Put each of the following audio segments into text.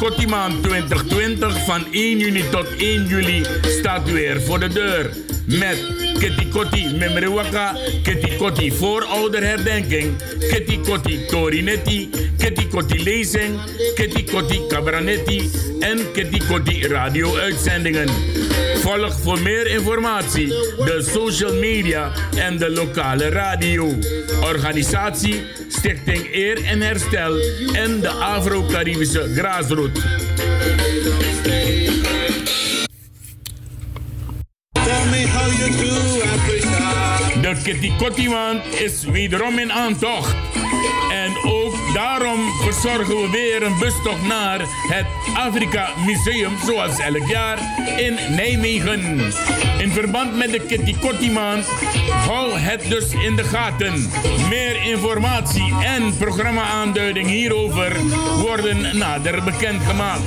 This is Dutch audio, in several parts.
Kotimaan 2020 van 1 juni tot 1 juli staat weer voor de deur. Met Kitty Kotti Memrewaka, Kitty Kotti voorouderherdenking, Kitty Kotti Torinetti, Kitty Kotti lezing, Kitty Kotti Cabranetti en Kitty Kotti radio-uitzendingen. Volg voor meer informatie de social media en de lokale radio. Organisatie Stichting Eer en Herstel en de Afro-Caribische Graasroot. De Kitty Kotti is wederom in aantocht. Daarom verzorgen we weer een bustocht naar het Afrika Museum, zoals elk jaar, in Nijmegen. In verband met de Kitty maand, hou het dus in de gaten. Meer informatie en programma-aanduiding hierover worden nader bekendgemaakt.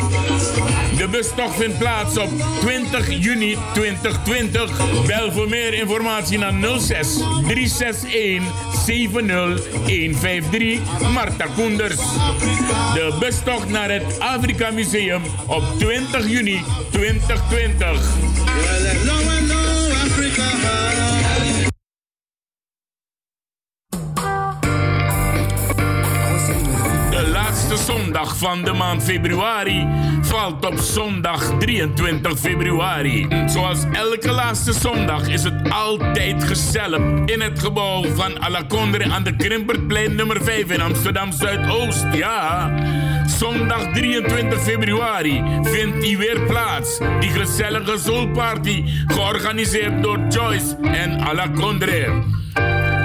De bustocht vindt plaats op 20 juni 2020. Bel voor meer informatie naar 06 361 70153 Marta Koenders. De bustocht naar het Afrika Museum op 20 juni 2020. Laatste zondag van de maand februari valt op zondag 23 februari. Zoals elke laatste zondag is het altijd gezellig in het gebouw van Alacondre aan de Krimpertplein nummer 5 in Amsterdam Zuidoost. Ja, zondag 23 februari vindt die weer plaats. Die gezellige soulparty georganiseerd door Joyce en Alacondre.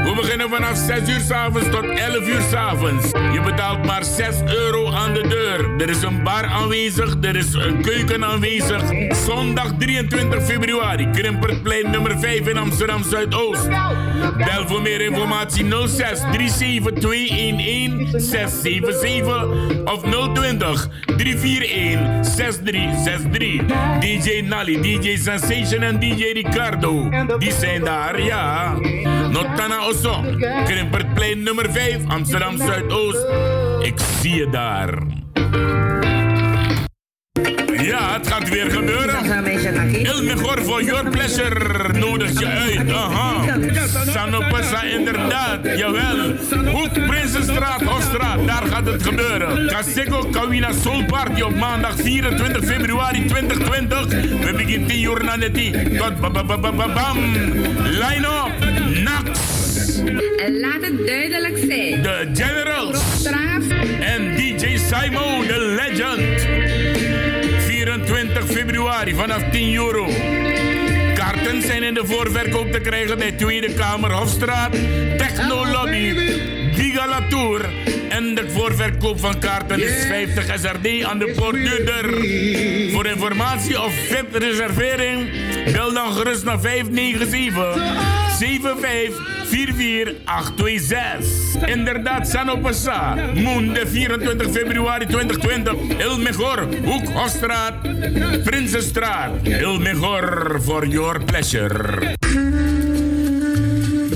We beginnen vanaf 6 uur s avonds tot 11 uur s avonds. Je betaalt maar 6 euro aan de deur. Er is een bar aanwezig, er is een keuken aanwezig. Zondag 23 februari, Krimpertplein nummer 5 in Amsterdam Zuidoost. Bel voor meer informatie 06 37 211 677 of 020 341 6363. DJ Nali, DJ Sensation en DJ Ricardo. Die zijn daar, ja. Notana Osso, nummer 5, Amsterdam Zuidoost. Ik zie je daar. Ja, het gaat weer gebeuren. Il mejor for your pleasure nodig je uit. Aha. Sanopessa, inderdaad. Jawel. Hoek Prinsenstraat, Hofstraat. Daar gaat het gebeuren. Kaseko Kawina Soul Party op maandag 24 februari 2020. We beginnen 10 uur na de 10. Tot bam. Line up. Nax. En laat het duidelijk zijn. De Generals. En DJ Simon, de legend. 24 februari vanaf 10 euro. Kaarten zijn in de voorverkoop te krijgen bij Tweede Kamer Hofstraat, Techno Lobby, Giga Latour. En de voorverkoop van kaarten is 50 SRD aan de poortduurder. Voor informatie of VIP-reservering bel dan gerust naar 597 75 44826. Inderdaad, Sanopassa. Moon, de 24 februari 2020. Il Mejor, Hoek Hofstraat, Prinsenstraat. Il Mejor for your pleasure.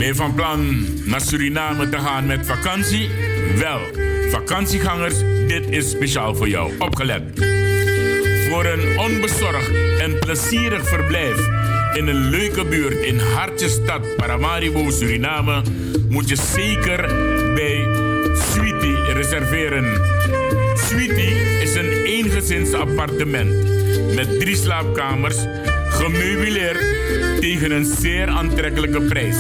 Ben je van plan naar Suriname te gaan met vakantie? Wel, vakantiegangers, dit is speciaal voor jou. Opgelet. Voor een onbezorgd en plezierig verblijf in een leuke buurt in Hartjestad, Paramaribo, Suriname, moet je zeker bij Sweetie reserveren. Sweetie is een eengezins appartement met drie slaapkamers, gemeubileerd tegen een zeer aantrekkelijke prijs.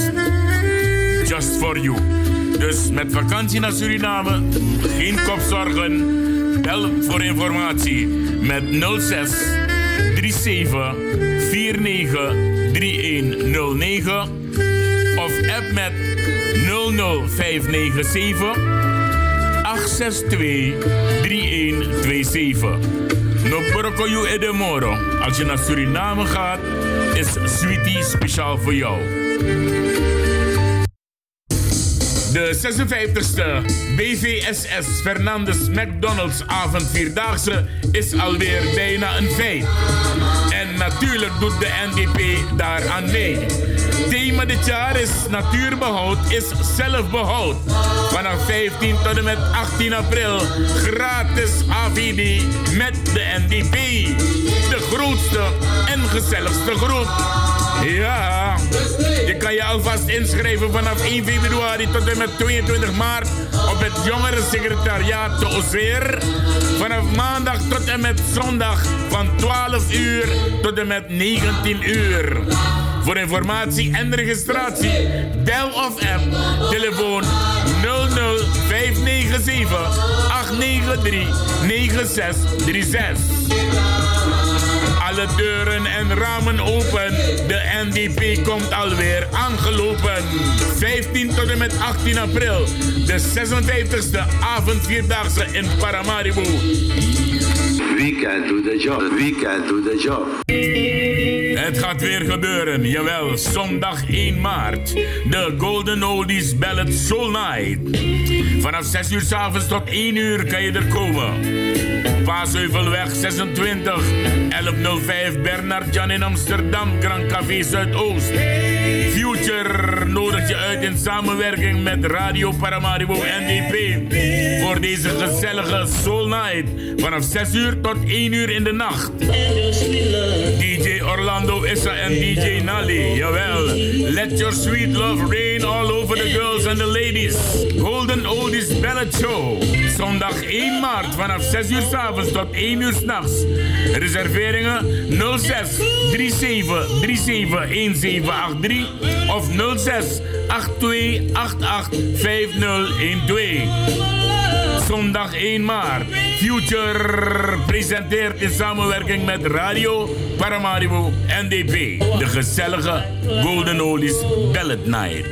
Just for you. Dus met vakantie naar Suriname, geen kopzorgen. Bel voor informatie met 06 37 49 3109 of app met 00597 862 3127. No porco you edemoro. Als je naar Suriname gaat, is Sweetie speciaal voor jou. De 56e BVSS Fernandes McDonald's avondvierdaagse is alweer bijna een feit. En natuurlijk doet de NDP daaraan mee. Thema dit jaar is natuurbehoud is zelfbehoud. Vanaf 15 tot en met 18 april gratis AVD met de NDP. De grootste en gezelligste groep. Ja, je kan je alvast inschrijven vanaf 1 februari tot en met 22 maart op het jongerensecretariaat te Ozeer. Vanaf maandag tot en met zondag van 12 uur tot en met 19 uur. Voor informatie en registratie, bel of app, telefoon 00597 893 9636 alle deuren en ramen open. De NDP komt alweer aangelopen. 15 tot en met 18 april. De 56e avondvierdaagse in Paramaribo. We can the job. We can the job. Het gaat weer gebeuren, jawel, zondag 1 maart. De Golden Oldies Ballad Soul Night. Vanaf 6 uur s avonds tot 1 uur kan je er komen. Paasheuvelweg 26, 1105 Bernard Jan in Amsterdam, Grand Café Zuidoost. Future nodigt je uit in samenwerking met Radio Paramaribo NDP. Voor deze gezellige Soul Night. Vanaf 6 uur tot 1 uur in de nacht. DJ Orlando Issa en DJ Nali, jawel. Let your sweet love rain all over the girls and the ladies. Golden Oldies Ballad Show. Zondag 1 maart vanaf 6 uur s avonds tot 1 uur s'nachts. Reserveringen 06 37 37 1783 of 06 82 88 5012. Zondag 1 maart. Future presenteert in samenwerking met Radio Paramaribo NDP. De gezellige Golden Oldies Ballad Night.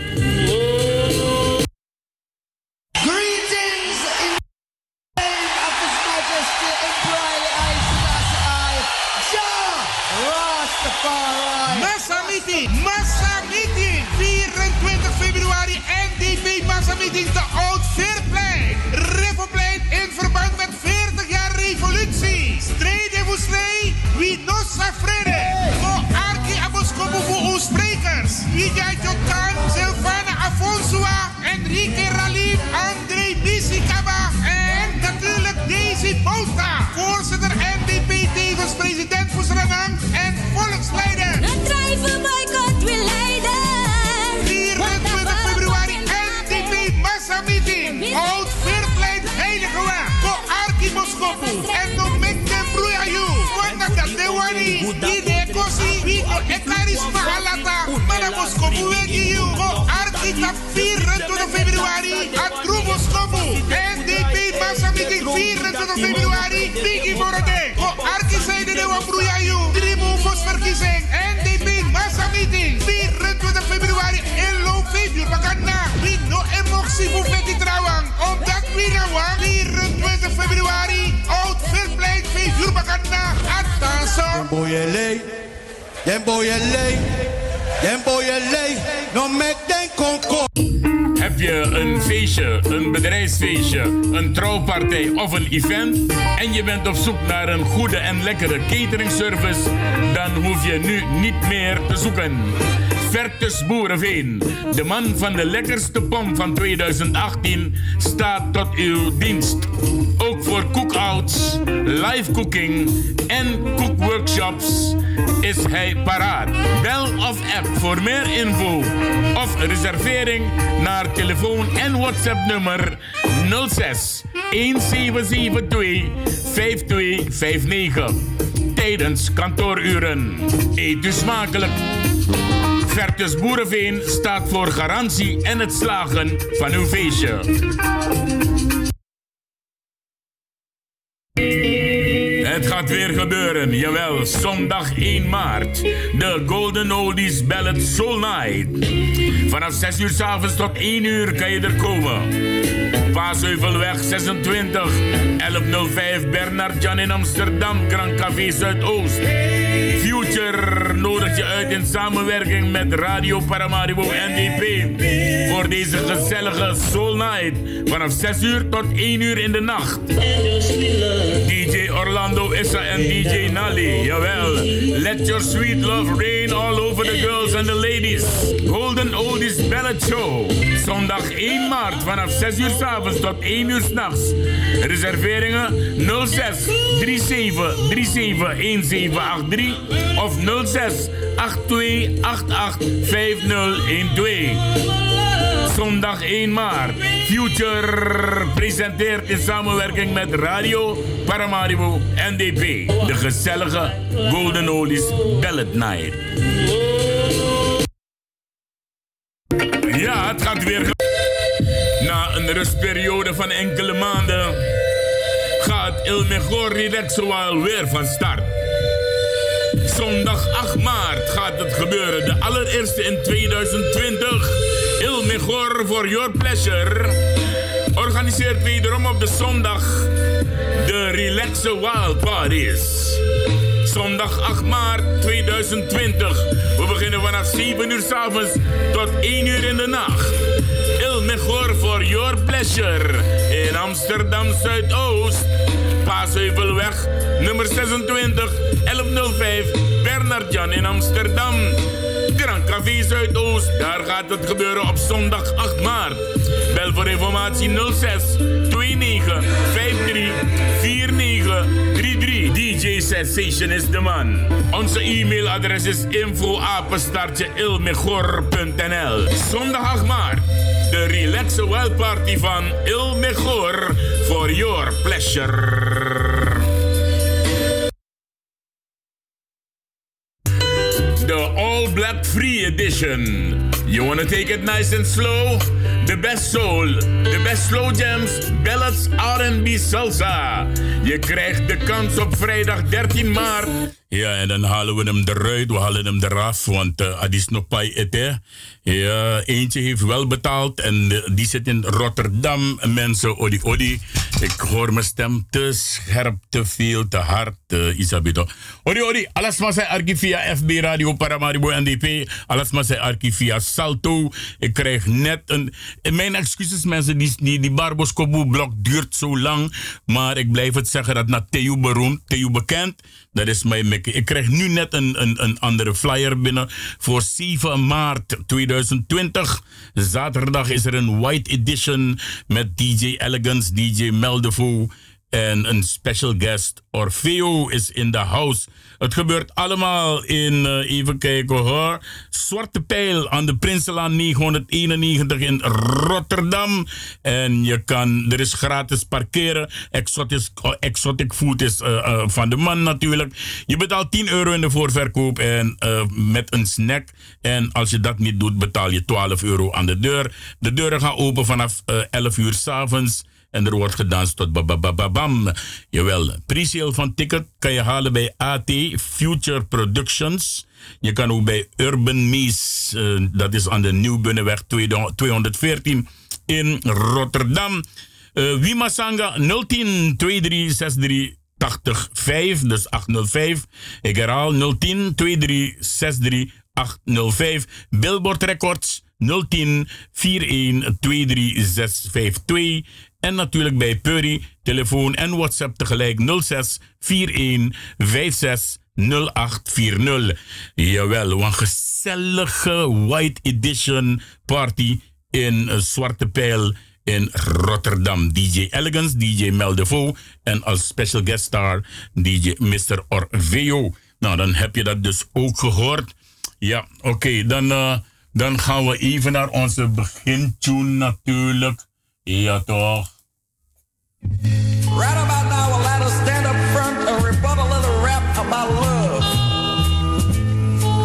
En make them broeien Want dat dat de wani. Die de kosi. Wie no ekarisma alata. Maar dat Moskopu wegi you. Ko Arki tap 24 februari. Atru Moskopu. NTV Massa Meeting 24 februari. Biggie Borode. Ko Arki zeiden de wa broeien you. Drie moves verkiezing. NTV Massa Meeting. 24 februari in Loofeebje. Bakana. Wie no emotie voor Betty Trouwang. Omdat we nou 24 februari. Oud Veerplein 5 uur Bakana. Attention. Boyele, den boyele, den boyele, no make them concord. Heb je een feestje, een bedrijfsfeestje, een trouwpartij of een event en je bent op zoek naar een goede en lekkere cateringservice, dan hoef je nu niet meer te zoeken. Vertus Boerenveen, de man van de lekkerste pom van 2018, staat tot uw dienst. Ook voor cookouts, live cooking en cookworkshops is hij paraat. Bel of app voor meer info of reservering naar telefoon en WhatsApp nummer 06 1772 5259 tijdens kantooruren. Eet u smakelijk. Vertus Boerenveen staat voor garantie en het slagen van uw feestje. Het gaat weer gebeuren, jawel, zondag 1 maart. De Golden Oldies Ballad Soul Night. Vanaf 6 uur s avonds tot 1 uur kan je er komen. Paasheuvelweg 26, 1105 Bernard Jan in Amsterdam, Grand Café Zuidoost. Future nodigt je uit in samenwerking met Radio Paramaribo NDP. Voor deze gezellige Soul Night. Vanaf 6 uur tot 1 uur in de nacht. DJ Orlando Issa en DJ Nally. Jawel. Let your sweet love reign all over the girls and the ladies. Golden Oldies Ballad Show. Zondag 1 maart vanaf 6 uur s avonds tot 1 uur s'nachts. Reserveringen 06 37 37 1783 of 06 82 88 5012. Zondag 1 maart. Future presenteert in samenwerking met Radio Paramaribo NDP. De gezellige Golden Oldies Ballad Night. Ja, het gaat weer. Na een rustperiode van enkele maanden gaat Il Mejor Relaxual weer van start. Zondag 8 maart gaat het gebeuren, de allereerste in 2020. Il Mejor for Your Pleasure organiseert wederom op de zondag de Relaxe Wild Parties. Zondag 8 maart 2020. We beginnen vanaf 7 uur s avonds tot 1 uur in de nacht. Il Mejor for Your Pleasure in Amsterdam Zuidoost. Paasheuvelweg, nummer 26, 1105, Bernard Jan in Amsterdam. Grand Café Zuidoost, daar gaat het gebeuren op zondag 8 maart. Bel voor informatie 06 29 53 49 33. DJ Sensation is de man. Onze e-mailadres is info-ilmegor.nl Zondag 8 maart. De Relaxe Wild Party van Il Mejor for your pleasure. Free Edition. You wanna take it nice and slow? The best soul, the best slow jams, ballads, R&B, salsa. Je krijgt de kans op vrijdag 13 maart. Ja, en dan halen we hem eruit, we halen hem eraf, want uh, Adis nog pai ete. Ja, eentje heeft wel betaald en die zit in Rotterdam. Mensen, odi odi. Ik hoor mijn stem te scherp, te veel, te hard, uh, Isabito. Odi odi, alles maar zijn archief via FB Radio Paramaribo NDP. Alles maar zijn archief via Salto. Ik krijg net een... Mijn excuses mensen, die, die, die blok duurt zo lang. Maar ik blijf het zeggen dat na Theo beroemd, Theo bekend... Dat is mijn mikke. Ik krijg nu net een, een, een andere flyer binnen voor 7 maart 2020. Zaterdag is er een white edition met DJ Elegance, DJ Meldevo en een special guest. Orfeo is in the house. Het gebeurt allemaal in, uh, even kijken hoor. Zwarte Pijl aan de Prinselaan 991 in Rotterdam. En je kan, er is gratis parkeren. Exotic, uh, exotic food is uh, van de man natuurlijk. Je betaalt 10 euro in de voorverkoop en met een snack. En als je dat niet doet, betaal je 12 euro aan de deur. De deuren gaan open vanaf 11 uur s'avonds. En er wordt gedanst tot babababam. Jawel, pre van ticket kan je halen bij AT Future Productions. Je kan ook bij Urban Mees, uh, dat is aan de Nieuwbunnenweg 214 in Rotterdam. Uh, Wima Sanga 010 2363 85, dus 805. Ik herhaal 010 2363 805. Billboard Records 010 41 23652. En natuurlijk bij Purry, telefoon en WhatsApp tegelijk 06 41 56 0840. Jawel, een gezellige White Edition party in Zwarte Pijl in Rotterdam. DJ Elegance, DJ Meldevo en als special guest star DJ Mr. Orveo. Nou, dan heb je dat dus ook gehoord. Ja, oké, dan, uh, dan gaan we even naar onze begintune natuurlijk. Ja, toch? Right about now, I'll let us stand up front and rebut a little rap about love.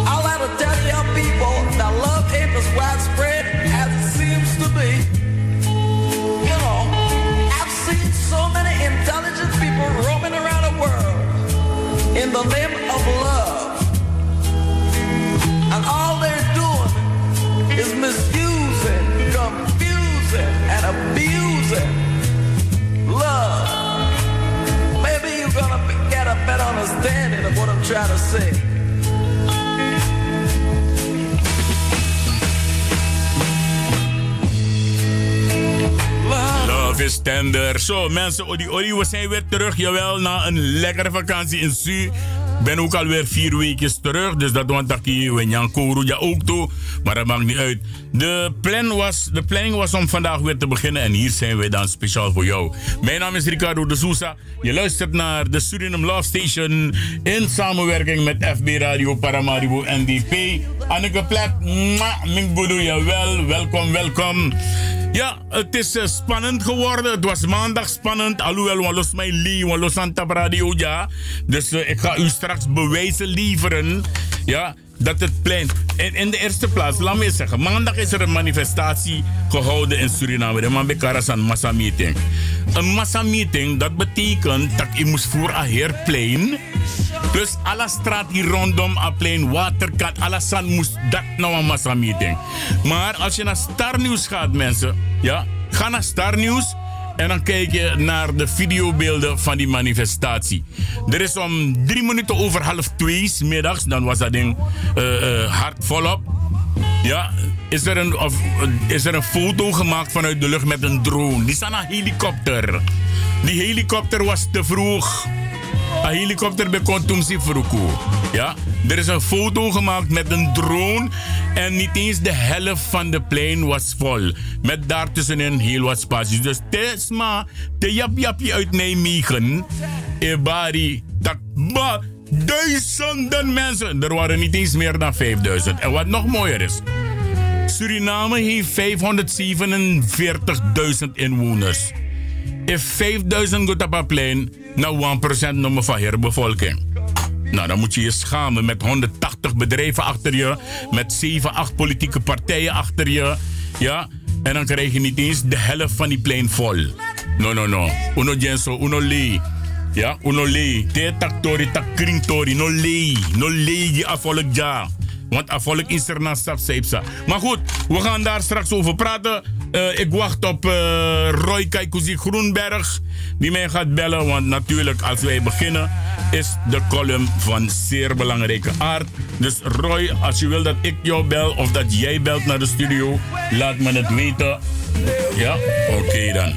I'll let her tell you people that love ain't as widespread as it seems to be. You know, I've seen so many intelligent people roaming around the world in the name of love. And all they're doing is misusing, Maybe you're gonna get a better understanding of what I'm trying to say. Love is tender. Zo, mensen, Odi Odi, we zijn weer terug. Jawel, na een lekkere vakantie in Su. Ben ook alweer vier weken terug. Dus dat want dat we Jan Kouru ja ook toe. Maar dat maakt niet uit. De, plan was, planning was om vandaag weer te beginnen. En hier zijn we dan speciaal voor jou. Mijn naam is Ricardo de Sousa. Je luistert naar de Suriname Love Station. In samenwerking met FB Radio Paramaribo NDP. Anneke Plet, Ming Boedoe, jawel. Welkom, welkom. Ja, het is uh, spannend geworden. Het was maandag spannend. Alhoewel, we los mij lie, we los aan radio, ja. Dus uh, ik ga u straks bewijzen leveren. Ja, dat het plein. In, in de eerste plaats, laat me zeggen. Maandag is er een manifestatie gehouden in Suriname. De een massameeting. Een massameeting, dat betekent dat je moest voor een heerplein. Dus alle straat hier rondom een plein, waterkant, alles moest dat nou een massameeting. Maar als je naar Star News gaat, mensen. Ja, ga naar Star News. En dan kijk je naar de videobeelden van die manifestatie. Er is om drie minuten over half twee middags, dan was dat ding uh, uh, hard volop. Ja, is er, een, is er een foto gemaakt vanuit de lucht met een drone. Die staat een helikopter. Die helikopter was te vroeg. Een helikopter bij Kontumsi Fruku. Ja, er is een foto gemaakt met een drone. En niet eens de helft van de plein was vol. Met daartussenin heel wat spaties. Dus Tesma, de jap japje uit Nijmegen. Ebari, takba. Duizenden mensen. Er waren niet eens meer dan 5000. En wat nog mooier is. Suriname heeft 547.000 inwoners. If 5000 goed op plein, nou 1% nummer van herbevolking. Nou, dan moet je je schamen met 180 bedrijven achter je, met 7, 8 politieke partijen achter je. Ja, en dan krijg je niet eens de helft van die plein vol. No, no, no. Uno genso, uno lee. Ja, uno lee. Te tak tori, tak tori. No lee. No lee, die afvolk ja. Want afvolk is er naast Maar goed, we gaan daar straks over praten. Uh, ik wacht op uh, Roy Kaikuzi Groenberg. Die mij gaat bellen. Want natuurlijk, als wij beginnen, is de column van zeer belangrijke aard. Dus Roy, als je wil dat ik jou bel of dat jij belt naar de studio, laat me het weten. Ja, oké dan.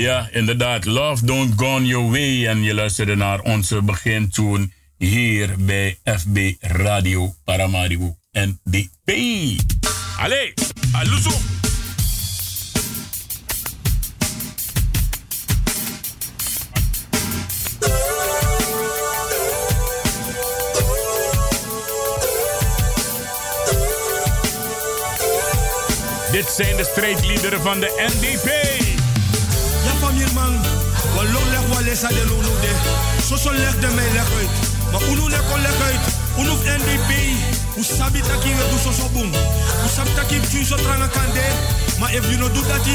Ja, inderdaad. Love Don't Gone Your Way. En je luisterde naar onze begintune hier bij FB Radio Paramaribo NDP. Allee, aluso. Dit zijn de strijdliederen van de NDP. Man. Wallo leg wale sa de lulu de. So so leg de leg uit. Maar unu leg kon leg uit. Unu NDP. U sabi taki we do so so boom. U sabi taki tune so tranga kande. Maar if you no do that,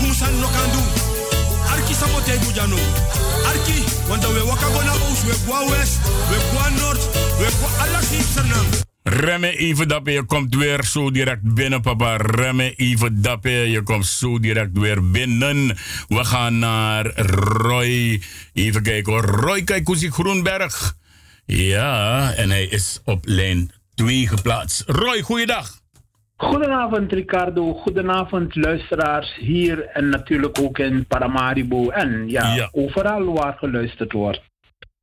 boom san no kan. Arki sabote du jano. Arki, want we waka go na oost, we go west, we go north, we go alla sip Remme even dappen, je komt weer zo direct binnen, papa. Remme even dappen, je komt zo direct weer binnen. We gaan naar Roy. Even kijken hoor. Roy Kijkoesie Groenberg. Ja, en hij is op lijn 2 geplaatst. Roy, goeiedag. Goedenavond Ricardo, goedenavond luisteraars hier en natuurlijk ook in Paramaribo en ja, ja. overal waar geluisterd wordt.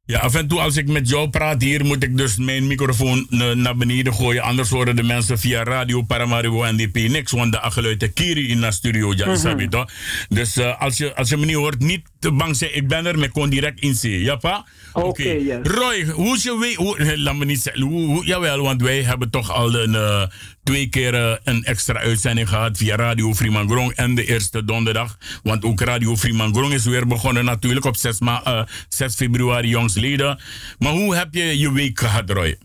Ja, af en toe als ik met jou praat hier, moet ik dus mijn microfoon naar beneden gooien. Anders horen de mensen via radio Paramaribo NDP niks. Want de geluiden kiri in de studio, ja, mm -hmm. toch? Dus uh, als, je, als je me niet hoort, niet te bang zijn. Ik ben er, maar kon direct inzien. Ja, pa? Oké, okay, yes. Roy, hoe is je weet... Hoe, laat me niet zeggen. Hoe, hoe, jawel, want wij hebben toch al een, uh, twee keer uh, een extra uitzending gehad via Radio Fremangrom en de eerste donderdag. Want ook Radio Fremangrom is weer begonnen natuurlijk op 6, ma 6 februari jongsleden. Maar hoe heb je je week gehad, Roy?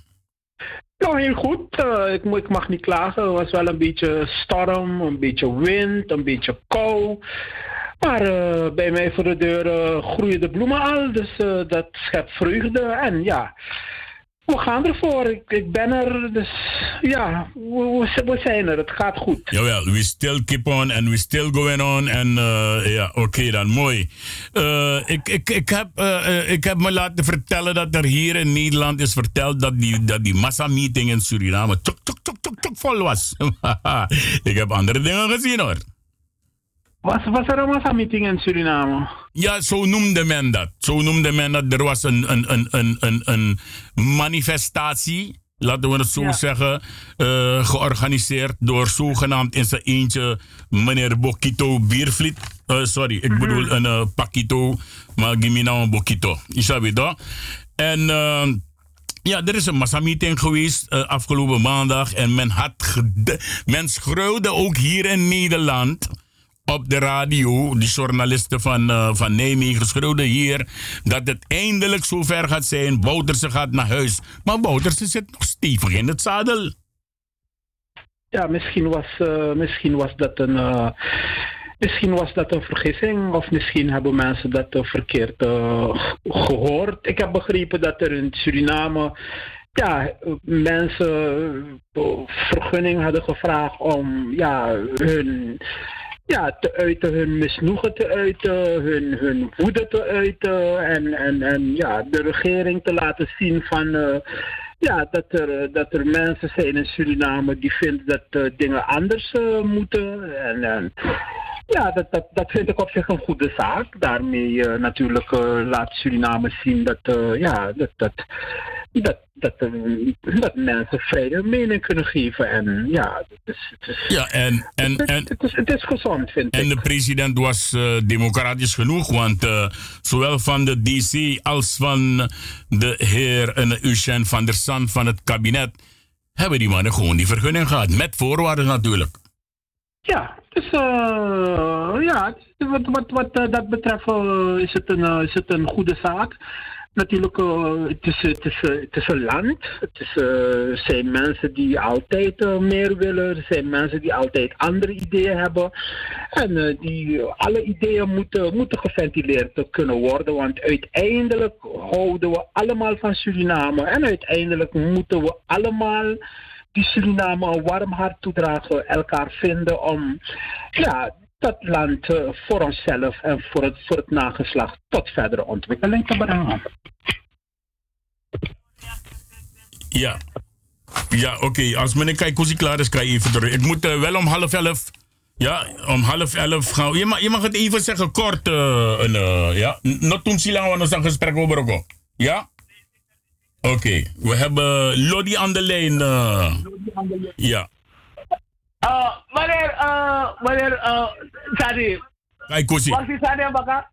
Nou, heel goed. Uh, ik, ik, mag niet klagen. Het was wel een beetje storm, een beetje wind, een beetje kou. Maar uh, bij mij voor de deur uh, groeien de bloemen al. Dus dat schept vreugde. En ja, we gaan ervoor. Ik, ik ben er. Dus ja, we, we, zijn er. Het gaat goed. Jawel, we still keep on and we still going on. En ja, oké dan, mooi. Ik, ik, ik, heb, ik heb me laten vertellen dat er hier in Nederland is verteld dat die, dat die massameeting in Suriname tuk, tuk, tuk, tuk, tuk vol was. ik heb andere dingen gezien hoor. Was, was er een massameeting in Suriname? Ja, zo noemde men dat. Zo noemde men dat. Er was een, een, een, een, een, een manifestatie, laten we het zo zeggen, uh, georganiseerd door zogenaamd in zijn eentje meneer Bokito Biervliet. Uh, sorry, ik mm -hmm. bedoel een uh, Pakito, maar me nou een Bokito. En... Ja, er is een massameeting geweest afgelopen maandag. En men, had men schreeuwde ook hier in Nederland op de radio, die journalisten van, uh, van Nijmegen schreeuwden hier dat het eindelijk zover gaat zijn. Bouterse gaat naar huis. Maar Bouterse zit nog stevig in het zadel. Ja, misschien was, uh, misschien was dat een. Uh, misschien was dat een vergissing, of misschien hebben mensen dat verkeerd gehoord. Ik heb begrepen dat er in Suriname ja, mensen vergunning hadden gevraagd om ja, hun ja, te uiten, hun misnoegen te uiten, hun, hun woede te uiten en, en, en ja, de regering te laten zien van uh, ja, dat, er, dat er mensen zijn in Suriname die vinden dat uh, dingen anders uh, moeten. En, en ja, dat, dat, dat vind ik op zich een goede zaak. Daarmee natuurlijk laat Suriname zien dat, ja, dat, dat dat, dat, dat mensen vrede mening kunnen geven. En ja, het is, het is, ja, en, en, het, en, het, is, het is gezond, vind en ik. En de president was uh, democratisch genoeg, want uh, zowel van de DC als van de heer uh, Eugène van der Sand van het kabinet hebben die mannen gewoon die vergunning gehad. Met voorwaarden natuurlijk. Ja, dus ja, wat, wat, wat dat betreft is, het een, is het een goede zaak natuurlijk, uh, het, is, het, is, het is een land. Het is, uh, zijn mensen die altijd meer willen. Er zijn mensen die altijd andere ideeën hebben. En die, alle ideeën moeten, moeten geventileerd kunnen worden. Want uiteindelijk houden we allemaal van Suriname. En uiteindelijk moeten we allemaal die Suriname een warm hart toedragen. Elkaar vinden om ja, dat land uh, voor onszelf en voor het, voor het nageslacht tot verdere ontwikkeling te brengen. Ja. Ja, oké. Okay. Als meneer Kaikousi klaar is, kan je even door. Ik moet uh, wel om half elf. Ja, om half elf gaan. Je mag, je mag het even zeggen kort. Uh, uh, ja. Not toen Silang we een gesprek over ook. Ja? Oké. Okay. We hebben Lodi aan de lijn. ja. Meneer, meneer, Sadi. Kaikousi. Wat is Sadi baka?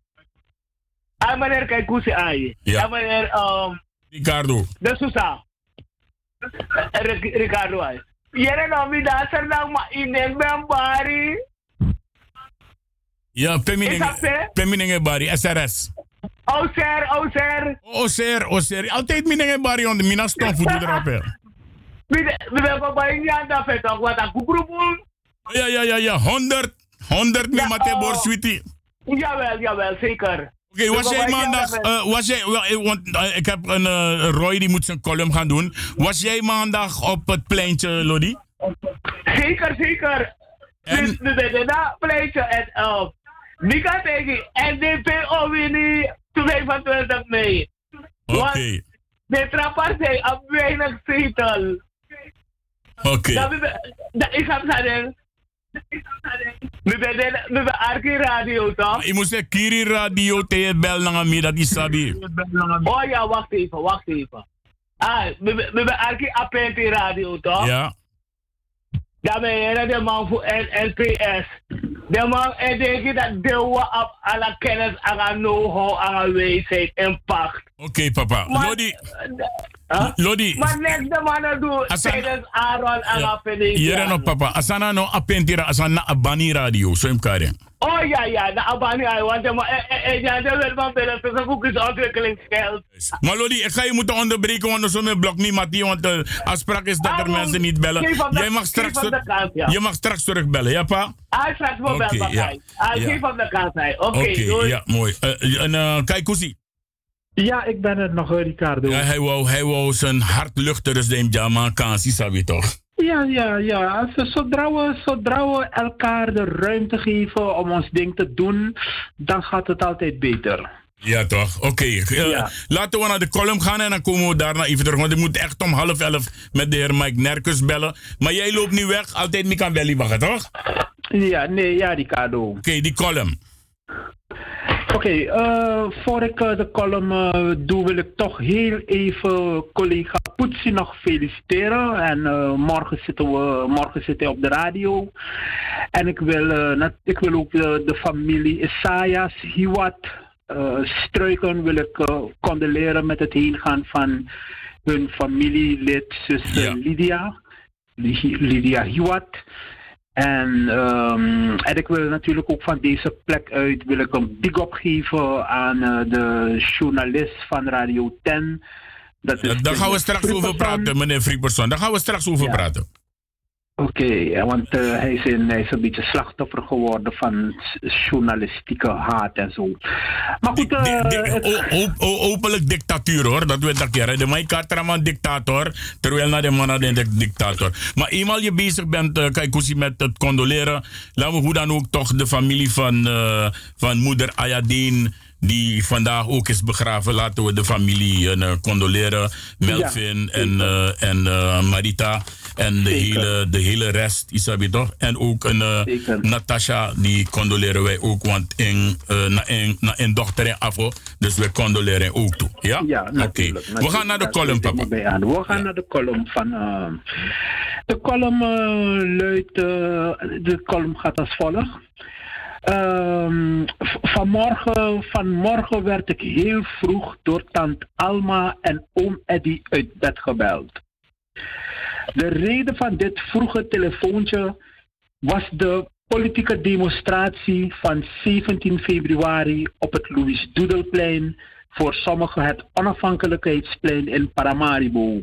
Ah, meneer Kaikousi ai. Ja. En meneer, um, Ricardo. De Sousa. Ricardo ai. Yere no mi da ser na ma inen ben bari. Ja, Peminenge Bari, SRS. Oser, Oser. Oser, Oser. Altijd Minenge Bari, on de Minas Tom voet erop. We hebben bij een dat vet ook wat aan Ja, ja, ja, ja. 100. 100 met Mate Borswiti. Jawel, jawel, zeker. Oké, okay, was jij maandag, uh, was jij, well, want uh, ik heb een uh, Roy die moet zijn column gaan doen. Was jij maandag op het pleintje, Lodi? Zeker, zeker. En? Dus we zijn na pleintje en uh, Nika tegen NDP Owini 25 mei. Oké. Okay. De trappers zijn op weinig zetel. Oké. Dat is het zeggen. We hebben Arki Radio toch? Je moet zeggen Kiri Radio te bel naar mij dat is sabi. Oh ja, wacht even, wacht even. Ah, we hebben Arki Apenti Radio toch? Ja. Dan ben je de man voor LPS. De man, en denk je dat de op alle kennis, alle know-how, alle wijsheid en pacht. Oké, papa. Maar- Lodi. Huh? Lodi. Maar niks de mannen doen Asa- tijdens Aaron en Ja. Affinity. Hier no papa. Asana no apentira asana abani radio. Zo im kare. Oh ja, ja, de Abani, hij want eh, eh, ja, dat wil van binnen, tussen boekjes ontwikkelingsgeld. Maar Lodi, ik ga je moeten onderbreken, want zo met blok niet, Mattie. Want de afspraak is dat er mensen niet bellen. geef hem Jij mag geef straks, hem je mag straks terugbellen, ja pa? Hij straks zijn. Hij Ja. geeft hem de hij. Oké, ja, mooi. Eh, en uh, kijk, Koesie. Ja, ik ben het nog, eh, Ricardo. Ja, hij, wou, hij wou zijn hart luchten, dus de Jama kansie, sabi toch? Ja, ja, ja. Als- Zodra we, zodra we elkaar de ruimte geven om ons ding te doen, dan gaat het altijd beter. Ja, toch? Oké. eh, Ja. Laten we naar de column gaan en dan komen we daarna even terug. Want ik moet echt om half elf met de heer Mike Nerkus bellen. Maar jij loopt nu weg. Altijd niet kan bellen, wachten, toch? Oké, Ja, nee, ja, Ricardo. die column. Oké, eh, voor ik eh, de column eh, doe, wil ik toch heel even collega Poetsie nog feliciteren. En morgen, zitten we, morgen zit hij op de radio. En ik wil, nat- ik wil ook de, familie Isaias Hiwat Struiken wil ik condoleren met het heengaan van hun familielid, zus Ja. Lydia. Lydia Hiwat. En, ehm, en ik wil natuurlijk ook van deze plek uit wil ik een big up geven aan eh, de journalist van Radio 10. Dat is Ja, daar gaan we straks over praten, meneer Frieperson. Daar gaan we straks over Ja. praten. Oké, ja, want eh, hij, is een, hij is een beetje slachtoffer geworden van journalistieke haat en zo. Maar goed, eh, o- o- openlijk dictatuur hoor, dat weet ik keer. De Mike Carteraman dictator, terwijl naar de man de dictator. Maar eenmaal je bezig bent, uh, Kaikousi, met het condoleren, laten we hoe dan ook toch de familie van, eh, van moeder Ayadeen, die vandaag ook is begraven, laten we de familie eh, condoleren. Melvin en, eh, en eh, Marita en de Zeker. hele, de hele rest, Isabi toch? En ook een. Natasha, die condoleren wij ook, want in, na, een, na een dochter in Afro, dus we condoleren ook toe. Ja? Ja, Oké. natuurlijk. We gaan naar de column, papa. We gaan naar de column van. de column luidt. de column gaat als volgt. V- vanmorgen, vanmorgen werd ik heel vroeg door tant Alma en oom Eddy uit bed gebeld. De reden van dit vroege telefoontje was de politieke demonstratie van 17 februari op het Louis Doedelplein, voor sommigen het onafhankelijkheidsplein in Paramaribo.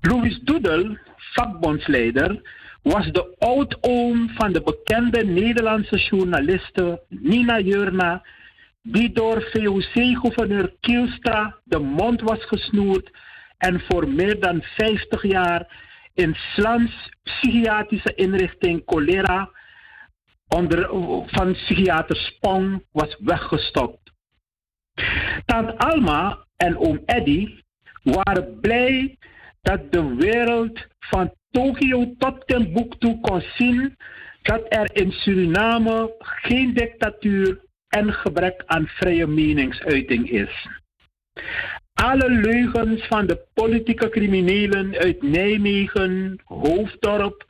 Louis Doedel, vakbondsleider, was de oudoom van de bekende Nederlandse journaliste Nina Jurna, die door VOC-gouverneur Kielstra de mond was gesnoerd en voor meer dan 50 jaar in Slans psychiatrische inrichting Cholera onder, van psychiater Spong was weggestopt. Tant Alma en oom Eddy waren blij dat de wereld van Tokio tot Timbuktu kon zien dat er in Suriname geen dictatuur en gebrek aan vrije meningsuiting is. Alle leugens van de politieke criminelen uit Nijmegen, Hoofddorp,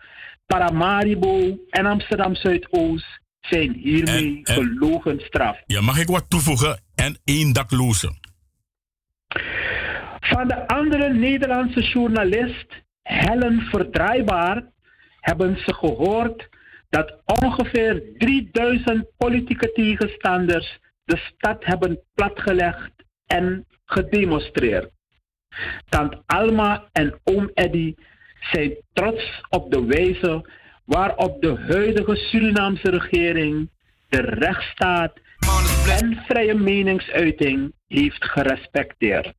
Paramaribo en Amsterdam Zuidoost zijn hiermee En- en- gelogen straf. Ja, mag ik wat toevoegen? En één dakloze. Van de andere Nederlandse journalist Helen Verdraaibaar hebben ze gehoord dat ongeveer 3000 politieke tegenstanders de stad hebben platgelegd en gedemonstreerd. Tant Alma en oom Eddy zijn trots op de wijze waarop de huidige Surinaamse regering de rechtsstaat en vrije meningsuiting heeft gerespecteerd.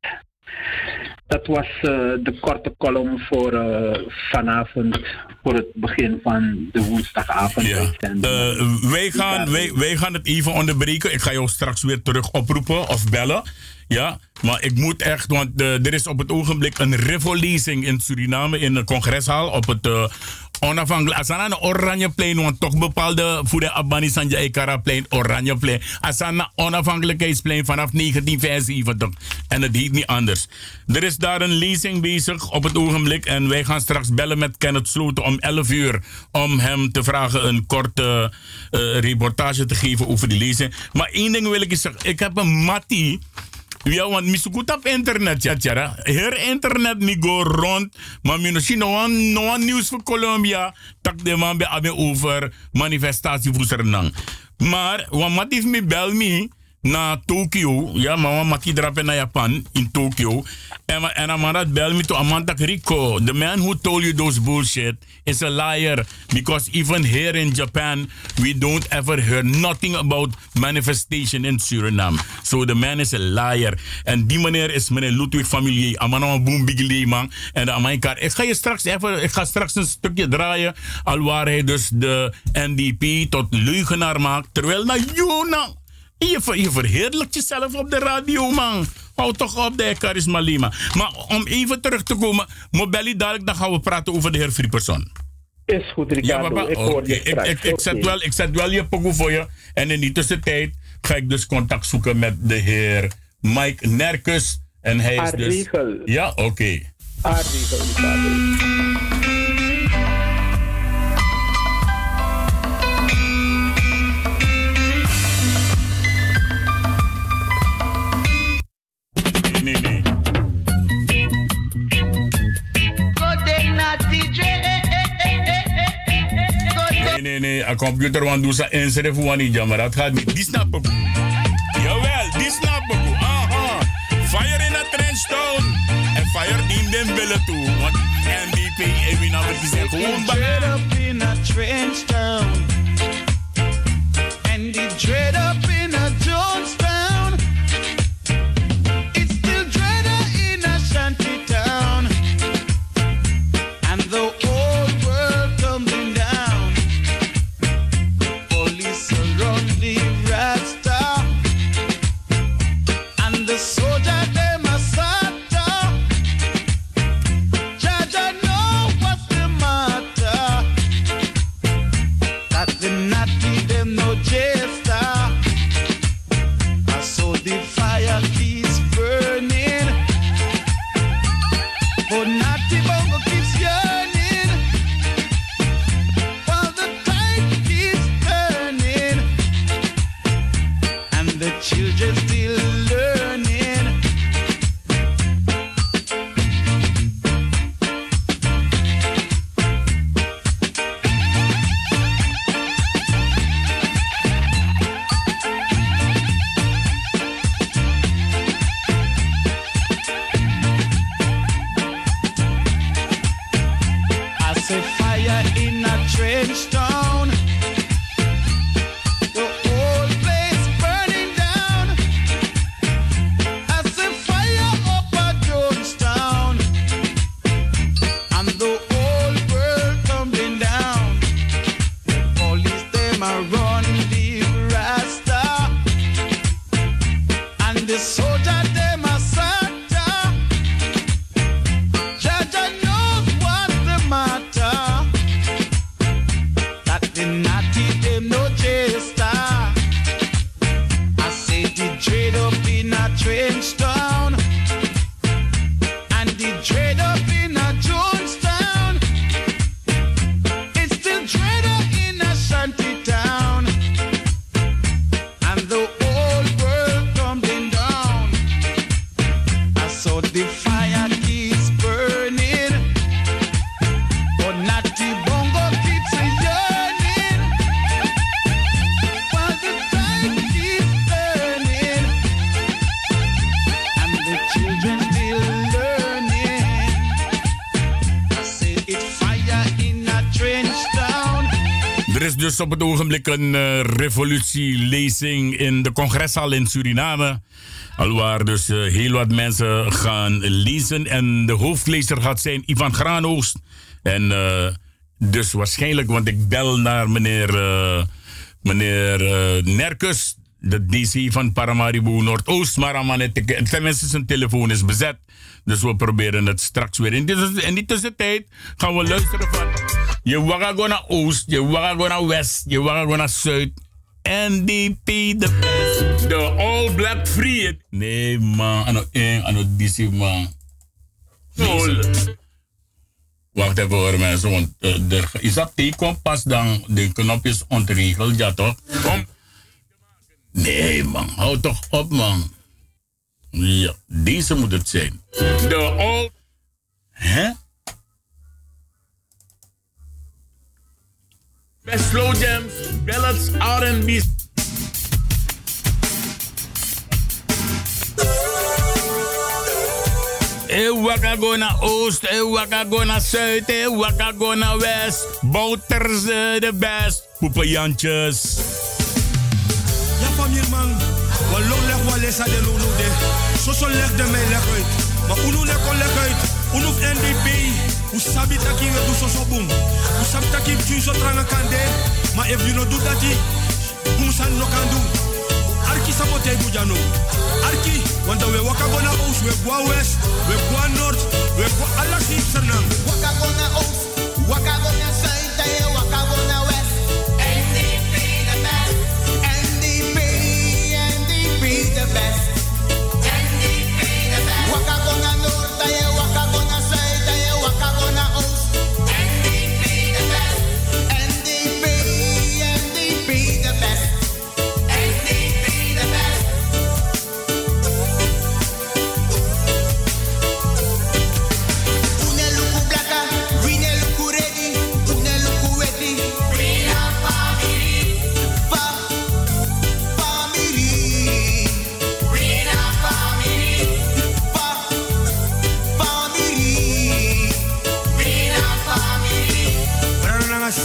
Dat was eh, de korte column voor eh, vanavond, voor het begin van de woensdagavond. Ja. Eh, wij, gaan, wij, wij gaan het even onderbreken. Ik ga jou straks weer terug oproepen of bellen. Ja, maar ik moet echt, want er is op het ogenblik een revolezing in Suriname in de congreshal op het onafhankelijk. Asana een Oranjeplein, want toch bepaalde voor de Abani Sanja Ekaraplein, Oranjeplein. Asana onafhankelijkheidsplein vanaf 1975 en het heet niet anders. Er is daar een lezing bezig op het ogenblik en wij gaan straks bellen met Kenneth Sloten om 11 uur om hem te vragen een korte uh, reportage te geven over die lezing. Maar één ding wil ik eens zeggen, ik heb een mattie Ja, want mi zoekt op internet, ja, tjara. Her internet mi go rond. Maar mi no zien no nieuws voor Colombia. Tak de man bij over manifestatie voor Suriname. Maar, wat heeft mi bel me naar Tokyo. Ja, maar we maken drapen naar Japan in Tokyo. En, en Amarat bel me to Amanda Rico. The man who told you those bullshit is a liar. Because even here in Japan, we don't ever hear nothing about manifestation in Suriname. So the man is a liar. En die meneer is meneer Ludwig Familie. Amana Boom Biglie man. En de. Ik ga je straks even, ik ga straks een stukje draaien. Al waar hij dus de NDP tot leugenaar maakt. Terwijl na Jona. Je, ver, je verheerlijkt jezelf op de radio, man. Hou toch op, de Charisma Lima. Maar om even terug te komen, Mobelli dadelijk, dan gaan we praten over de heer Frieperson. Is goed, Ricardo. Ja, papa. Ik hoor je ik, straks. ik, ik, zet wel, ik zet wel je pokoe voor je. En in die tussentijd ga ik dus contact zoeken met de heer Mike Nerkus. En hij is dus... Ja, oké. Arrigel, Ricardo. Nee, nee. Een computer want doe ze inschrijven voor wanneer maar dat gaat niet. Die snap. Jawel, die. Aha. Fire in a trench town. En fire die den billen toe. Want NDP en wie nou die zijn gewoon Dread up in a trench town. And the dread up in op het ogenblik een eh, revolutielezing in de congreshal in Suriname. Alwaar dus eh, heel wat mensen gaan lezen. En de hoofdlezer gaat zijn Ivan Graanoost. En eh, dus waarschijnlijk, want ik bel naar meneer, meneer Nerkus, de DC van Paramaribo Noordoost. Maar Amanet, tenminste zijn telefoon is bezet. Dus we proberen het straks weer. In in die tussentijd gaan we luisteren van... Je waga gewoon naar Oost, je waga gewoon naar West, je waga gewoon naar Zuid. NDP, de best. De All Black Free. Nee, man. Ano één, ano DC, man. Wacht even hoor, mensen. Want uh, er is dat tegenpas dan de knopjes ontregeld, ja toch? Kom. Nee, man. Hou toch op, man. Ja, deze moet het zijn. De old... Hè? Best slow jams, ballads, R&B. Eh, waka go oost, eh, waka go naar zuid, eh, waka go west. Bouters de best. Poepejantjes. Ja, familie man. Wallo leg aan de lulu de. De mij leg uit. Maar unu leg kon leg uit. Unu NDP. Hoe sabi taki we do so so boom. Sabi taki tjun so tranga kande. Maar if you no do that, boom san no kan do. Arki sabote bu jano. Arki, want we waka go na oost, we go west, we go north, we go alla sip sernam. Waka go na oost, waka go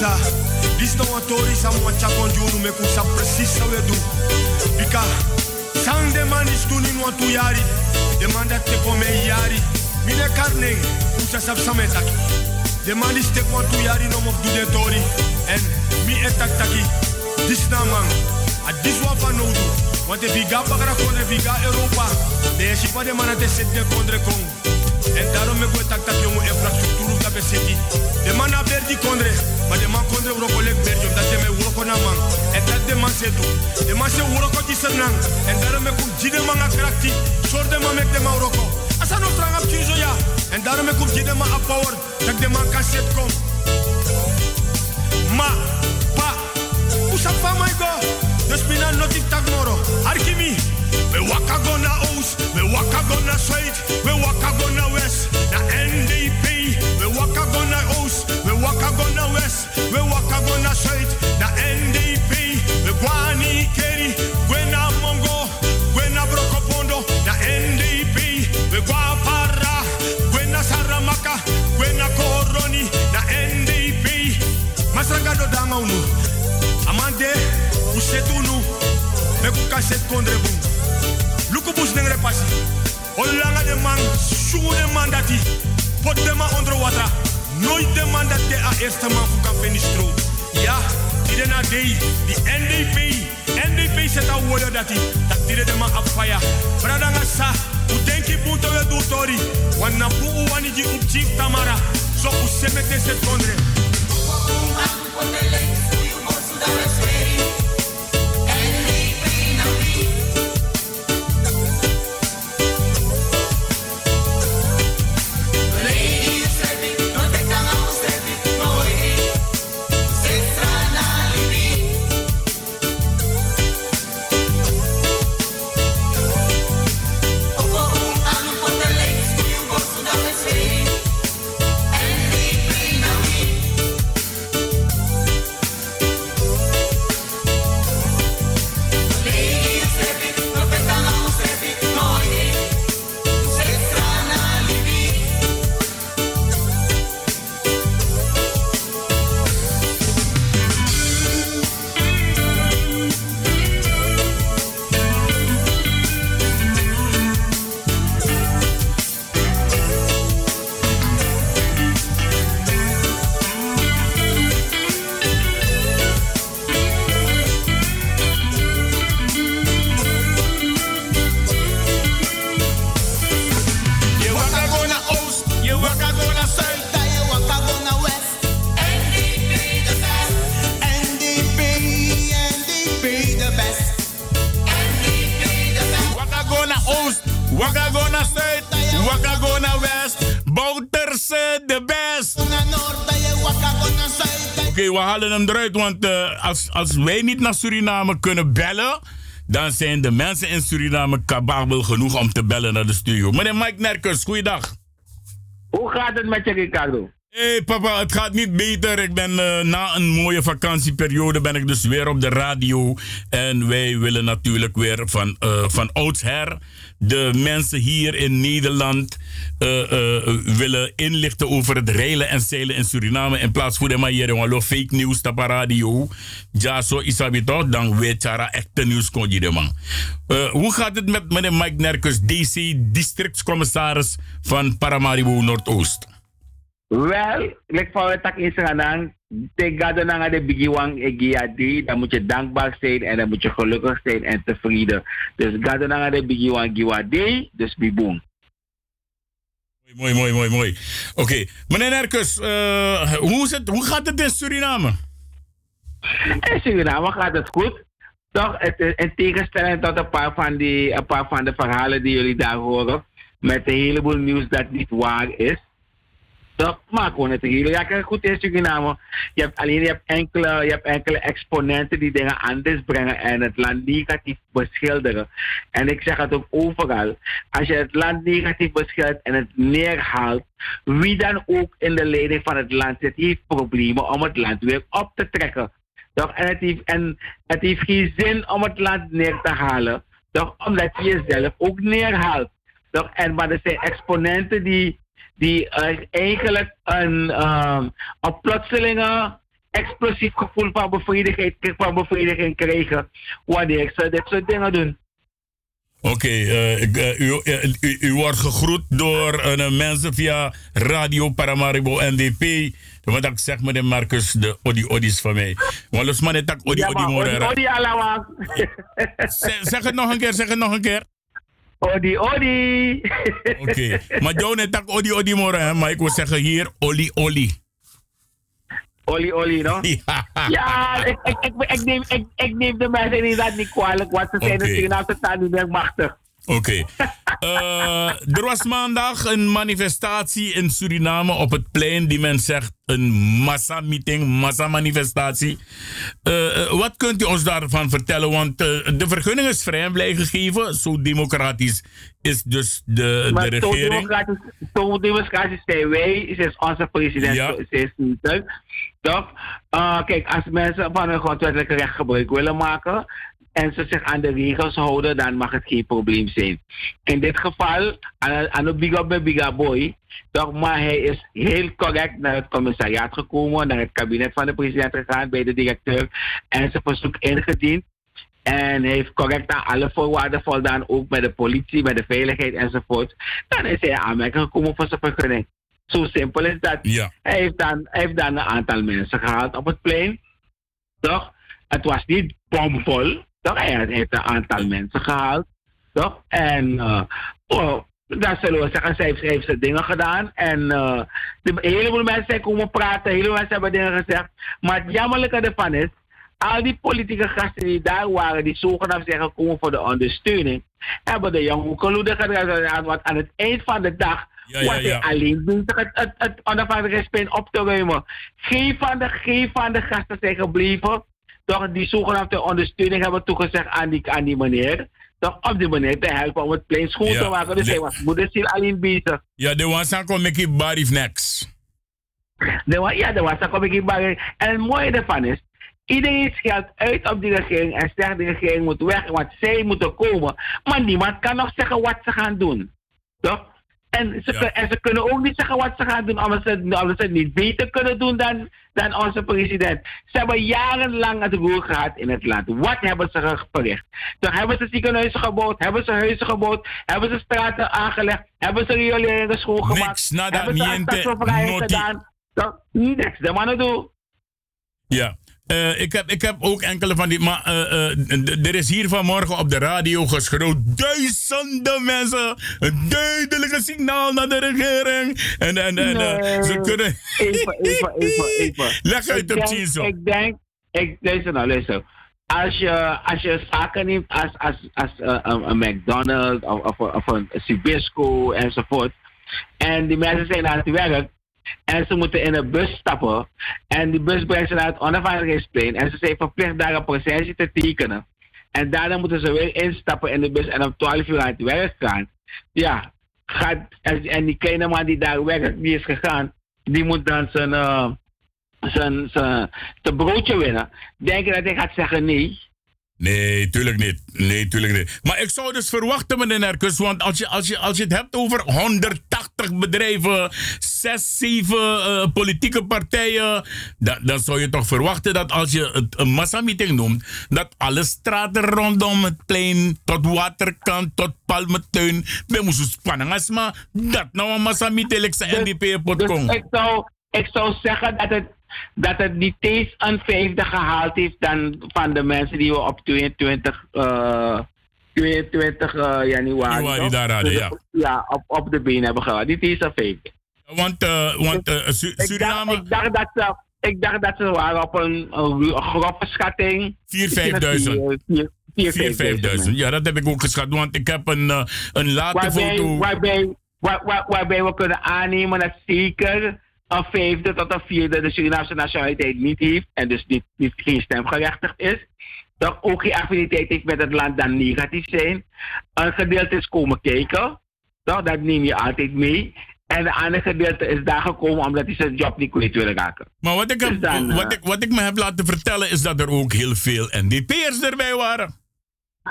sa, dis no watori sa mo junu me kusa precies sa we do. Bika, sang de man is tunin wa tu yari, de man dat te kome yari. Mine karne, kusa sab sametaki. De man is te kwa tu yari no mo du de tori. En mi etak taki, dis man, a wa van no. Want de viga bakara kondre viga Europa, de shipa de te set de kong. En daarom me goe tak tak jongen infrastructuur dat beseti. De man berdi kondre, maar de man kondre wuro kolek berdi omdat de me wuro kona man. En dat de man se. De man se wuro ko di senang. En daarom me kum jide man a krakti. Sor de man mek de man. Asa no trang ap kizo ya. En daarom me kum jide man a power. Dat de man kan set kom. Ma, waka go na oost, we waka go na zuid, we waka go na west. Na NDP, we waka go na oost, we waka go na west, we waka go na zuid. Na NDP, we guani keri, gwena mongo, gwena brokopondo. Na NDP, we gua para, gwena saramaka, koroni. Na NDP, masanga do dama unu. Amande, usetunu, me kukaset kondre bung. Luku bus nengre pasi. Olanga de man, sungu de man dati. Pot de man onder water. Nooit de man dat de a eerste man voor kan finistro. Ja, die na dei. Die NDP. NDP zet a woorden dati. Dat die de man afaya. Bradanga sa. U denki bunto we do tori. Wana bu wani ji up chief tamara. So u semete set kondre. Je halen hem eruit, want eh, als, als wij niet naar Suriname kunnen bellen, dan zijn de mensen in Suriname capabel genoeg om te bellen naar de studio. Meneer Mike Nerkens, goeiedag. Hoe gaat het met je, Ricardo? Hé hey papa, het gaat niet beter. Ik ben eh, na een mooie vakantieperiode ben ik dus weer op de radio. En wij willen natuurlijk weer van, uh, van oudsher de mensen hier in Nederland uh, willen inlichten over het reilen en zeilen in Suriname. In plaats van de manier van fake news op radio. Ja, zo is het toch? Dan weet je echte nieuws kon je man. hoe gaat het met meneer Mike Nerkus, DC, districtscommissaris van Paramaribo Noordoost? Wel, ik van het tak is gaan tegen naar de bigiwang dan moet je dankbaar zijn en dan moet je gelukkig zijn en tevreden. Dus gado naar de bigiwang giwadi, dus biboom. Mooi, mooi, mooi, mooi. Oké, okay. meneer Nerkus, uh, hoe, is het, hoe gaat het in Suriname? In Suriname gaat het goed. Toch, het, in tegenstelling tot een paar, van die, een paar van de verhalen die jullie daar horen, met een heleboel nieuws dat niet waar is. Dat maakt gewoon het hele. Ja, kijk goed in Suriname. Je hebt alleen je hebt enkele, je hebt enkele exponenten die dingen anders brengen en het land negatief beschilderen. En ik zeg het ook overal. Als je het land negatief beschildert en het neerhaalt, wie dan ook in de leiding van het land zit, heeft problemen om het land weer op te trekken. Toch? En, het heeft, en het heeft geen zin om het land neer te halen. Toch? Omdat je jezelf ook neerhaalt. Toch? En maar er zijn exponenten die die uh, eigenlijk een, uh, een plotselinge explosief gevoel van bevrediging, van bevrediging kregen wanneer ze dit soort dingen doen. Oké, okay, uh, u, u, u, wordt gegroet door mensen via Radio Paramaribo NDP. Want ik zeg meneer Marcus, de Odi Odis van mij. Want los het Odi Odi. Zeg het nog een keer, zeg het nog een keer. Odi Odi. Oké, okay. maar jou net tak Odi Odi morgen, maar ik wil zeggen hier Oli Oli. Oli Oli, no? Ja, ja ik, ik, ik, ik, neem, ik, ik neem de mensen inderdaad niet kwalijk, want ze zijn okay. natuurlijk ze staan niet meer machtig. Oké. Okay. Uh, er was maandag een manifestatie in Suriname op het plein die men zegt een massa-meeting, massa-manifestatie. Uh, wat kunt u ons daarvan vertellen? Want uh, de vergunning is vrij en blij gegeven. Zo democratisch is dus de, maar de regering. Democratisch, zo democratisch zijn wij, is onze president, ja. is niet. Toch? kijk, als mensen van hun grondwettelijke recht gebruik willen maken, en ze zich aan de regels houden, dan mag het geen probleem zijn. In dit geval, aan de big up big boy, toch, maar hij is heel correct naar het commissariaat gekomen, naar het kabinet van de president gegaan, bij de directeur, en zijn verzoek ingediend. En hij heeft correct aan alle voorwaarden voldaan, ook met de politie, met de veiligheid enzovoort. Dan is hij aanmerking gekomen voor zijn vergunning. Zo simpel is dat. Ja. Hij, heeft dan, hij heeft dan een aantal mensen gehaald op het plein. Toch? Het was niet bomvol. Toch? Hij heeft een aantal mensen gehaald. Toch? En uh, oh, daar zullen we zeggen, zij heeft, heeft ze dingen gedaan. En uh, de, een heleboel mensen zijn komen praten, een heleboel mensen hebben dingen gezegd. Maar het jammerlijke ervan is, al die politieke gasten die daar waren, die zogenaamd zijn gekomen voor de ondersteuning, hebben de jonge gedaan. Want aan het eind van de dag ja, ja, ja. was hij alleen bezig het, het, het onafhankelijkheidsplein op te ruimen. Geen van, de, geen van de gasten zijn gebleven toch die zogenaamde ondersteuning hebben toegezegd aan die, aan die meneer. Toch op die manier te helpen om het plein schoon te maken. Dus hij was moederziel alleen bezig. Ja, de was aan kom ik barif next. Ja, de was kom ik barif. En het mooie ervan is, Iedereen scheldt uit op die regering en zegt de regering moet weg, want zij moeten komen. Maar niemand kan nog zeggen wat ze gaan doen. Toch? En ze, ja. en ze kunnen ook niet zeggen wat ze gaan doen, omdat ze, omdat ze het niet beter kunnen doen dan, dan onze president. Ze hebben jarenlang het roer gehad in het land. Wat hebben ze verricht? Toen hebben ze ziekenhuizen gebouwd, hebben ze huizen gebouwd, hebben ze straten aangelegd, hebben ze rioleringen schoongemaakt, Niks, nada, hebben ze niente, gedaan. Toch? Niks, de mannen doen. Ja. Uh, ik, heb, ik heb ook enkele van die. Maar uh, uh, er is hier vanmorgen op de radio geschreeuwd. Duizenden mensen. Een duidelijke signaal naar de regering. En, en, en nee. ze kunnen. Even, even, even. even. Leg uit op zo. Ik denk. Ik, luister nou, luister. Als je, als je zaken neemt als, als, als een, een McDonald's of, of, of een Sibisco enzovoort. En die mensen zijn aan het werk en ze moeten in een bus stappen. En die bus brengt ze naar het onafhankelijkheidsplein. En ze zijn verplicht daar een processie te tekenen. En daarna moeten ze weer instappen in de bus en om 12 uur aan het werk gaan. Ja, gaat, en, en die kleine man die daar werkt, die is gegaan, die moet dan zijn, eh, zijn, zijn, zijn broodje winnen. Denk je dat hij gaat zeggen nee? Nee, tuurlijk niet. Nee, tuurlijk niet. Maar ik zou dus verwachten, meneer Nerkus, want als je, als je, als je het hebt over 180 bedrijven, 6, 7 uh, politieke partijen, dan, dan zou je toch verwachten dat als je het een massameeting noemt, dat alle straten rondom het plein, tot waterkant, tot palmentuin, bij moesten spannen. Als maar dat nou een massameeting Dus- NDP-pot Dus ik zou, ik zou zeggen dat het, dat het niet eens een vijfde gehaald heeft dan van de mensen die we op 22, eh 22 eh, januari, daar hadden, ja. ja, op, op de been hebben gehad. Niet eens een vijfde. Want, eh, want eh, Su- Ik dacht, Suriname... ik, dacht dat ze, ik dacht dat ze waren op een, een, grove schatting. 4.000. 4.000. 4.000. Ja, dat heb ik ook geschat. Want ik heb een, eh, een late Waarbij, foto. waarbij, waar, waar- waarbij we kunnen aannemen dat zeker een vijfde tot een vierde de Surinaamse nationaliteit niet heeft en dus niet, niet geen stemgerechtigd is. Dat ook geen affiniteit heeft met het land dan negatief zijn. Een gedeelte is komen kijken. Toch? Dat neem je altijd mee. En de andere gedeelte is daar gekomen omdat hij zijn job niet kwijt wil raken. Maar wat ik, heb, Dus dan, eh, wat, ik, wat ik me heb laten vertellen is dat er ook heel veel NDP'ers erbij waren.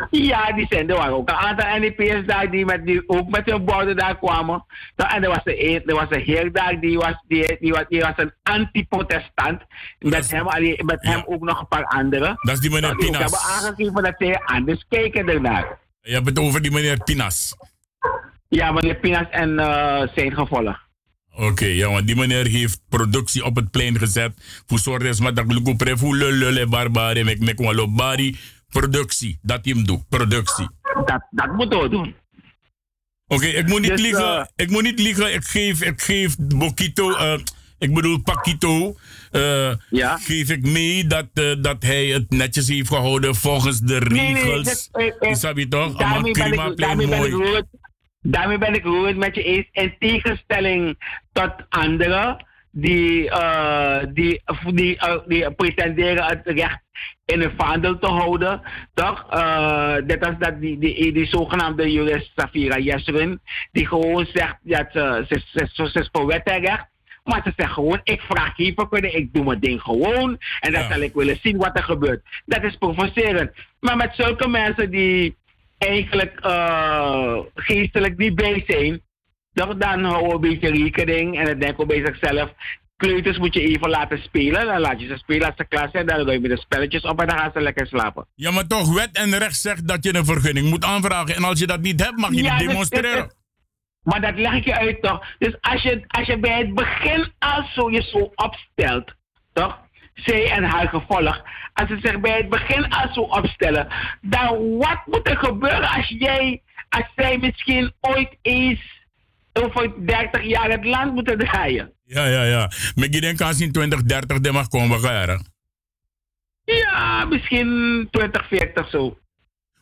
Ja, die zijn er waren ook een aantal NDP'ers daar die, met, die ook met hun borden daar kwamen. Nou, en er was, een, er was een heer daar die was, die, die was, die was een anti-protestant. Met, hem, met hem ook nog een paar anderen. Dat is die meneer Nou, die Pinas. hebben aangegeven dat zij anders kijken ernaar. Je hebt het over die meneer Pinas. Ja, meneer Pinas en eh, zijn gevolg. Oké, ja, want die meneer heeft productie op het plein gezet. Voor zorgen dat dat luko prefu lulule barbare mek mek bari. Productie, dat hij hem doet. Productie. Dat, dat moeten we doen. Oké, ik moet niet Dus, liegen. eh, ik moet niet liegen. Ik geef, ik geef Bokito, eh, ik bedoel Pakito, eh, geef ik mee dat, dat hij het netjes heeft gehouden volgens de Nee, nee, regels. eh, Je snap je toch? Daarmee ben, ik, daarmee, ben ik mooi. rood, daarmee ben ik rood met je eens. In tegenstelling tot anderen die, eh, die, die, eh, die pretenderen het recht in een vaandel te houden. Toch? Eh net als dat die, die, die zogenaamde jurist Safira Yesrin, die gewoon zegt dat ze, ze, ze, ze, is voor wet en recht. Maar ze zegt gewoon, ik vraag hiervoor kunnen, ik doe mijn ding gewoon. En dan zal ik willen zien wat er gebeurt. Dat is provocerend. Maar met zulke mensen die eigenlijk eh, geestelijk niet bij zijn, toch, dan houden we een beetje rekening en dan denken we bij zichzelf. Kleuters moet je even laten spelen. Dan laat je ze spelen als ze klaar zijn. Dan doe je met de spelletjes op en dan gaan ze lekker slapen. Ja, maar toch, wet en recht zegt dat je een vergunning moet aanvragen. En als je dat niet hebt, mag je Ja, niet demonstreren. Maar dat leg ik je uit toch? Dus als je, als je bij het begin al zo je zo opstelt, toch? Zij en haar gevolg. Als ze zich bij het begin al zo opstellen, dan wat moet er gebeuren als jij, als zij misschien ooit eens over 30 jaar het land moeten draaien? Ja, ja, ja. Maar ik denk als in 2030 de mag komen gaan. Ja, misschien 2040 zo.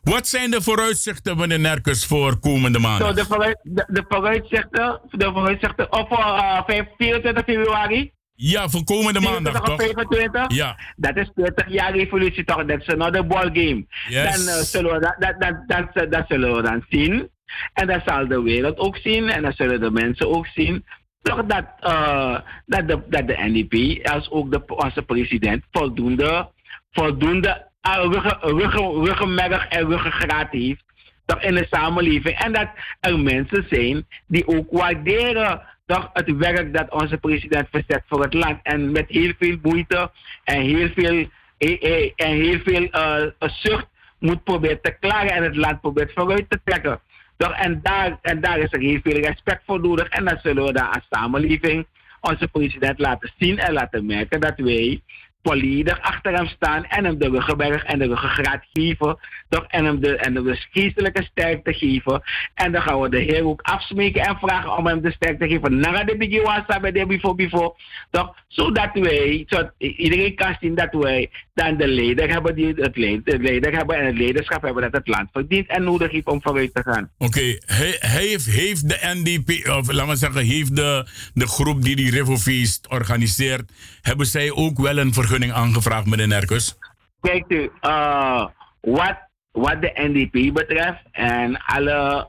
Wat zijn de vooruitzichten, meneer Nerkes, voor komende maanden? De, vooruit, de, de vooruitzichten, de vooruitzichten op uh, 24 februari. Ja, voor komende maandag, 24 of toch? 25? Ja. Dat is 20 jaar revolutie toch? Dat is another ball game. Yes. Dan, eh, zullen we dat, dat, dat, dat, dat zullen we dan zien. En dat zal de wereld ook zien. En dat zullen de mensen ook zien. Toch dat, eh, dat, de, dat de NDP als ook de, onze president voldoende, voldoende ruggen, ruggenmerg en ruggengraat heeft toch in de samenleving. En dat er mensen zijn die ook waarderen toch het werk dat onze president verzet voor het land. En met heel veel moeite en heel veel, eh, eh, en heel veel eh, zucht moet proberen te klagen en het land probeert vooruit te trekken. En, daar, en daar is er heel veel respect voor nodig. En dan zullen we daar als samenleving onze president laten zien en laten merken dat wij volledig achter hem staan en hem de ruggenberg en de ruggengraat geven. Toch? En hem de, en de geestelijke sterkte geven. En dan gaan we de Heer ook afsmeken en vragen om hem de sterkte te geven. Naar de bigiwasa bij de bifo bifo. Toch? Zodat wij, zodat iedereen kan zien dat wij dan de leider hebben die het, leider hebben en het leiderschap hebben dat het land verdient en nodig heeft om vooruit te gaan. Oké, heeft, heeft de NDP, of laat maar zeggen, heeft de, de groep die die Rivofeest organiseert, hebben zij ook wel een vergunning aangevraagd, meneer Nerkus? Kijk u, uh, wat wat de NDP betreft en alle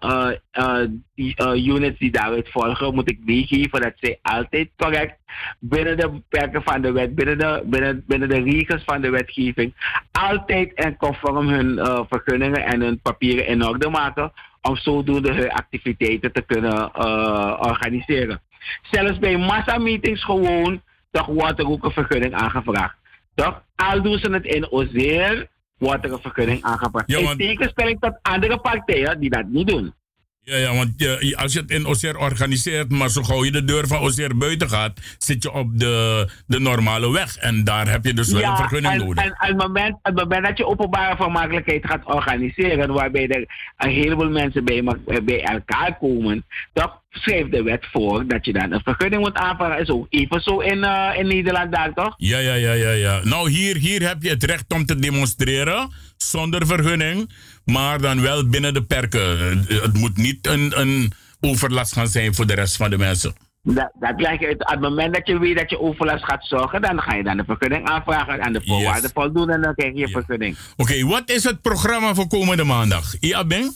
die, uh, units die daaruit volgen, moet ik meegeven dat zij altijd correct binnen de beperken van de wet, binnen de, binnen, binnen de regels van de wetgeving, altijd en conform hun vergunningen en hun papieren in orde maken om zodoende hun activiteiten te kunnen organiseren. Zelfs bij massameetings gewoon, toch wordt er ook een vergunning aangevraagd. Toch? Al doen ze het in Ozeer, wordt er een vergunning aangepast. Ja, want... In tegenstelling tot andere partijen die dat niet doen. Ja, ja, want je, als je het in Ozer organiseert, maar zo gauw je de deur van Ozer buiten gaat, zit je op de, de normale weg. En daar heb je dus wel een vergunning en, nodig. En het moment, het moment dat je openbare vermakelijkheid gaat organiseren, waarbij er een heleboel mensen bij, bij elkaar komen, dan schrijft de wet voor dat je dan een vergunning moet aanvragen. Is ook even zo in, uh, in Nederland daar, toch? Ja, ja, ja, ja, ja. Nou, hier, hier heb je het recht om te demonstreren zonder vergunning, maar dan wel binnen de perken. Het moet niet een, een overlast gaan zijn voor de rest van de mensen. Dat, dat leg je uit. Op het moment dat je weet dat je overlast gaat zorgen, dan ga je dan de vergunning aanvragen en de voorwaarden yes. voldoen en dan krijg je je vergunning. Oké, okay, wat is het programma voor komende maandag? Ja, Ben?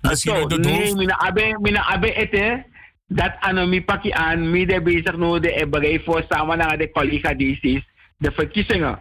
Misschien uit het nee, mijn abe, mijn abe ete, dat anomi pakje aan, midden bezig nu de bereid voor samen naar de collega DC's, de verkiezingen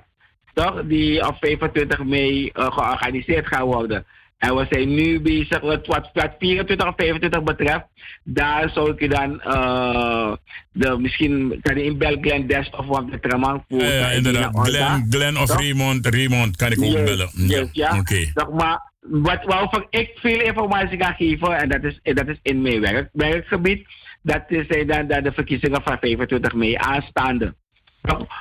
toch? Die op 25 mei uh, georganiseerd gaan worden. En we zijn nu bezig, wat, wat, wat 24 of 25 betreft, daar zou ik je dan, uh, de, misschien kan je in Bel Glen Dest of wat de Tramang voor. Ja, ja inderdaad. Glen, Glen of Raymond, Raymond kan ik ook yes, bellen. Yes, ja, oké. Okay. maar wat, waarvan ik veel informatie kan geven, en dat is, dat is in mijn werk, werkgebied, dat is dan, dan de verkiezingen van 25 mei aanstaande.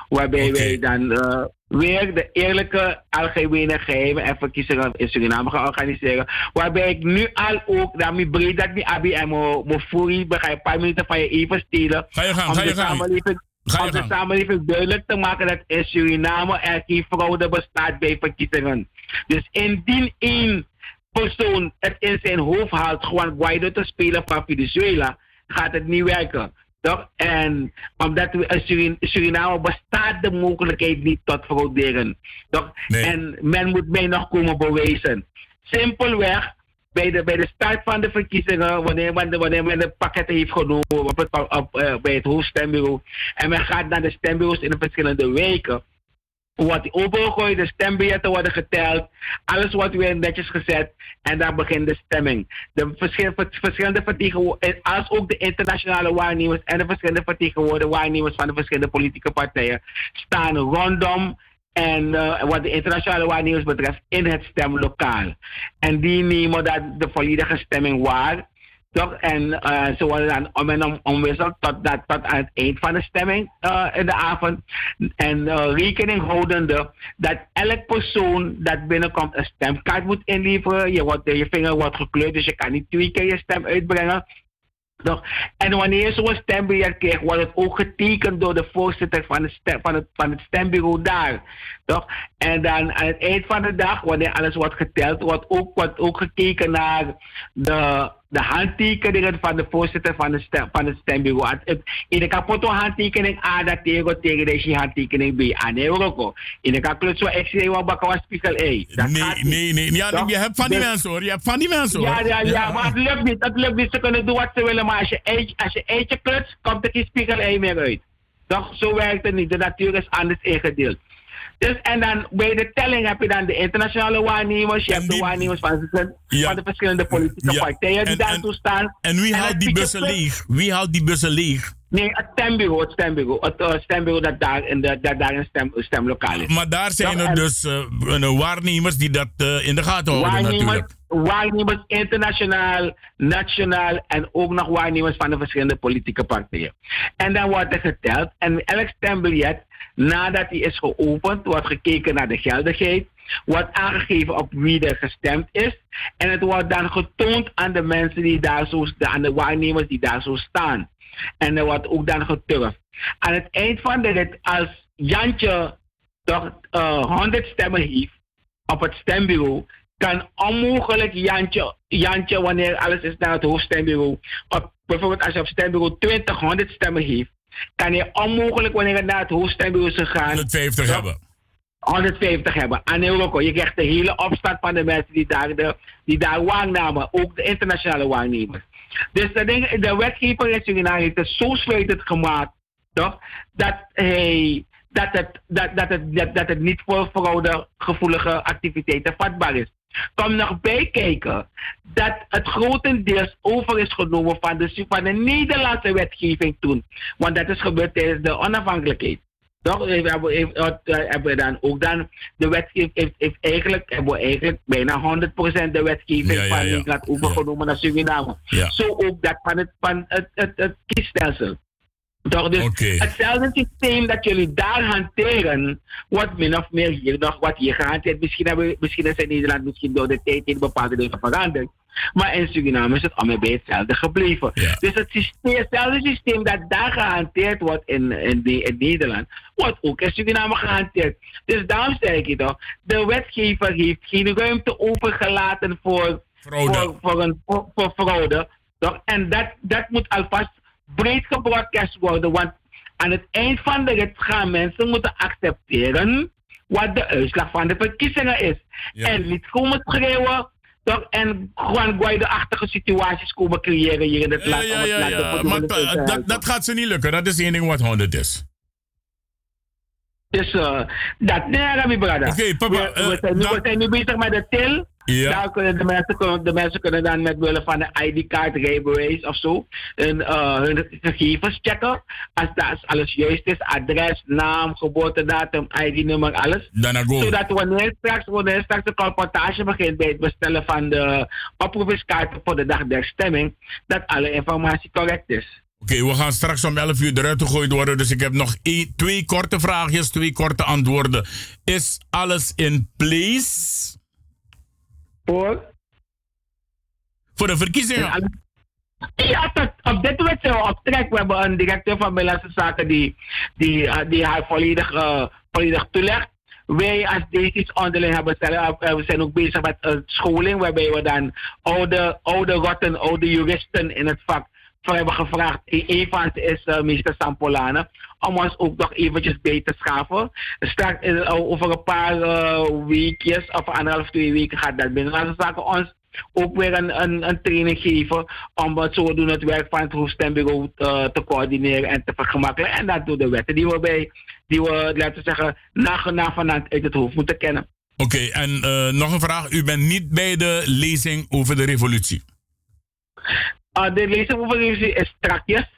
Waarbij okay. wij dan uh, weer de eerlijke algemene geheimen en verkiezingen in Suriname gaan organiseren. Waarbij ik nu al ook, daarmee breed dat die abi en mijn furi, ga je een paar minuten van je even stelen. Ga je gaan, om ga je de gaan. Samenleving, Ga je om de samenleving duidelijk te maken dat in Suriname er geen fraude bestaat bij verkiezingen. Dus indien één persoon het in zijn hoofd haalt Juan Guaido te spelen van Venezuela, gaat het niet werken. Toch? En omdat we in Surin Suriname bestaat de mogelijkheid niet tot frauderen. Toch? Nee. En men moet mij nog komen bewijzen. Simpelweg, bij de, bij de start van de verkiezingen, wanneer men de, wanneer men de pakketten heeft genomen op het, op, uh, bij het hoofdstembureau. En men gaat naar de stembureaus in de verschillende wijken wordt opengegooid, de stembiljetten worden geteld, alles wordt weer netjes gezet en dan begint de stemming. De verschil, verschillende vertegenwoordigers, als ook de internationale waarnemers en de verschillende vertegenwoordigers, waarnemers van de verschillende politieke partijen, staan rondom en uh, wat de internationale waarnemers betreft in het stemlokaal. En die nemen dat de volledige stemming waar. Toch? En uh, ze worden dan om en om omwisseld tot, dat, tot aan het eind van de stemming uh, in de avond. En uh, rekening houdende dat elk persoon dat binnenkomt een stemkaart moet inleveren. Je, wordt, je vinger wordt gekleurd, dus je kan niet twee keer je stem uitbrengen. Toch? En wanneer zo'n stembiljet krijgt, wordt het ook getekend door de voorzitter van, de van, het, van het stembureau daar. Toch? En dan aan het eind van de dag, wanneer alles wordt geteld, wordt ook, wordt ook gekeken naar de, de handtekeningen van de voorzitter van, de stem, van het stembureau. In de kapoto handtekening A, dat tegen tegen deze handtekening B. Aan de. In de kapoto zo zie wat bakken was spiegel E. Nee, nee, nee. Ja, je hebt van die mensen hoor. Je hebt van die mensen hoor. Ja, ja, ja, maar het lukt niet. Het lukt niet. Ze kunnen doen wat ze willen, maar als je eentje, als je eentje klutst, komt er geen spiegel E meer uit. Toch? Zo werkt het niet. De natuur is anders ingedeeld. Dus, en dan bij de telling heb je dan de internationale waarnemers, je hebt de waarnemers van, de, Ja. van de verschillende politieke Ja. partijen die En- daartoe staan. En wie houdt die bussen leeg? Wie houdt die bussen leeg? Nee, het stembureau, het stembureau. Het eh, stembureau dat daar in, de, dat daar een stem, stemlokaal is. Maar daar zijn er dus eh, waarnemers die dat eh, in de gaten houden waarnemers, natuurlijk. waarnemers internationaal, nationaal en ook nog waarnemers van de verschillende politieke partijen. En dan wordt er geteld en elk stembiljet, nadat die is geopend, wordt gekeken naar de geldigheid, wordt aangegeven op wie er gestemd is en het wordt dan getoond aan de mensen die daar zo aan de waarnemers die daar zo staan. En er wordt ook dan geturfd. Aan het eind van de rit, als Jantje toch eh 100 stemmen heeft op het stembureau, kan onmogelijk Jantje, Jantje, wanneer alles is naar het hoofdstembureau, op, bijvoorbeeld als je op stembureau 20, 100 stemmen heeft, kan je onmogelijk wanneer het naar het hoofdstembureau is gegaan, 150 hebben. 150 hebben. Aan Europa. Je krijgt de hele opstand van de mensen die daar, de, die daar waarnemen. Ook de internationale waarnemers. Dus de, ding, de wetgever in Suriname heeft het zo sluitend gemaakt. Toch? Dat, hij, dat, het, dat, dat, het, dat, dat het niet voor fraudegevoelige activiteiten vatbaar is. Kom nog bijkijken dat het grotendeels over is genomen van de, van de Nederlandse wetgeving toen. Want dat is gebeurd tijdens de onafhankelijkheid. Toch? We hebben, we- eh, hebben we dan ook dan de wetgeving heeft, heeft eigenlijk, hebben we eigenlijk bijna 100% de wetgeving Ja, ja, van ja. Nederland overgenomen naar Suriname. Ja. Zo ook dat van het, van het, het, het kiesstelsel. Toch? Dus hetzelfde systeem dat jullie daar hanteren, wordt min of meer hier nog wat hier gehanteerd. Misschien, hebben, misschien is in Nederland misschien door de tijd in bepaalde dingen veranderd. Maar in Suriname is het allemaal bij hetzelfde gebleven. Dus het systeem, hetzelfde systeem dat daar gehanteerd wordt in, in, die, in Nederland, wordt ook in Suriname gehanteerd. Dus daarom zeg ik je toch, de wetgever heeft geen ruimte overgelaten voor. Voor, voor, een, voor, voor fraude. Toch? En dat, dat moet alvast breed gebroadcast worden. Want aan het eind van de rit gaan mensen moeten accepteren wat de uitslag van de verkiezingen is. En niet komen schreeuwen. Toch? En gewoon achtige situaties komen creëren hier in het land. Ja, ja, ja. Maar dat, gaat ze niet lukken. Dat is één ding wat 100 is. Dus uh, dat, nee, Rami Brada. Oké, papa, We, we, eh, zijn nu, dan- we zijn nu bezig met de til. Ja. Daar kunnen de, mensen, kunnen- de mensen kunnen dan met behulp van een ID-kaart, rijbewijs of zo, hun, eh, hun gegevens checken. Als, dat, alles juist is, adres, naam, geboortedatum, ID-nummer, alles. Zodat wanneer straks, wanneer straks de colportage begint bij het bestellen van de oproepingskaarten voor de dag der stemming, dat alle informatie correct is. Oké, we gaan straks om 11 uur eruit gegooid worden. Dus ik heb nog één, twee korte vraagjes, twee korte antwoorden. Is alles in place? Voor? Voor de verkiezingen? Ja, tot, op dit moment zijn we op trek. We hebben een directeur van Binnenlandse Zaken die, die, eh, die haar volledig, eh, volledig toelegt. Wij als DC's onderling hebben zelf, eh, we zijn ook bezig met scholing, waarbij we dan oude, oude rotten, oude juristen in het vak voor hebben gevraagd. Een van ze is uh, meester Sampolane. Om ons ook nog eventjes bij te schaven. Straks eh, over een paar uh, weekjes of anderhalf, twee weken gaat dat Binnenlandse Zaken ons ook weer een, een, een training geven om het zo doen het werk van het hoofdstembureau uh, te coördineren en te vergemakkelijken. En dat door de wetten die we bij, die we, laten we zeggen, na, na vanavond uit het hoofd moeten kennen. Oké, en uh, nog een vraag. U bent niet bij de lezing over de revolutie? Uh, de lezing over de revolutie is strakjes.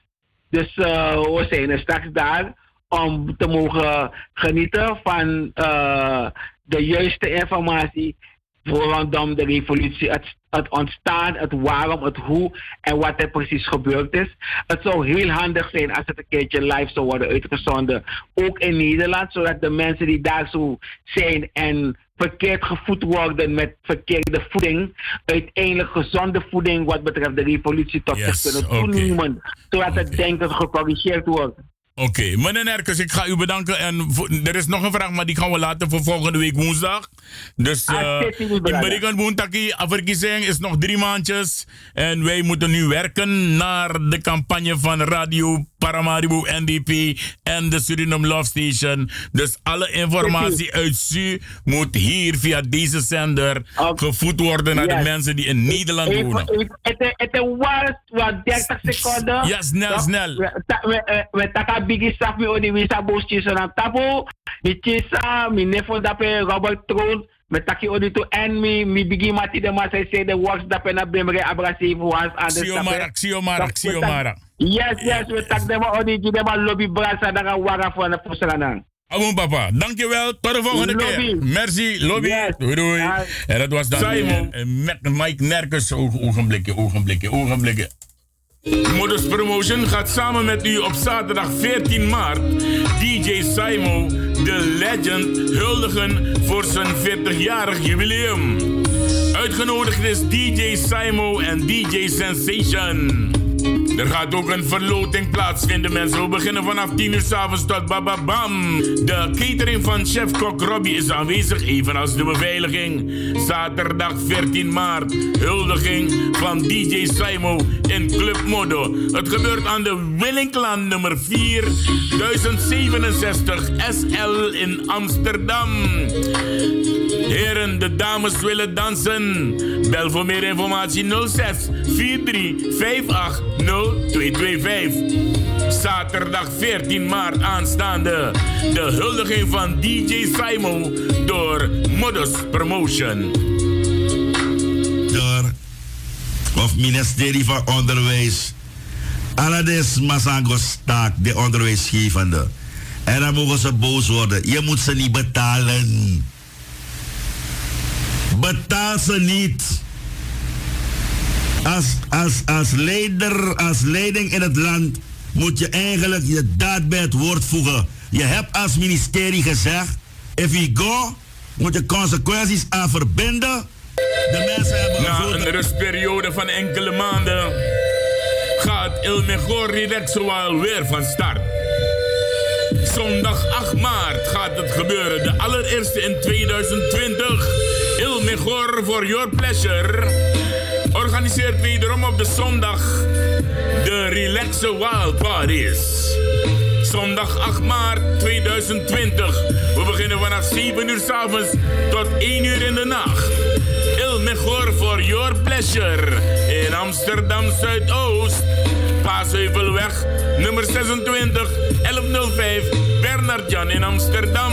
Dus we zijn er straks daar om te mogen genieten van uh, de juiste informatie rondom de revolutie. Het, het, ontstaan, het waarom, het hoe en wat er precies gebeurd is. Het zou heel handig zijn als het een keertje live zou worden uitgezonden. Ook in Nederland, zodat de mensen die daar zo zijn en verkeerd gevoed worden met verkeerde voeding, uiteindelijk gezonde voeding wat betreft de revolutie tot yes, zich kunnen toenemen. Zodat okay. het denken gecorrigeerd wordt. Oké, okay. meneer Nerkes, ik ga u bedanken. En er is nog een vraag, maar die gaan we laten voor volgende week woensdag. Dus uh, in Berikan Woentaki, verkiezing is nog drie maandjes. En wij moeten nu werken naar de campagne van Radio Paramaribo NDP en de Suriname Love Station. Dus alle informatie uit Su moet hier via deze zender gevoed worden naar yes. de mensen die in Nederland wonen. Het was wat 30 seconden. Ja, snel, snel. We takken bigi saf mi wisa bos chisa na tapo. Mi chisa, mi nefo dape Robert Troon. Me taki odi to en mi, mi bigi mati de ma say say the works dape na bemre abrasive was and the Siomara, siomara, siomara. Yes, yes, we tak dem odi ji dem lobby brasa daga wara voor na pusalanan. Abon papa, dankjewel. Tot de volgende lobby. keer. Merci, lobby. Yes. Doei doei. Ja. En dat was dan Simon. met Mike Nerkes. Ogenblikken, ogenblikken, ogenblikken. Modus Promotion gaat samen met u op zaterdag 14 maart DJ Simo, de legend, huldigen voor zijn 40-jarig jubileum. Uitgenodigd is DJ Simo en DJ Sensation. Er gaat ook een verloting plaatsvinden, mensen. We beginnen vanaf 10 uur s'avonds tot bababam. De catering van chef-kok Robbie is aanwezig, evenals de beveiliging. Zaterdag 14 maart, huldiging van DJ Simo in Club Modo. Het gebeurt aan de Willinklaan nummer 4, 1067 SL in Amsterdam. Heren, de dames willen dansen. Bel voor meer informatie 06 43 58 0225. Zaterdag 14 maart aanstaande. De huldiging van DJ Simo door Modus Promotion. Door of ministerie van Onderwijs. Allemaal Masango staak, de onderwijsgevende. En dan mogen ze boos worden. Je moet ze niet betalen. Betaal ze niet. Als, als, als leider, als leiding in het land moet je eigenlijk je daad bij het woord voegen. Je hebt als ministerie gezegd, if you go, moet je consequenties aan verbinden. De mensen hebben Na een rustperiode van enkele maanden gaat Il Mejor Relaxual weer van start. Zondag 8 maart gaat het gebeuren, de allereerste in 2020. Il Mejor for Your Pleasure organiseert wederom op de zondag de Relaxe Wild Parties. Zondag 8 maart 2020. We beginnen vanaf 7 uur s avonds tot 1 uur in de nacht. Il Mejor for Your Pleasure in Amsterdam Zuidoost. Paasheuvelweg nummer 26 1105 Bernard Jan in Amsterdam.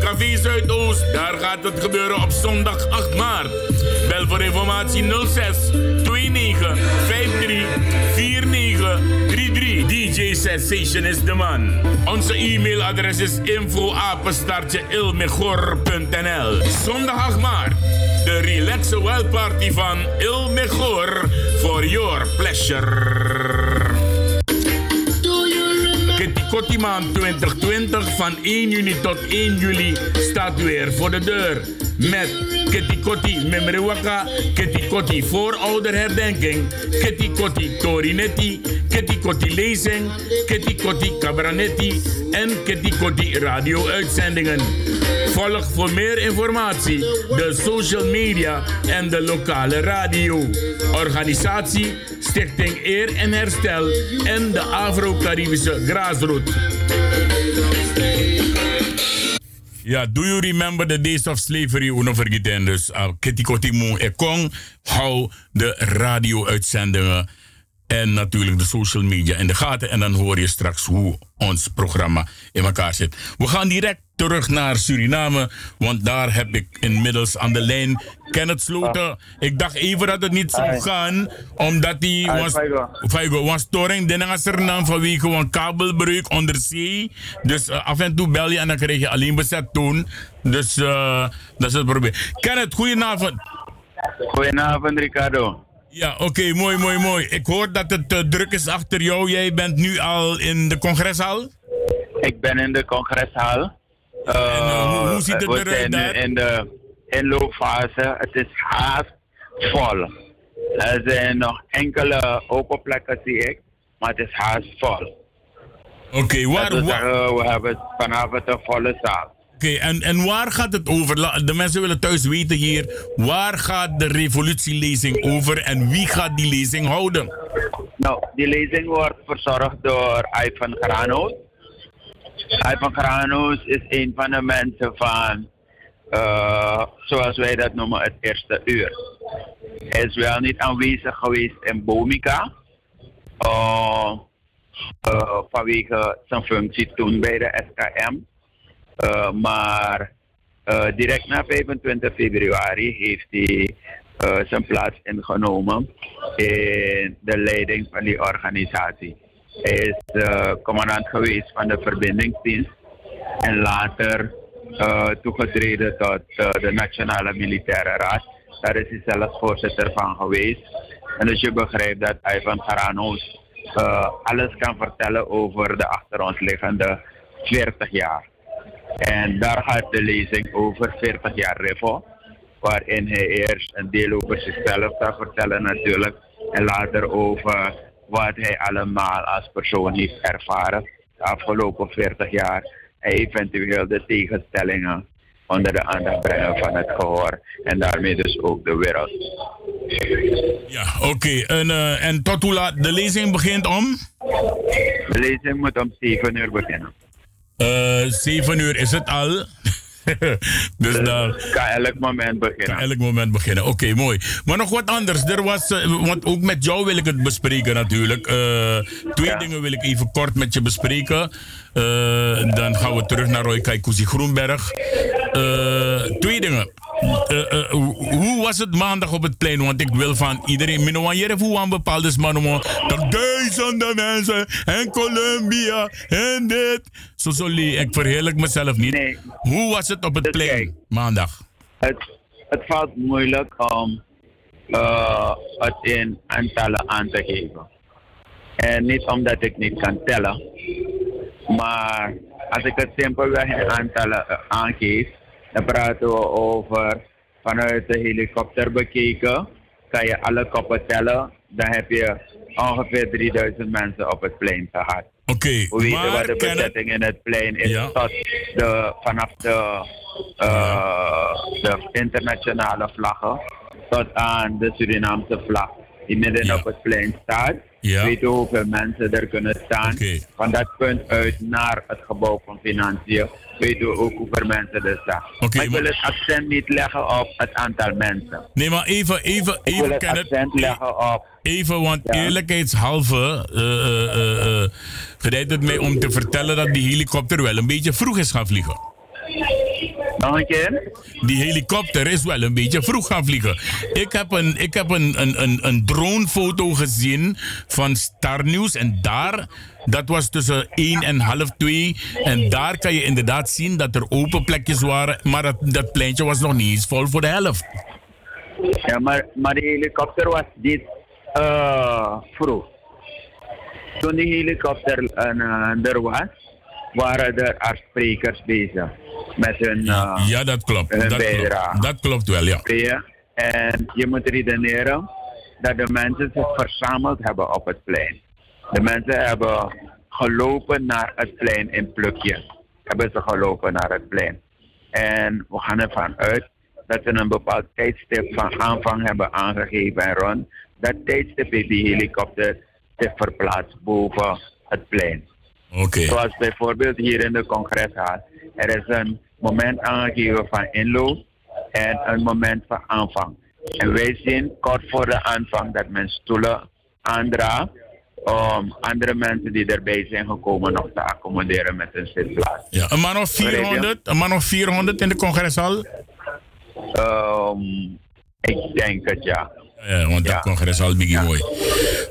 Café Zuidoost, daar gaat het gebeuren op zondag 8 maart. Bel voor informatie 06 29 53 49 33. DJ Sensation is de man. Onze e-mailadres is info ilmegor.nl. Zondag 8 maart. De Relaxe Wild Party van Il Mejor for your pleasure. Kitty maand 2020 van 1 juni tot 1 juli staat weer voor de deur. Met Kitty Kotti Memrewaka, Kitty Kotti voorouderherdenking, Kitty Kotti Torinetti, Kitty Kotti lezing, Kitty Kotti Cabranetti en Kitty Kotti radio-uitzendingen. Volg voor meer informatie de social media en de lokale radio. Organisatie Stichting Eer en Herstel en de Afro-Caribische Graasroute. Ja, do you remember the days of slavery? Uno vergeten dus. Uh, Kitty Kotti Moon Ekong. Hou de radio-uitzendingen en natuurlijk de social media in de gaten. En dan hoor je straks hoe ons programma in elkaar zit. We gaan direct terug naar Suriname, want daar heb ik inmiddels aan de lijn Kenneth Sloten. Ik dacht even dat het niet zou gaan, omdat hij was, Faigo, was storing. Er dan vanwege een kabelbreuk onder zee. Dus uh, af en toe bel je en dan krijg je alleen bezet toon. Dus uh, dat is het probleem. Kenneth, goedenavond. Goedenavond, Ricardo. Ja, oké, okay, mooi, mooi, mooi. Ik hoor dat het uh, druk is achter jou. Jij bent nu al in de congreshal? Ik ben in de congreshal. Uh, en, uh, hoe, hoe, ziet het eruit zijn daar? in de inloopfase. Het is haast vol. Er zijn nog enkele open plekken, zie ik. Maar het is haast vol. Oké, okay, waar... Dus, we hebben vanavond een volle zaal. Oké, en, en waar gaat het over? De mensen willen thuis weten hier. Waar gaat de revolutielezing over en wie gaat die lezing houden? Nou, die lezing wordt verzorgd door Ivan Granoot. Ivan Granoot is een van de mensen van, uh, zoals wij dat noemen, het eerste uur. Hij is wel niet aanwezig geweest in Bomica. Uh, vanwege zijn functie toen bij de SKM. Uh, maar uh, direct na 25 februari heeft hij uh, zijn plaats ingenomen in de leiding van die organisatie. Hij is commandant geweest van de verbindingsdienst en later toegetreden tot de Nationale Militaire Raad. Daar is hij zelfs voorzitter van geweest. En dus je begrijpt dat Ivan Garano's alles kan vertellen over de achter ons liggende 40 jaar. En daar gaat de lezing over 40 jaar Revo, waarin hij eerst een deel over zichzelf gaat vertellen natuurlijk En later over wat hij allemaal als persoon heeft ervaren de afgelopen 40 jaar. En eventueel de tegenstellingen onder de aandacht brengen van het gehoor. En daarmee dus ook de wereld. Ja, oké. En, eh, en tot hoe laat? De lezing begint om? De lezing moet om 7 uur beginnen. Eh 7 uur is het al. dus dan kan elk moment beginnen. Kan elk moment beginnen. Oké, mooi. Maar nog wat anders. Er was, eh, want ook met jou wil ik het bespreken natuurlijk. Eh, twee dingen wil ik even kort met je bespreken. Eh, dan gaan we terug naar Roy Kaikousi Groenberg. Eh, twee dingen. Eh, hoe was het maandag op het plein? Want ik wil van iedereen. Minoanjere hoe aan bepaalde mannen. Dat duizenden mensen. En Colombia. En dit. Zo sorry, ik verheerlijk mezelf niet. Hoe was het op het plein maandag? Het, het valt moeilijk om het in aantallen aan te geven. En niet omdat ik niet kan tellen. Maar als ik het simpelweg in aantallen eh, aangeef, dan praten we over vanuit de helikopter bekeken. Kan je alle koppen tellen, dan heb je ongeveer 3000 mensen op het plein gehad. Oké, We weten wat de bezetting in het plein is tot de, vanaf de, eh, de internationale vlaggen tot aan de Surinaamse vlag die midden op het plein staat. Ja. Weet je hoeveel mensen er kunnen staan. Van dat punt uit naar het gebouw van Financiën weet je ook hoeveel mensen er staan. maar ik wil het accent niet leggen op het aantal mensen. Nee, maar even, even, Ik wil even, het Kenneth. accent leggen op Even, want eerlijkheidshalve eh, gereidt het mij om te vertellen dat die helikopter wel een beetje vroeg is gaan vliegen. Nog? Die helikopter is wel een beetje vroeg gaan vliegen. Ik heb een, ik heb een, een, een, een dronefoto gezien van Star News en daar, dat was tussen 1 en half 2. En daar kan je inderdaad zien dat er open plekjes waren, maar dat, dat pleintje was nog niet eens vol voor de helft. Ja, maar, maar de helikopter was niet eh, vroeg. Toen die helikopter eh, er was, waren er sprekers bezig met hun, eh, Ja, dat klopt. hun Dat bijdrage. klopt, dat klopt wel, ja. En je moet redeneren dat de mensen zich verzameld hebben op het plein. De mensen hebben gelopen naar het plein in plukjes. Hebben ze gelopen naar het plein. En we gaan ervan uit dat ze een bepaald tijdstip van aanvang hebben aangegeven en rond. Dat tijdstip heeft die helikopter zich verplaatst boven het plein. Oké. Zoals bijvoorbeeld hier in de congreshaal. Er is een moment aangegeven van inloop en een moment van aanvang. En wij zien kort voor de aanvang dat men stoelen aandraagt om andere mensen die erbij zijn gekomen nog te accommoderen met een zitplaats. Ja, een man of 400, een man of 400 in de congreshal? Ehm, ik denk het ja. Ja, want dat congres al biggie mooi.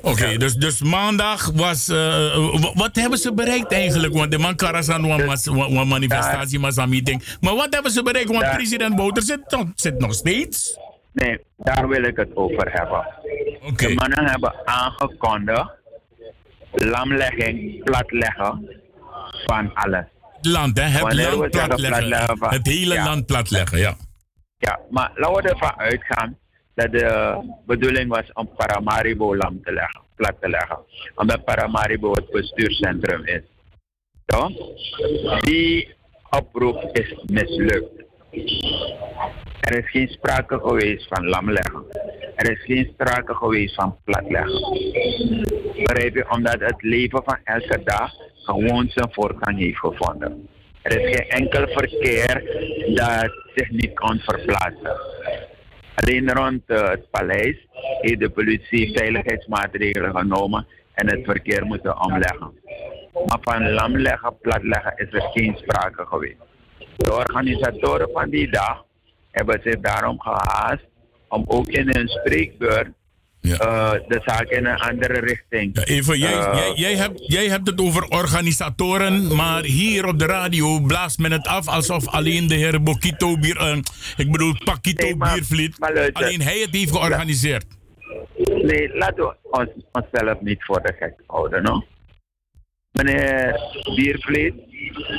Oké, dus, dus maandag was. eh, wat hebben ze bereikt eigenlijk? Want de man Karasan een manifestatie, was een meeting. Maar wat hebben ze bereikt? Want president Bouter zit, nog- zit nog steeds. Nee, daar wil ik het over hebben. De mannen hebben aangekondigd lamlegging, platleggen van alles. Het land, hè? Het Wanneer land platleggen. Het hele Ja. land platleggen, ja. Ja, maar laten we ervan uitgaan dat de bedoeling was om Paramaribo lam te leggen, plat te leggen. Omdat Paramaribo het bestuurscentrum is. Toch? Die oproep is mislukt. Er is geen sprake geweest van lamleggen. Er is geen sprake geweest van platleggen. Begrijp je? Omdat het leven van elke dag gewoon zijn voortgang heeft gevonden. Er is geen enkel verkeer dat zich niet kon verplaatsen. Alleen rond eh, het paleis heeft de politie veiligheidsmaatregelen genomen en het verkeer moeten omleggen. Maar van lamleggen, platleggen is er geen sprake geweest. De organisatoren van die dag hebben zich daarom gehaast om ook in hun spreekbeurt eh, de zaak in een andere richting. Even, jij, eh, jij, jij, hebt, jij hebt het over organisatoren, maar hier op de radio blaast men het af alsof alleen de heer Bokito Bier, eh, ik bedoel Pakito Biervliet, alleen hij het heeft georganiseerd. Nee, laten we ons, onszelf niet voor de gek houden, no? Meneer Biervliet,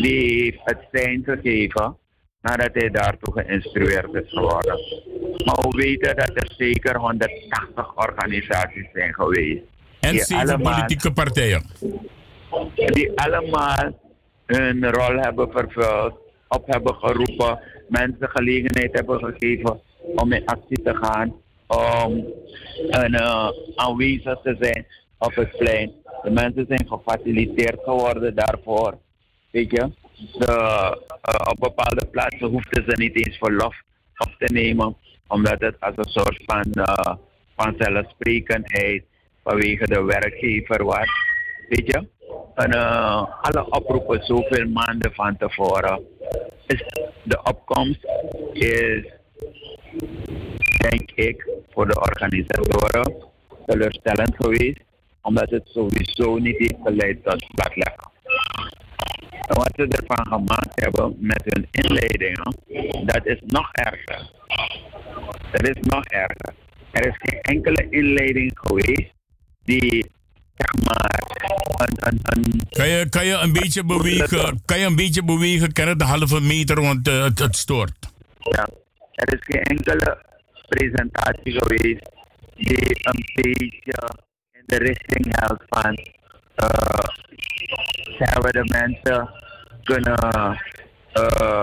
die heeft het zijn gegeven nadat hij daartoe geïnstrueerd is geworden. Maar we weten dat er zeker 180 organisaties zijn geweest. En die zeven allemaal- politieke partijen. die allemaal hun rol hebben vervuld, op hebben geroepen, mensen gelegenheid hebben gegeven om in actie te gaan, om en, eh, aanwezig te zijn op het plein. De mensen zijn gefaciliteerd geworden daarvoor. Weet je, de, eh, op bepaalde plaatsen hoefden ze niet eens verlof op te nemen, omdat het als een soort van eh vanzelfsprekendheid vanwege de werkgever was. Weet je? En eh, alle oproepen zoveel maanden van tevoren. Is de opkomst is, denk ik, voor de organisatoren teleurstellend geweest, omdat het sowieso niet heeft geleid tot platleggen. Wat ze ervan gemaakt hebben met hun inleidingen, dat is nog erger. Dat is nog erger. Er is geen enkele inleiding geweest die, zeg maar, een, een, een Kan je, kan je een beetje bewegen? Kan je een beetje bewegen? Ken het de halve meter, want eh, het, het stoort. Ja, er is geen enkele presentatie geweest die een beetje in de richting helpt van zijn we de mensen kunnen eh,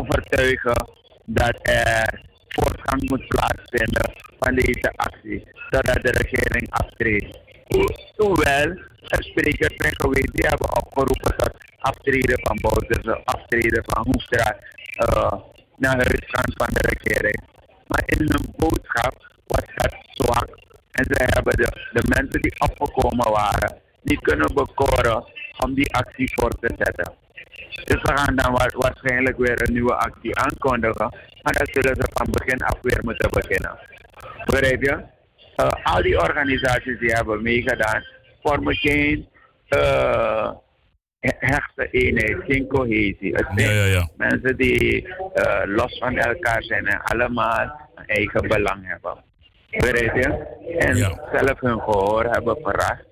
overtuigen dat er voortgang moet plaatsvinden van deze actie, zodat de regering aftreedt. Ho- Hoewel er sprekers zijn geweest die hebben opgeroepen tot aftreden van Bouterse, aftreden van Hoefstraat, eh naar huis gaan van de regering. Maar in hun boodschap was dat zwak. En ze hebben de, de mensen die opgekomen waren niet kunnen bekoren om die actie voor te zetten. Dus we gaan dan wa- waarschijnlijk weer een nieuwe actie aankondigen. Maar dan zullen ze van begin af weer moeten beginnen. Begrijp je? Eh, al die organisaties die hebben meegedaan, vormen geen he- hechte eenheid, geen cohesie. Het zijn mensen die eh, los van elkaar zijn en allemaal een eigen belang hebben. Begrijp je? En zelf hun gehoor hebben verrast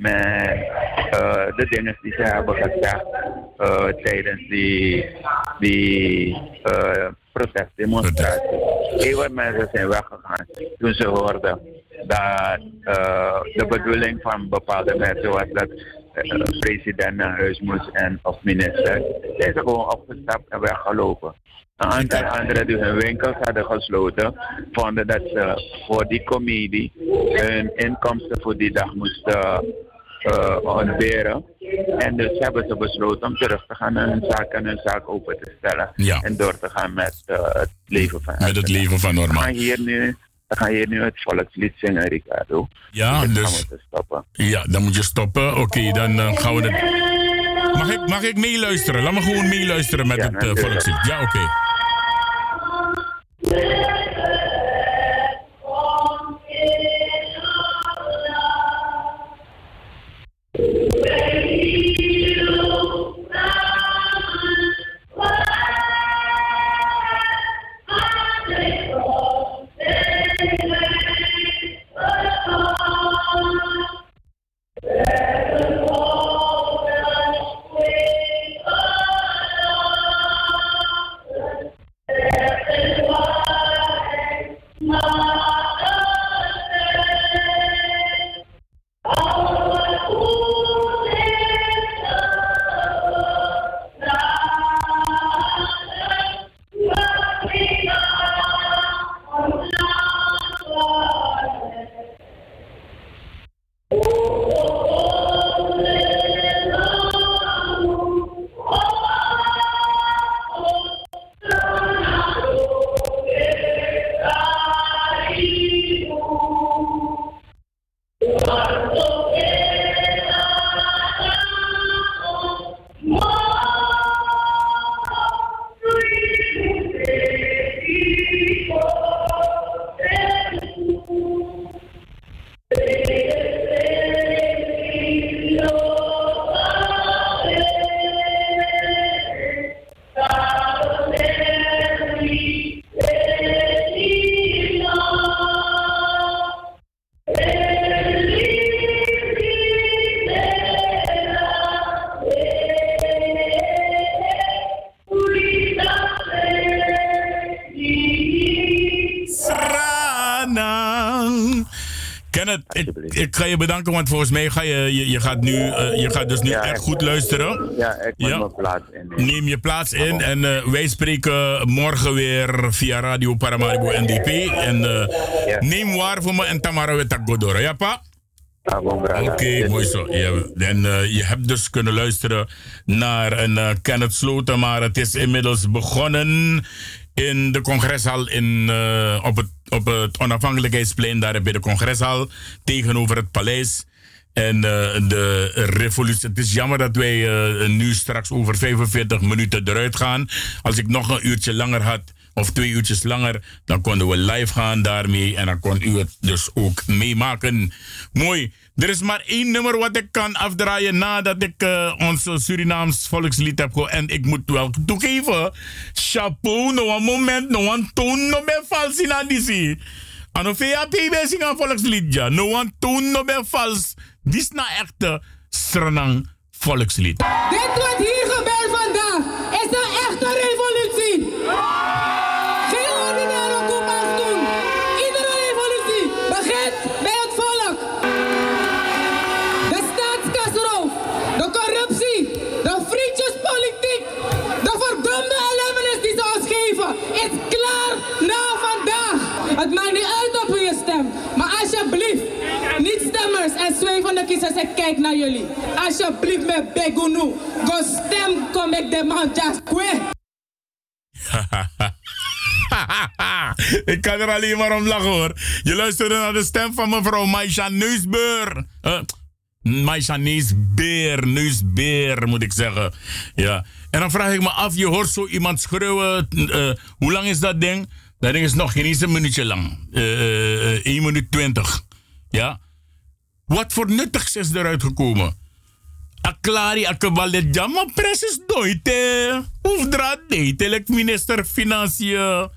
met eh, de dingen die ze hebben gezegd eh, tijdens die, die uh, protestdemonstratie. Heel wat mensen zijn weggegaan toen ze hoorden dat de bedoeling van bepaalde mensen was dat president naar huis moest en of minister. Zijn ze gewoon opgestapt en weggelopen. Een aantal anderen die hun winkels hadden gesloten, vonden dat ze voor die comedie hun inkomsten voor die dag moesten ontberen. En dus hebben ze besloten om terug te gaan naar hun zaak en hun zaak open te stellen. Ja. En door te gaan met uh, het leven van Met het leven van We normaal. gaan hier nu, we gaan hier nu het volkslied zingen, Ricardo. Ja, Dit dus- gaan we te stoppen. Ja, dan moet je stoppen. Oké, dan eh, gaan we het. Mag ik, mag ik meeluisteren? Laat me gewoon meeluisteren met het uh, volkslied. Ja, oké. Ik, ga je bedanken, want volgens mij ga je, je, je gaat nu, eh, je gaat dus nu Ja, echt ik- goed luisteren. Ja, ik moet mijn plaats in. Neem je plaats in en eh, wij spreken morgen weer via Radio Paramaribo NDP. En eh, neem waar voor me en Tamara Wetak Godoro. Ja, pa? Oké, mooi zo. Ja, en eh, je hebt dus kunnen luisteren naar een eh, Kenneth Sloten, maar het is inmiddels begonnen in de congreshal in, eh, op, het, op het onafhankelijkheidsplein, daar bij de congreshal, tegenover het paleis. En eh, de revolutie. Het is jammer dat wij eh, nu straks over 45 minuten eruit gaan. Als ik nog een uurtje langer had, of twee uurtjes langer, dan konden we live gaan daarmee. En dan kon u het dus ook meemaken. Mooi. Er is maar één nummer wat ik kan afdraaien nadat ik eh, ons Surinaams volkslied heb gehoord. En ik moet wel toegeven. Chapeau, no een moment, no een toon, no ben vals in additie. Ano VAP bij zingen volkslied, ja. No een toon, no ben vals. Dit is nou echte Sranang volkslied. Dit wat hier stemmers en zwevende kiezers, ik kijk naar jullie. Alsjeblieft met Begunu, go stem, kom ik de man just ik kan er alleen maar om lachen hoor. Je luisterde naar de stem van mevrouw Maisha Neusbeur. Uh, Maisha Neusbeer, moet ik zeggen. Ja. En dan vraag ik me af, je hoort zo iemand schreeuwen. eh, hoe lang is dat ding? Dat ding is nog geen eens een minuutje lang. Eh, eh, 1 minuut 20. Ja. Wat voor nuttigs is eruit gekomen? Aklari akabalet is nooit eh. Hoef draad deed, elk minister Financiën.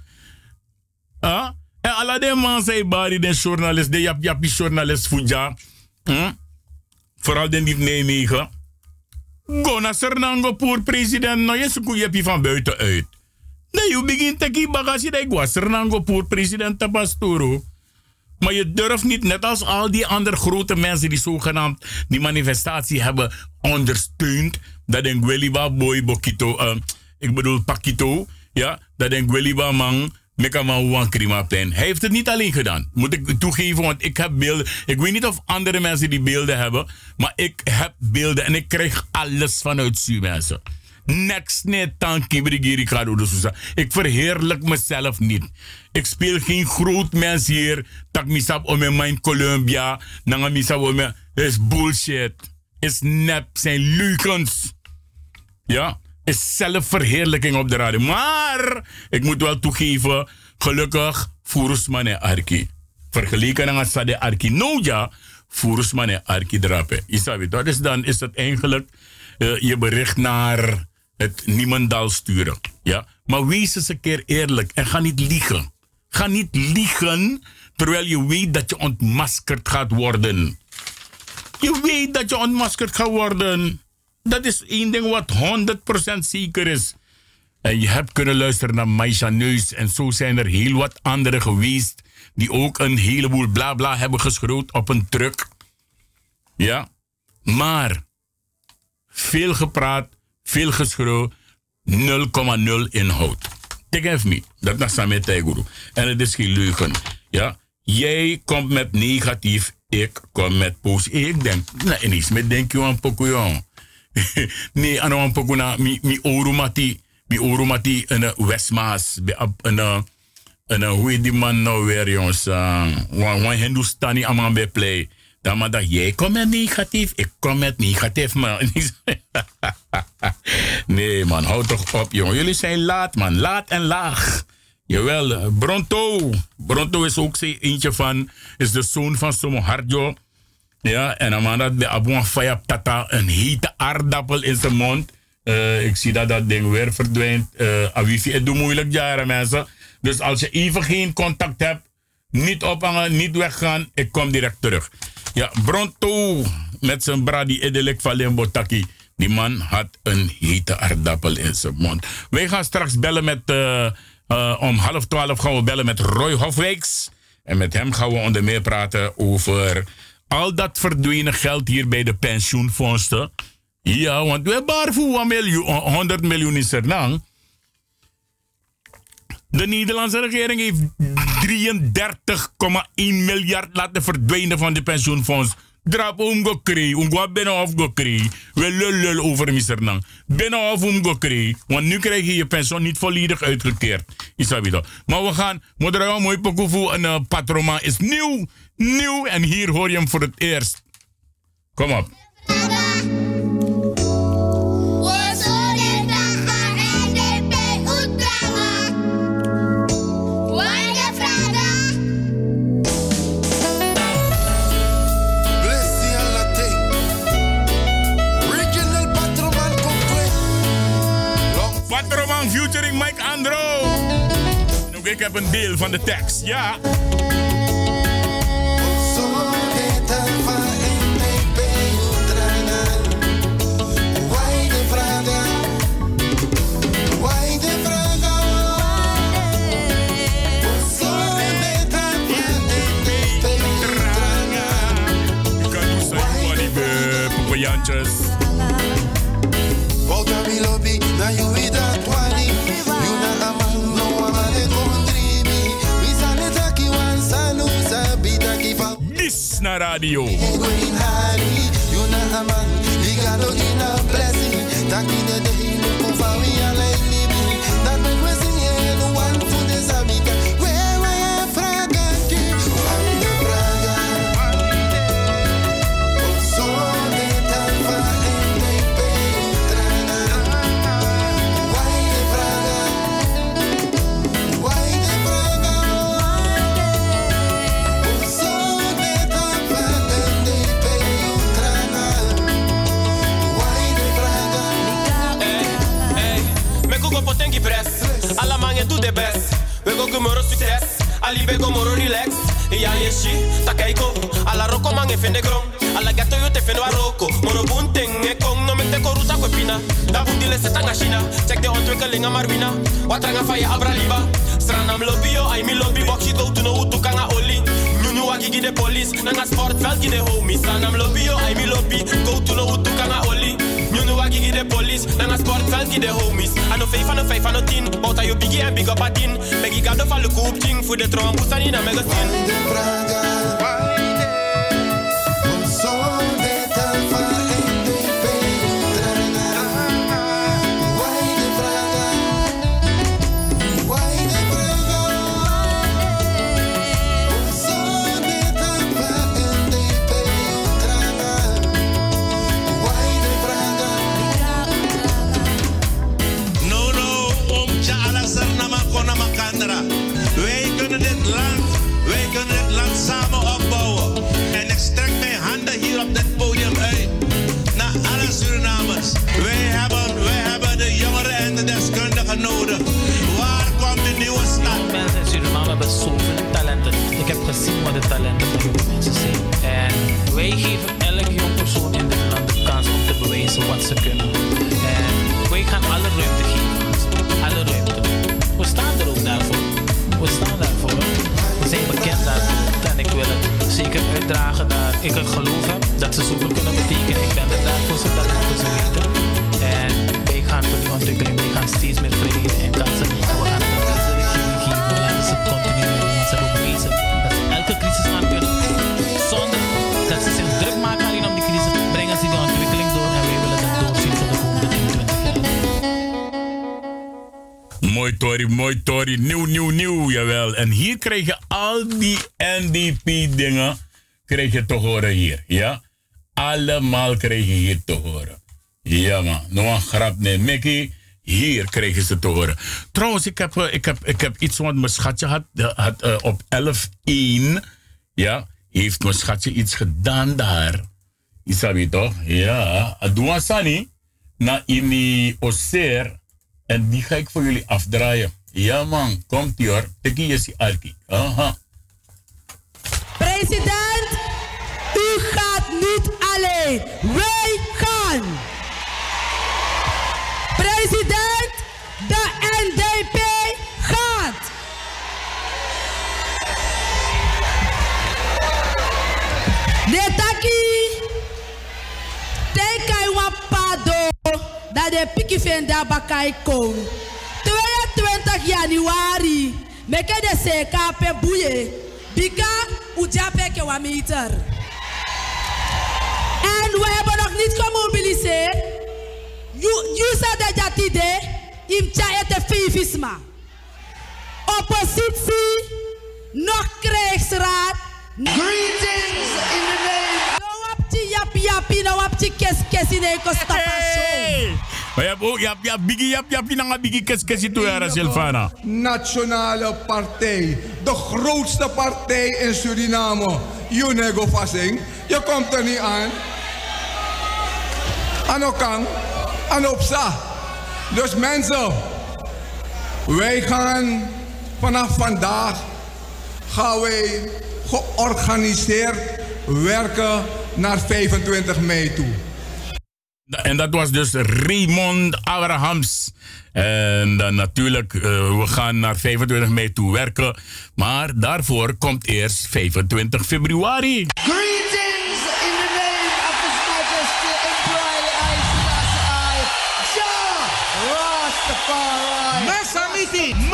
Ah? En alle de man zei bari de journalist, de jap japi journalist fuja. Hm? Vooral de niet Nijmegen. Go naar Sernango pour president, nou je zoekt je van buiten uit. Nee, je begint te kiezen bagage, dat ik was Sernango pour president Tabasturo. Maar je durft niet, net als al die andere grote mensen die zogenaamd die manifestatie hebben ondersteund, dat een Gweliba boy Bokito, eh, ik bedoel Pakito, ja, dat een Gweliba man, Mekama Wan Krimaplein. Hij heeft het niet alleen gedaan, moet ik toegeven, want ik heb beelden. Ik weet niet of andere mensen die beelden hebben, maar ik heb beelden en ik krijg alles vanuit Su mensen. Next net tanki kado. Ik verheerlijk mezelf niet. Ik speel geen groot mens hier. Tak misap om in mijn Columbia. Nanga misap om is bullshit. Is nep. Zijn leugens. Ja. Is zelfverheerlijking op de radio. Maar, ik moet wel toegeven. Gelukkig, Furusman en Arki. Vergeleken met Sade Arki. Nou ja, Furusman en Arki drapen. Isabi, dat is dan is het eigenlijk eh, je bericht naar het niemendal sturen. Ja? Maar wees eens een keer eerlijk en ga niet liegen. Ga niet liegen terwijl je weet dat je ontmaskerd gaat worden. Je weet dat je ontmaskerd gaat worden. Dat is één ding wat 100% zeker is. En je hebt kunnen luisteren naar Maisha Neus. En zo zijn er heel wat anderen geweest. Die ook een heleboel bla bla hebben geschroot op een truck. Ja. Maar veel gepraat, veel geschreeuw, 0,0 inhoud. Take even me. Dat is Samet Guru. En het is geen leugen. Ja. Jij komt met negatief, ik kom met positief. Ik denk, nou, ineens met denk je aan Pokoyon. nee, aan een Pokoyon, na mi, mi orumati, mi orumati, een Westmaas, een, een, hoe die man nou weer, jongens? Een Hindustani aman bij play. Dan maar dat jij komt met negatief, ik kom met negatief, man. nee, man, houd toch op, jongen. Jullie zijn laat, man. Laat en laag. Jawel, Bronto. Bronto is ook eentje van, is de zoon van Somo Hardjo. Ja, en dan dat de Abon Faya Tata een hete aardappel in zijn mond. Uh, ik zie dat dat ding weer verdwijnt. Uh, wifi, het doet moeilijk jaren, mensen. Dus als je even geen contact hebt, niet ophangen, niet weggaan, ik kom direct terug. Ja, Bronto met zijn bradi edelik van Limbotaki. Die man had een hete aardappel in zijn mond. Wij gaan straks bellen met, uh, uh, om half twaalf gaan we bellen met Roy Hofwijks. En met hem gaan we onder meer praten over al dat verdwenen geld hier bij de pensioenfondsen. Ja, want we hebben voor 1 miljoen, 100 miljoen is er lang. De Nederlandse regering heeft 33,1 miljard laten verdwijnen van de pensioenfonds. Drap om gekregen, om binnen of gekregen. We lul over Mr. Nang. Binnen of om gekregen. Want nu krijg je je pensioen niet volledig uitgekeerd. Is dat Maar we gaan, moeder, mooi pokoe een uh, patroma is nieuw, nieuw. En hier hoor je hem voor het eerst. Kom op. Patroman featuring Mike Andro. Ook ik heb een deel van de tekst, ja. Jantjes. Volta mi Dis na radio. Hari, you go moro relax. Ya yeshi, takaiko. Alla roko mange fende grom. Alla gato yo te fendo a roko. Moro bunting e kong no me te koruta ko pina. Da bundi le setanga shina. Check de ontwikkeling marwina. Watranga fa ya abra liba. Stranam lobby yo, I mi lobby. Box go to no utu kanga oli. Gigi de police. Nanga sportveld gi de homies. Stranam lobby yo, I mi lobby. Go to no utu kanga oli. Nyunu wa gigi de police. Nanga sportveld gi de homies. Ano vijf, ano vijf, ano tien. Bouta yo biggie en big up a tien. Begi gado van de koop ting. De trom, pusa ni na megazin. So ik het geloof heb dat ze zoveel kunnen betekenen. Ik ben er daarvoor zodat we ze weten. En wij gaan voor die ontwikkeling. Wij gaan steeds meer vrijheden en kansen. En we gaan het aan deze regering geven. We ze continu doen. Want ze hebben dat ze elke crisis aan kunnen. Zonder dat ze zich druk maken alleen om die crisis, brengen ze die ontwikkeling door. En wij willen dat doorzien voor de komende 10, 20 jaar. Mooi Tori, mooi Tori. Nieuw, nieuw, nieuw, jawel. En hier krijg je al die NDP-dingen krijg je te horen hier, ja? Allemaal krijg je hier te horen. Ja, man. Nog een grap, nee. Mickey, hier je ze te horen. Trouwens, ik heb, eh, ik heb, ik heb iets, want mijn schatje had, had eh, op 11-1, ja, heeft mijn schatje iets gedaan daar. Isabi toch? Ja. Adouan Sani, na ini Oser. En die ga ik voor jullie afdraaien. Ja man, komt ie hoor. Teki Yesi Arki. Aha. President, alleen. Wij gaan. President, de NDP gaat. De taki. Tekai wa pado. Dat de piki venda bakai kon. 22 januari. Meke de seka pe buye. Bika ujape ke wa meter. En we hebben nog niet gemobiliseerd. You said dat jatide. Imcha ete fivisma. Oppositie. Nog krijgsraad. Greetings in the name. No wapti yapi yapi. No wapti kes kes in een kostapa show. Maar je hebt ook, je hebt, je hebt biggie, je hebt, je hebt je nog een biggie kes kes Era Silvana. Nationale Partij. De grootste partij in Suriname. Unego Fassing. Je komt er niet aan. Anokang. Anopsa. Dus mensen. Wij gaan vanaf vandaag gaan wij georganiseerd werken naar 25 mei toe. En dat was dus Raymond Abrahams. En dan natuurlijk, uh, we gaan naar 25 mei toe werken. Maar daarvoor komt eerst 25 februari. Greetings Massa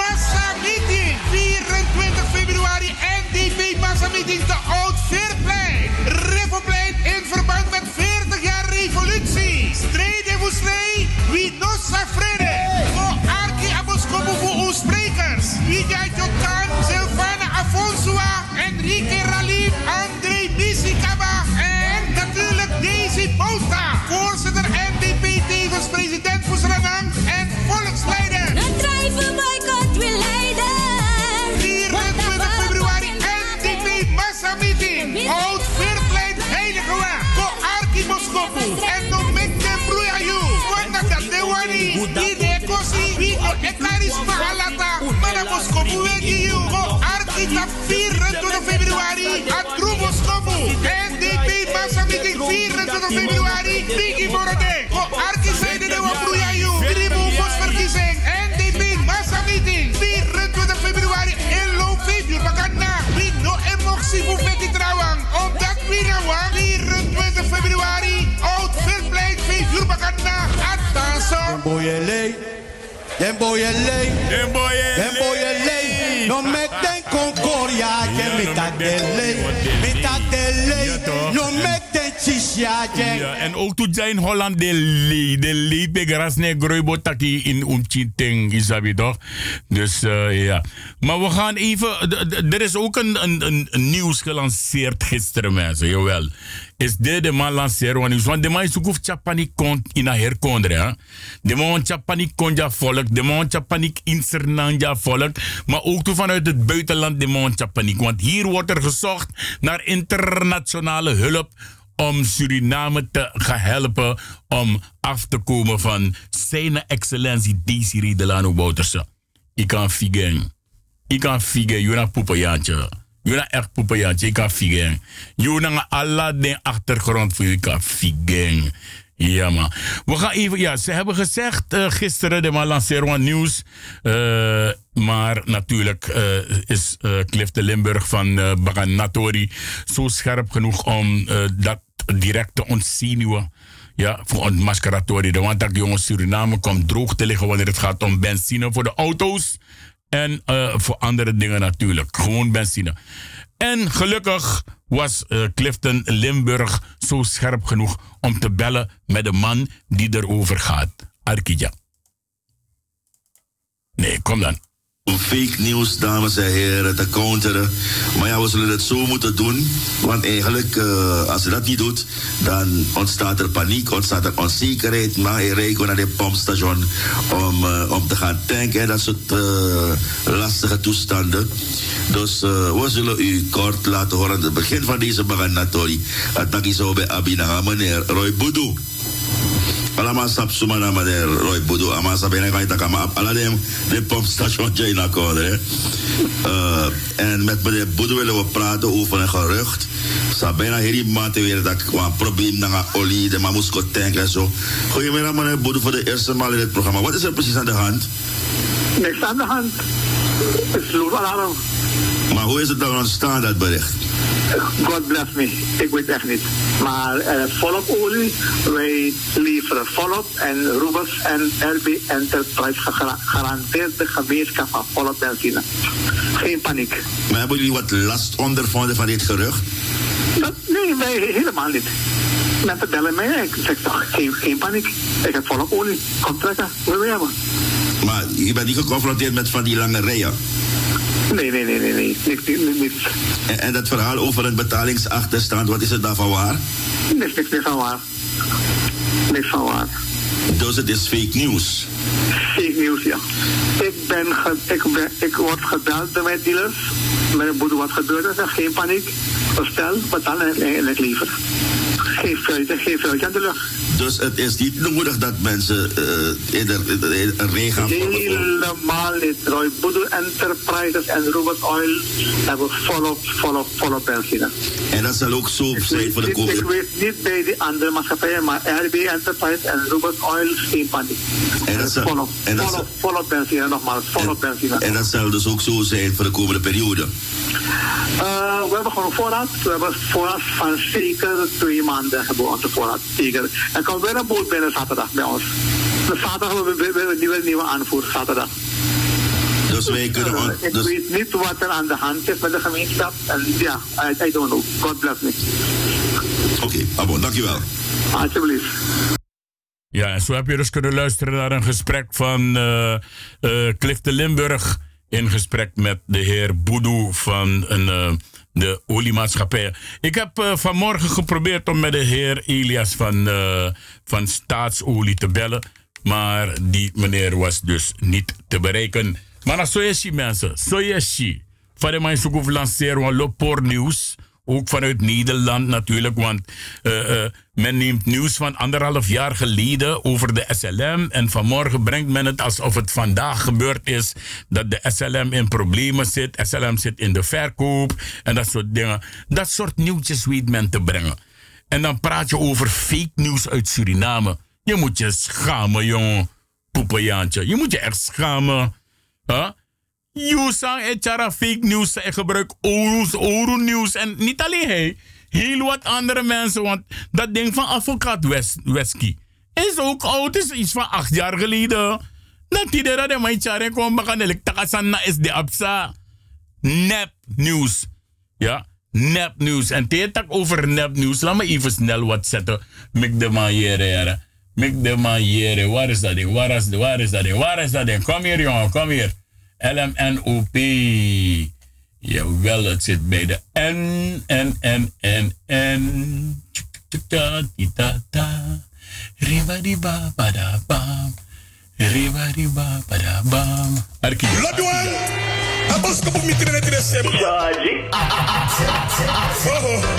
februari. Atru Boskopo. NDP massa meeting 24 februari. Biggie Borode. Voor Arki zijde de wa broeien you. Drie boevers verkiezing. NDP massa meeting. 24 februari. En loop 5 uur. Bakana. Wie no emotie voor met die trouwang. Omdat wie nou wang. 24 februari. Oud Veerplein. 5 uur. Bakana. Attention. Boyele, den boyele, den den boyele. No me concordia, que me me tadele. No me ten chisya, Ja, en ook toen zijn Holland de le, de lepe gras ne groeibo taki in umchiteng, isabi toch? Dus eh, ja. Maar we gaan even, er is ook een, een, een, een nieuws gelanceerd gisteren mensen, jawel. Is dit de man lanceren, want want de man is ook of chapani kont in a herkondre, hè. De man chapani konja volk, de man chapani insernanja volk, maar ook toe vanuit het buitenland de man chapani. Want hier wordt er gezocht naar internationale hulp om Suriname te gaan helpen om af te komen van zijn excellentie Desiree Delano Bouterse. Ik kan figen. Ik kan figen. Juna poepenjaantje. Juna echt poepenjaantje. Ik kan figen. Juna alla den achtergrond voor je kan figen. Ja, man. We gaan even, ja, ze hebben gezegd eh, gisteren, de man lanceren nieuws. eh, maar natuurlijk eh, is Cliff de Limburg van Baganatori zo scherp genoeg om dat direct te ontzenuwen. Ja, voor ontmaskeratori. Want dat jongens Suriname komt droog te liggen wanneer het gaat om benzine voor de auto's. En eh, voor andere dingen natuurlijk. Gewoon benzine. En gelukkig was eh, Clifton Limburg zo scherp genoeg om te bellen met de man die erover gaat. Arkidja. Nee, kom dan. Fake nieuws, dames en heren, te counteren. Maar ja, we zullen het zo moeten doen. Want eigenlijk, eh, als je dat niet doet, dan ontstaat er paniek, ontstaat er onzekerheid. Maar je rijdt naar de pompstation om, eh, om te gaan tanken. Dat soort eh, lastige toestanden. Dus we zullen u kort laten horen het begin van deze baganatori. Dat is zo bij meneer Roy Boudou. Alama sap suma na mader Roy Bodo ama sa bene kan itaka ma ala dem de pompstation jay na kode. Uh, en met meneer Bodo willen we praten over een gerucht. Sa bijna hierdie maand weer dat een probleem na olie, de mamusko tank en zo. Goedemiddag meneer Bodo voor de eerste maal in het programma. Wat is er precies aan de hand? Niks aan de hand. Het is. Maar hoe is het dan ontstaan dat bericht? God bless me. Ik weet echt niet. Maar is volop olie. Wij leveren volop. En Rubens en RB Enterprise gegara- garandeert de gemeenschap van volop benzine. Geen paniek. Maar hebben jullie wat last ondervonden van dit gerucht? Dat, nee, wij helemaal niet. Mensen bellen mij. Ik zeg toch, geen, geen paniek. Ik heb volop olie. Kom trekken. Wil je hebben? Maar je bent niet geconfronteerd met van die lange rijen. Nee, nee, nee, nee. nee. Niks, niks, niks. En, en dat verhaal over een betalingsachterstand, wat is het daarvan waar? Niks, niks, niks van waar. Niks van waar. Dus het is fake news. Fake nieuws, ja. Ik, ben ge, ik, ben, ik word gebeld door mijn dealers. Mijn boete wat gebeurd is. Geen paniek. Bestel, betaal en, en ik liever. Geen feiten, geen feitje aan de lucht. Dus het is niet nodig dat mensen eh, in de, in regen gaan. Helemaal niet. Roy Boedo Enterprises en Robert Oil hebben volop, volop, volop benzine. En dat zal ook zo zijn voor de Ik, ik weet niet bij die andere maatschappijen, maar RB Enterprise en Robert Oil geen paniek. En dat zal, Volop, en dat volop, volop benzine, nogmaals, volop benzine. en dat zal dus ook zo zijn voor de komende periode. Eh, we hebben gewoon voorraad. We hebben voorraad van zeker twee maanden hebben we onze voorraad. Zeker. Er komt weer een boot binnen zaterdag bij ons. De zaterdag hebben we weer een nieuwe, nieuwe aanvoer, zaterdag. Dus wij kunnen... on- Eh, ik dus, weet niet wat er aan de hand is met de gemeenschap. En ja, I, I don't know. God bless me. Oké, Abo, dankjewel. Alsjeblieft. Ja, en zo heb je dus kunnen luisteren naar een gesprek van eh eh, Cliff de Limburg. In gesprek met de heer Boedoe van een, eh, de oliemaatschappij. Ik heb eh, vanmorgen geprobeerd om met de heer Elias van, eh, van Staatsolie te bellen. Maar die meneer was dus niet te bereiken. Maar zo is mensen. Zo is hij. Van de mensen die lanceren van Lopor Nieuws. Ook vanuit Nederland natuurlijk, want eh, eh, men neemt nieuws van anderhalf jaar geleden over de SLM. En vanmorgen brengt men het alsof het vandaag gebeurd is dat de SLM in problemen zit. SLM zit in de verkoop en dat soort dingen. Dat soort nieuwtjes weet men te brengen. En dan praat je over fake nieuws uit Suriname. Je moet je schamen, jongen. Poepenjaantje. Je moet je echt schamen. Huh? You sang etjara fake news en gebruik Oru's Oru nieuws. En niet alleen hij, heel wat andere mensen. Want dat ding van advocaat Wes, Wesky is ook oud, is iets van acht jaar geleden. Dat die dat mijn chare kon bakanelik takasan is de absa. Nep nieuws. Ja, nep nieuws. En teetak over nep nieuws. Laat me even snel wat zetten. Mik de maniere, Mik de maniere. Waar is dat ding? Is, waar is dat ding? Waar is dat ding? Kom hier, jongen, kom hier. LMNOP. Jawel, het zit bij de N, N, N, N, N. Ta, ti, ta, ta. Ribadiba, badabam. Ribadiba, badabam. Arki. Lodwan, abos kapag mi tinan natin sa Shaji. Oh, oh, oh,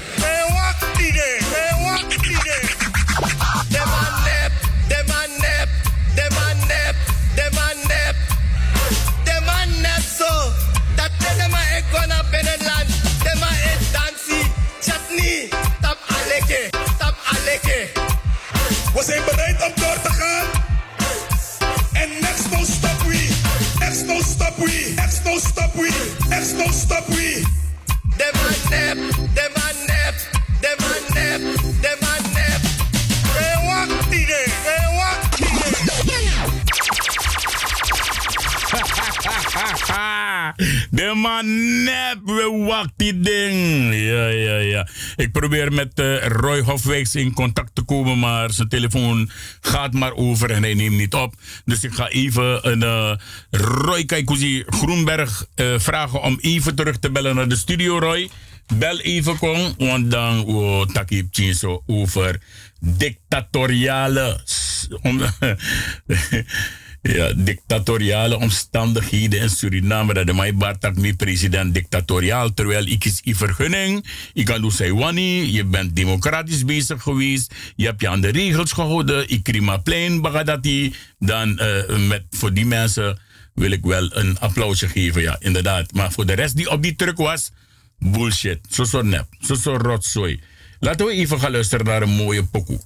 Man nep, we wacht die ding. Ja, ja, ja. Ik probeer met eh, Roy Hofwijks in contact te komen, maar zijn telefoon gaat maar over en hij neemt niet op. Dus ik ga even een eh, Roy Kaikuzi Groenberg eh, vragen om even terug te bellen naar de studio, Roy. Bel even kon, want dan oh, takip zo over dictatoriale. Ja, dictatoriale omstandigheden in Suriname. Dat de mij Bartak mi president dictatoriaal. Terwijl ik is i vergunning. Ik kan doen say wani. Je bent democratisch bezig geweest. Je hebt je aan de regels gehouden. Ik krima plein bagadati. Dan eh, met, voor die mensen wil ik wel een applausje geven. Ja, inderdaad. Maar voor de rest die op die truck was. Bullshit. Zo zo nep. Zo zo rotzooi. Laten we even gaan luisteren naar een mooie pokoe.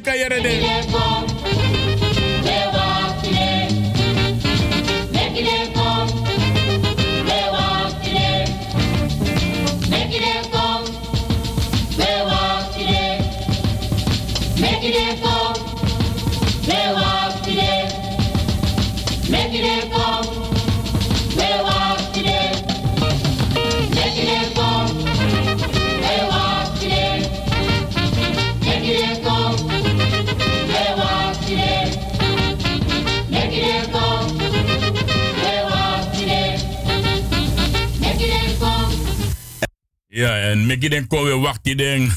Den. Ja wai ka yere Ja, en Mickey den wacht die ding.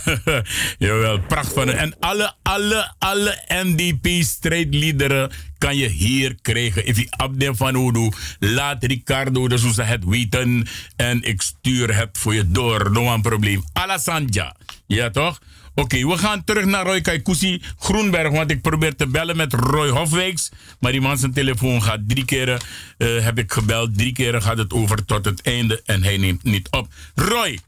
Jawel, pracht van En alle, alle, alle NDP-strijdliederen kan je hier krijgen. If je abde van Odo, laat Ricardo de Sousa het weten. En ik stuur het voor je door. No een probleem. Alasanja. Ja, toch? Oké, we gaan terug naar Roy Kaikousi Groenberg. Want ik probeer te bellen met Roy Hofwijks. Maar die man zijn telefoon gaat drie keren. eh, heb ik gebeld. Drie keren gaat het over tot het einde. En hij neemt niet op. Roy.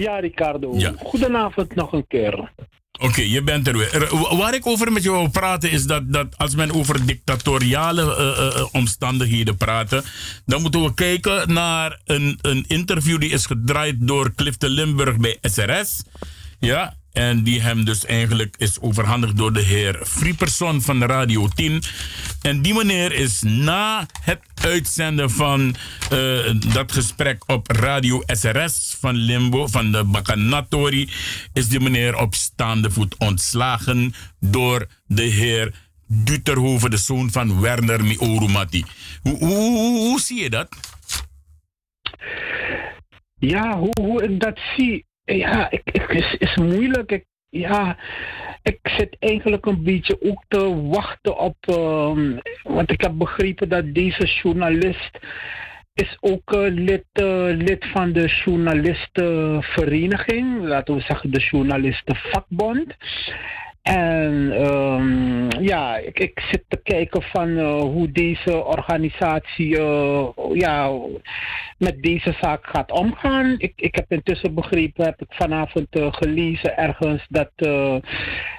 Ja, Ricardo. Ja. Goedenavond nog een keer. Oké, je bent er weer. Er- wa- Waar ik over met je wil praten is dat, dat als men over dictatoriale eh, eh, eh, omstandigheden praten, dan moeten we kijken naar een, een interview die is gedraaid door Clifton Limburg bij SRS. Ja, en die hem dus eigenlijk is overhandigd door de heer Frieperson van Radio 10. En die meneer is na het uitzenden van eh, dat gesprek op Radio SRS van Limbo, van de Bakanatori, is die meneer op staande voet ontslagen door de heer Duterhoven, de zoon van Werner Miorumati. Hoe, hoe zie je dat? Ja, hoe, hoe ik dat zie, ja, ik, is, is moeilijk. Ik, ja, ik zit eigenlijk een beetje ook te wachten op, ehm, want ik heb begrepen dat deze journalist is ook eh, lid, eh, lid van de journalistenvereniging, laten we zeggen de journalistenvakbond. En ehm, ja, ik, ik zit te kijken van eh, hoe deze organisatie eh, ja, met deze zaak gaat omgaan. Ik, ik heb intussen begrepen, heb ik vanavond eh, gelezen ergens, dat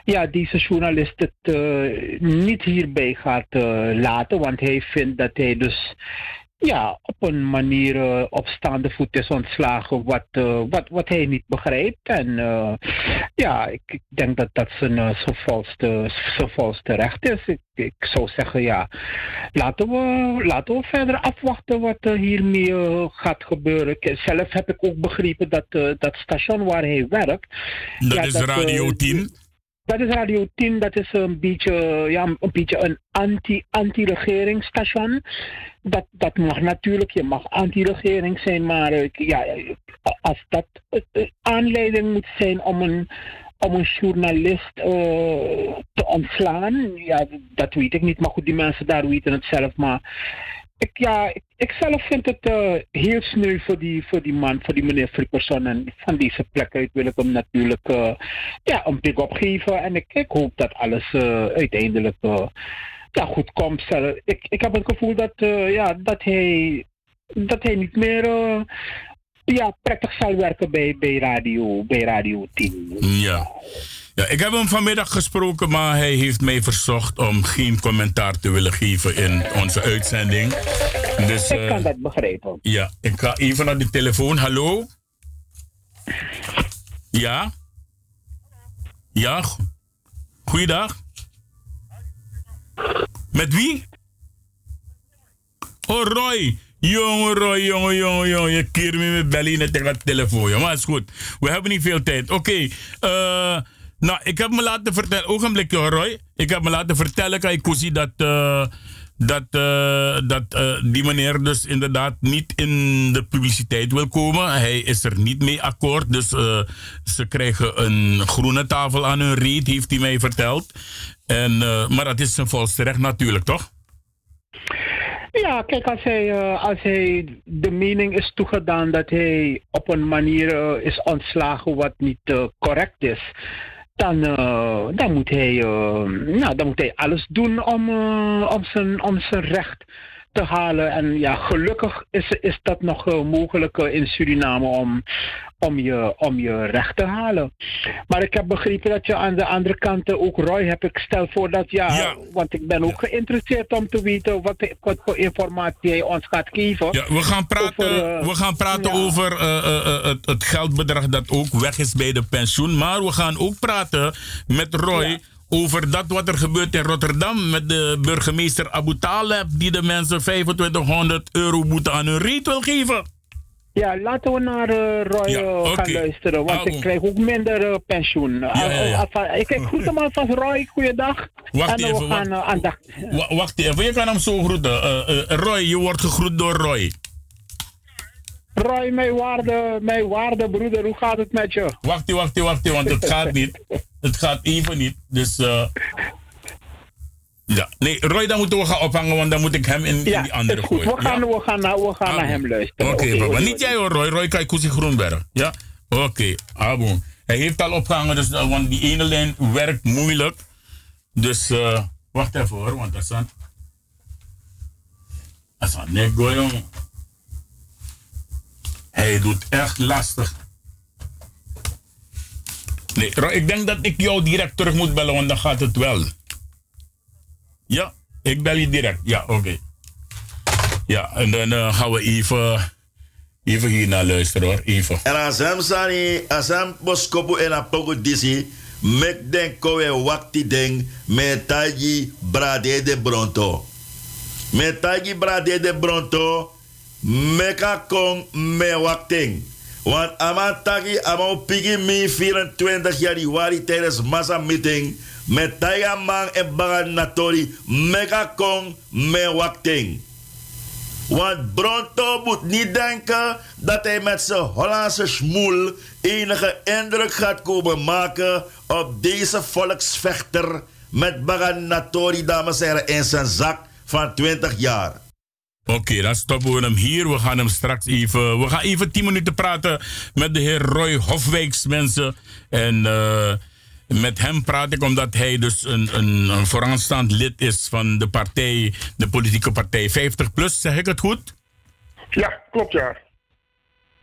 ja, deze journalist het niet hierbij gaat laten. Want hij vindt dat hij dus ja, op een manier eh, op staande voet is ontslagen wat, eh, wat, wat hij niet begrijpt. En eh, ja, ik, ik denk dat dat zijn, eh, zijn, volste, zijn volste recht is. Ik, ik zou zeggen, ja, laten we, laten we verder afwachten wat er hiermee gaat gebeuren. Ik- Zelf heb ik ook begrepen dat dat station waar hij werkt... Dat ja, is Radio 10. Dat is Radio 10, dat is een beetje, ja, een, beetje een anti, anti-regeringsstation. Dat, dat mag natuurlijk, je mag anti-regering zijn, maar eh, ja, als dat eh, eh, aanleiding moet zijn om een, om een journalist te ontslaan, ja, dat weet ik niet. Maar goed, die mensen daar weten het zelf. Maar ik, ja, ik, zelf vind het eh, heel sneu voor die, voor die man, voor die meneer Fripperson. En van deze plek uit wil ik hem natuurlijk eh, ja, een big opgeven. En ik, hoop dat alles eh, uiteindelijk ja, goed komt. Ik, ik heb het gevoel dat, ja, dat, hij, dat hij niet meer ja, prettig zal werken bij, bij, radio, bij Radio 10. Ja. Ja, ik heb hem vanmiddag gesproken, maar hij heeft mij verzocht om geen commentaar te willen geven in onze uitzending. Dus, Ik eh, kan dat begrijpen. Ja, ik ga even naar de telefoon. Hallo? Ja? Ja? go- Goeiedag. Met wie? Oh, Roy. Jongen, Roy, jongen, jongen, jongen. Je keert me met bellen in tegen de telefoon. Ja, maar is goed. We hebben niet veel tijd. Oké. eh, nou, ik heb me laten vertellen. Ogenblikje, hoor, Roy. Ik heb me laten vertellen, Kaikusi, dat. eh, dat, eh, dat eh, die meneer dus inderdaad niet in de publiciteit wil komen. Hij is er niet mee akkoord. Dus ze krijgen een groene tafel aan hun reet, heeft hij mij verteld. En, maar dat is zijn volste recht natuurlijk, toch? Ja, kijk, als hij, als hij de mening is toegedaan dat hij op een manier is ontslagen wat niet correct is, dan, eh, dan, moet hij, eh, nou, dan moet hij alles doen om, eh, om, zijn, om zijn recht te halen. En ja, gelukkig is, is dat nog mogelijk in Suriname om, om, je, om je recht te halen. Maar ik heb begrepen dat je aan de andere kant ook Roy hebt. Ik stel voor dat ja, want ik ben ook geïnteresseerd om te weten wat, wat voor informatie hij ons gaat geven. Ja, we gaan praten Over, eh, we gaan praten ja. over eh, eh, het, het geldbedrag dat ook weg is bij de pensioen. Maar we gaan ook praten met Roy over dat wat er gebeurt in Rotterdam met de burgemeester Abu Taleb die de mensen 2500 euro boete aan hun reet wil geven. Ja, laten we naar eh, Roy Ja, eh, gaan luisteren, want ik krijg ook minder eh, pensioen. Ja, ja, ja. Ah, ah, ah, ik kijk goed hem alvast, Roy, goeiedag. Wacht en even, we gaan wacht. aandacht. Wacht even, je kan hem zo groeten. Roy, je wordt gegroet door Roy. Roy, mijn waarde, mijn waarde broeder, hoe gaat het met je? Wacht, wacht, wacht, want het gaat niet. Het gaat even niet. Dus. Ja, nee, Roy, dan moeten we gaan ophangen, want dan moet ik hem in, in die andere Goed, gooien. we gaan, we gaan, naar, we gaan naar hem luisteren. Oké, oké, Niet jij hoor, Roy. Roy Kaikousi Groenberg. Ja? Oké, Abo. Hij heeft al opgehangen, dus, eh, want die ene lijn werkt moeilijk. Dus, eh wacht even hoor, want dat is aan... Dat is aan nego, jongen. Hij doet echt lastig. Nee, Roy, ik denk dat ik jou direct terug moet bellen, want dan gaat het wel. Ja, ik bel je direct. Ja, oké. Ja, en dan eh, gaan we even, even hier naar luisteren hoor. Even. En hem sani, hem boskopu en apoko disi, mek den kowe wakti den, me taji brade de bronto. Me taji brade de bronto, meka kong me wakting. Want ama tagi ama pigi mi 24 januari tijdens massa meeting, met taiga man en bagan natori, meka kong me wakting. Want Bronto moet niet denken dat hij met zijn Hollandse schmoel enige indruk gaat komen maken op deze volksvechter met Baganatori, dames en heren, in zijn zak van 20 jaar. Oké, dan stoppen we hem hier. We gaan hem straks even. We gaan even 10 minuten praten met de heer Roy Hofwijks, mensen. En eh, met hem praat ik omdat hij dus een, een, een vooraanstaand lid is van de partij, de politieke partij 50 plus. Zeg ik het goed? Ja, klopt ja.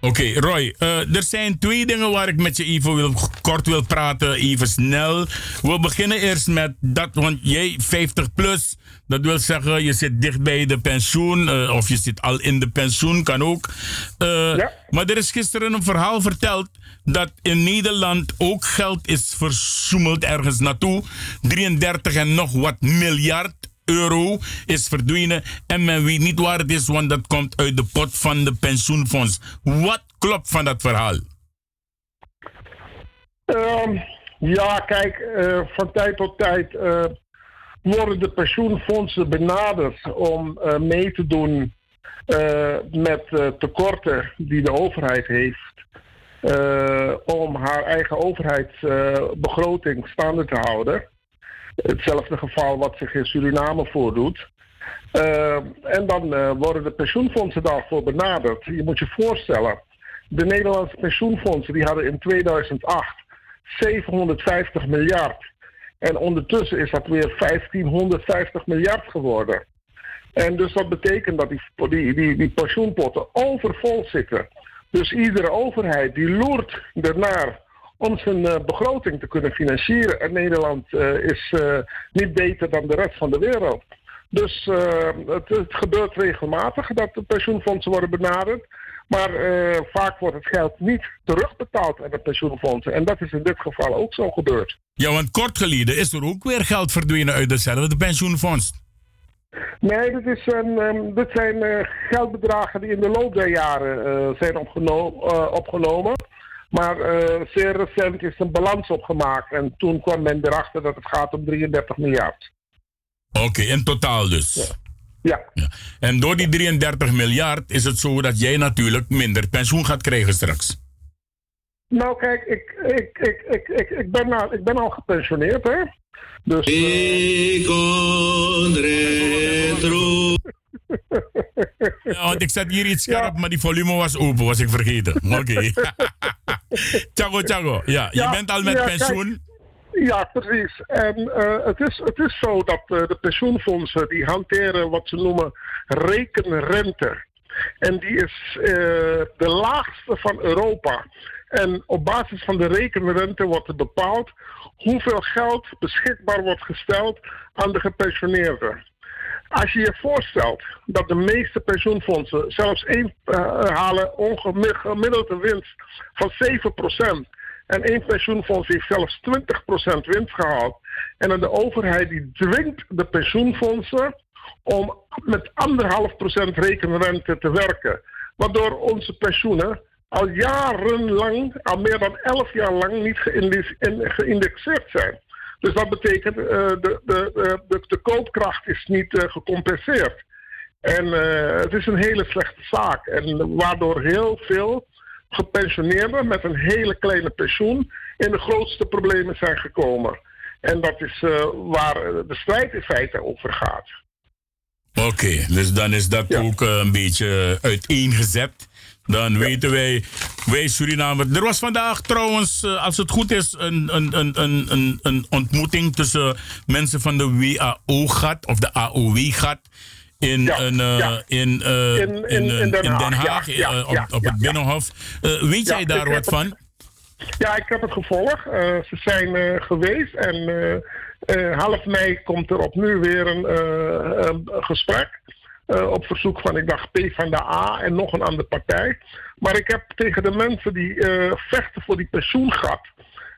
Oké, Roy, eh, er zijn twee dingen waar ik met je even wil, kort wil praten, even snel. We beginnen eerst met dat, want jij 50 plus, dat wil zeggen je zit dicht bij de pensioen, eh, of je zit al in de pensioen, kan ook. Eh, Maar er is gisteren een verhaal verteld dat in Nederland ook geld is verzoemeld ergens naartoe. 33 en nog wat miljard euro is verdwenen en men weet niet waar het is, want dat komt uit de pot van de pensioenfonds. Wat klopt van dat verhaal? Ehm, ja, kijk, eh, van tijd tot tijd eh, worden de pensioenfondsen benaderd om eh, mee te doen met tekorten die de overheid heeft. om haar eigen overheidsbegroting staande te houden. Hetzelfde geval wat zich in Suriname voordoet. Eh, en dan eh, worden de pensioenfondsen daarvoor benaderd. Je moet je voorstellen, de Nederlandse pensioenfondsen die hadden in 2008 750 miljard. En ondertussen is dat weer 1550 miljard geworden. En dus dat betekent dat die, die, die, die pensioenpotten overvol zitten. Dus iedere overheid die loert ernaar om zijn eh, begroting te kunnen financieren. En Nederland eh, is eh, niet beter dan de rest van de wereld. Dus het, het gebeurt regelmatig dat de pensioenfondsen worden benaderd. Maar vaak wordt het geld niet terugbetaald aan de pensioenfondsen. En dat is in dit geval ook zo gebeurd. Ja, want kort geleden is er ook weer geld verdwenen uit hetzelfde pensioenfonds. Nee, dit, is een, ehm, dit zijn geldbedragen die in de loop der jaren zijn opgeno- opgenomen. Maar eh, zeer recent is een balans opgemaakt. En toen kwam men erachter dat het gaat om 33 miljard. Oké, in totaal dus. Ja. En door die 33 miljard is het zo dat jij natuurlijk minder pensioen gaat krijgen straks. Nou, kijk, ik, ik, ik, ik, ik, ik, ben, nou, ik ben al gepensioneerd, hè? Dus. Ik Ja, want ik zet hier iets scherp, maar die volume was open, was ik vergeten. Oké. Tjago, Tjago. Ja, je Ja, bent al met ja, pensioen. kijk, ja, precies. En eh, het, is, het is zo dat eh, de pensioenfondsen die hanteren wat ze noemen rekenrente. En die is eh, de laagste van Europa. En op basis van de rekenrente wordt er bepaald hoeveel geld beschikbaar wordt gesteld aan de gepensioneerden. Als je je voorstelt dat de meeste pensioenfondsen zelfs één eh, halen ongemi- gemiddelde winst van 7%. En één pensioenfonds heeft zelfs 20% winst gehaald. En dan de overheid die dwingt de pensioenfondsen om met anderhalf procent rekenrente te werken. Waardoor onze pensioenen al jarenlang, al meer dan 11 jaar lang, niet geïndexeerd zijn. Dus dat betekent uh, de, de, de, de, koopkracht is niet uh, gecompenseerd. En uh, het is een hele slechte zaak. En waardoor heel veel gepensioneerden met een hele kleine pensioen in de grootste problemen zijn gekomen. En dat is waar de strijd in feite over gaat. Oké, dus dan is dat ook een beetje uiteengezet. Dan weten wij, wij Surinamers. Er was vandaag trouwens, uh, als het goed is, een, een, een, een, een ontmoeting tussen mensen van de WAO-gat of de AOW-gat. In, Ja, een, uh, ja. in, uh, In- in, in- in Den Haag, ja, uh, op, het. Binnenhof. Weet jij daar wat van? Ja, ik heb het gevolgd. Eh, ze zijn eh, geweest en eh, eh, half mei komt er opnieuw weer een, eh, een gesprek. Eh, op verzoek van, ik dacht, P van de A en nog een andere partij. Maar ik heb tegen de mensen die eh, vechten voor die pensioengat,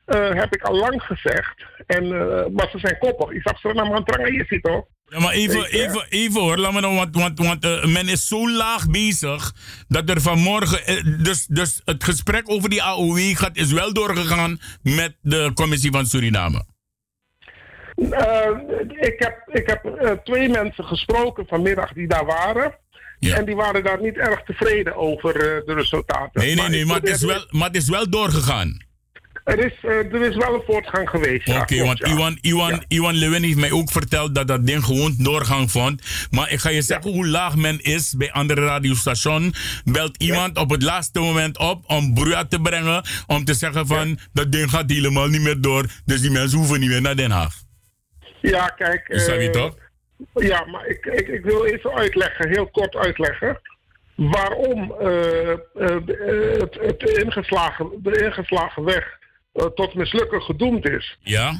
eh, heb ik al lang gezegd. En, maar ze zijn koppig. Ik zag ze naar mijn hier zitten hoor. Ja, maar even, even, even hoor, laat me nou, want, want, want men is zo laag bezig dat er vanmorgen, dus, dus het gesprek over die AOW gaat, is wel doorgegaan met de commissie van Suriname. Eh, ik heb, ik heb eh, twee mensen gesproken vanmiddag die daar waren. En die waren daar niet erg tevreden over eh, de resultaten. Nee, nee, nee, maar het, is wel, maar het is wel doorgegaan. Er is, eh, er is wel een voortgang geweest. Oké, want ja. Iwan, Iwan, Iwan Lewin heeft mij ook verteld dat dat ding gewoon doorgang vond. Maar ik ga je zeggen hoe laag men is bij andere radiostations. Belt iemand op het laatste moment op om broeia te brengen. Om te zeggen van, dat ding gaat helemaal niet meer door. Dus die mensen hoeven niet meer naar Den Haag. Ja, kijk. Is dat eh, niet toch? Ja, maar ik, ik, ik wil even uitleggen, heel kort uitleggen. Waarom eh, eh, de- eh, het, het ingeslagen, de ingeslagen weg eh, tot mislukken gedoemd is. Ja?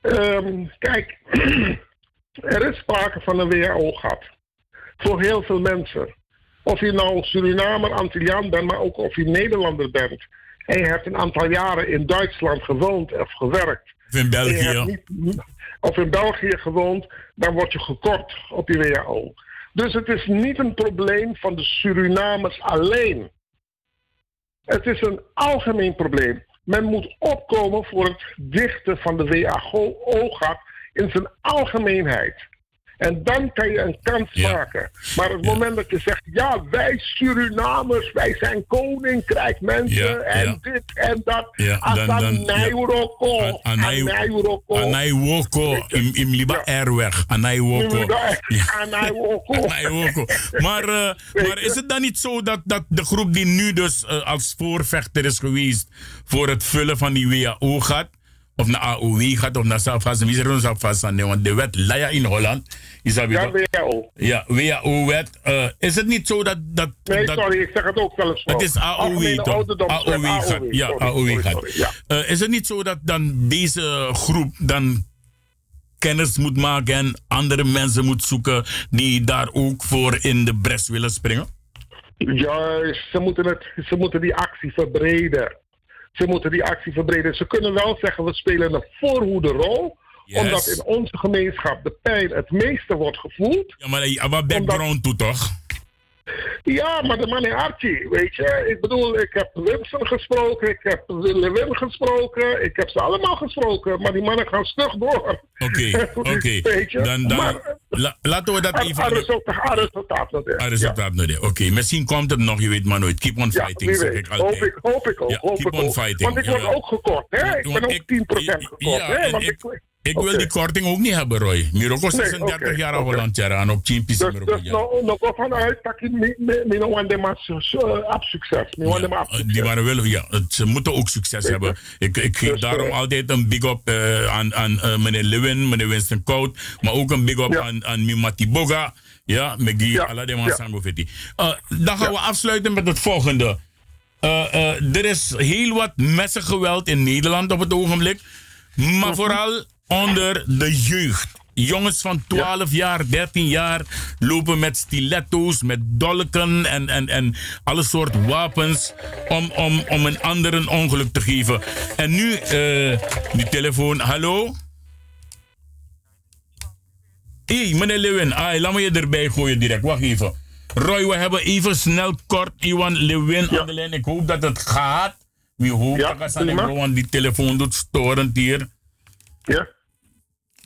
Ehm, kijk, er is sprake van een WHO-gat. Voor heel veel mensen. Of je nou Surinamer, Antilliaan bent, maar ook of je Nederlander bent. En je hebt een aantal jaren in Duitsland gewoond of gewerkt. Of in België. niet- of in België gewoond, dan word je gekort op je WHO. Dus het is niet een probleem van de Surinamers alleen. Het is een algemeen probleem. Men moet opkomen voor het dichten van de WHO-gat in zijn algemeenheid. En dan kan je een kans maken. Maar op het moment dat je zegt, ja, wij Surinamers, wij zijn koninkrijk mensen en dit en dat. Ja, dan- dan- Anairoko. Anai Woko, im, im liba erweg. Anairoko. Maar, eh, maar is het dan niet zo dat, dat de groep die nu dus eh, als voorvechter is geweest voor het vullen van die WAO gaat, of naar AOW gaat, of naar Safas, wie er Safas aan, want de wet Laya in Holland, is dat Ja, weer WAO. Ja, WAO-wet. eh, is het niet zo dat... dat Nee, dat, sorry, ik zeg het ook zelfs Het is AOW, toch? AOW gaat. Ja, AOW gaat. ja. Eh, is het niet zo dat dan deze groep dan kennis moet maken en andere mensen moet zoeken die daar ook voor in de bres willen springen? Juist, ze moeten, het, ze moeten die actie verbreden. Ze moeten die actie verbreden. Ze kunnen wel zeggen, we spelen een voorhoederrol. Yes. Omdat in onze gemeenschap de pijn het meeste wordt gevoeld. Ja, maar wat background toe toch? Ja, maar de man in Archie, weet je. Ik bedoel, ik heb Wimson gesproken, ik heb Lewin gesproken, ik heb ze allemaal gesproken. Maar die mannen gaan stug door. Oké, oké. Dan, dan, Maar- la- laten we dat even... resultaat- aan resultaat niet. Oké, misschien komt het nog, je weet maar nooit. Keep on fighting, zeg ik altijd. Hoop ik, hoop ik ook. Ja, hoop keep ik on ook. fighting. Want ik word ook gekort, hè? Ik ben ook ik- 10% gekort, Ja, hè? Want ik, ik, wil die korting ook niet hebben, Roy. Miroko Nee, 36 oké, jaar oké. al Holland jaren op 10 Dus, dus nou, ga vanuit dat ik niet maar op succes. Eh, Die waren wel, ja, ze moeten ook succes hebben. Ik, ik geef Dus, daarom eh, altijd een big up eh, aan, aan eh, meneer Lewin, meneer Winston Kout, maar ook een big up aan, aan Mimati Boga. Ja, met die ja. Aladema ja. Sangofetti. Eh, dan gaan we afsluiten met het volgende. Eh, eh, er is heel wat messengeweld in Nederland op het ogenblik. Maar vooral onder de jeugd. Jongens van 12 jaar, 13 jaar lopen met stiletto's, met dolken en, en, en alle soort wapens om, om, om een ander een ongeluk te geven. En nu, eh die telefoon, hallo? Hé, meneer Lewin, ah, laat me je erbij gooien direct. Wacht even. Roy, we hebben even snel kort Iwan Lewin aan de lijn. Ik hoop dat het gaat. Wie hoopt dat want die telefoon doet storend hier. Ja?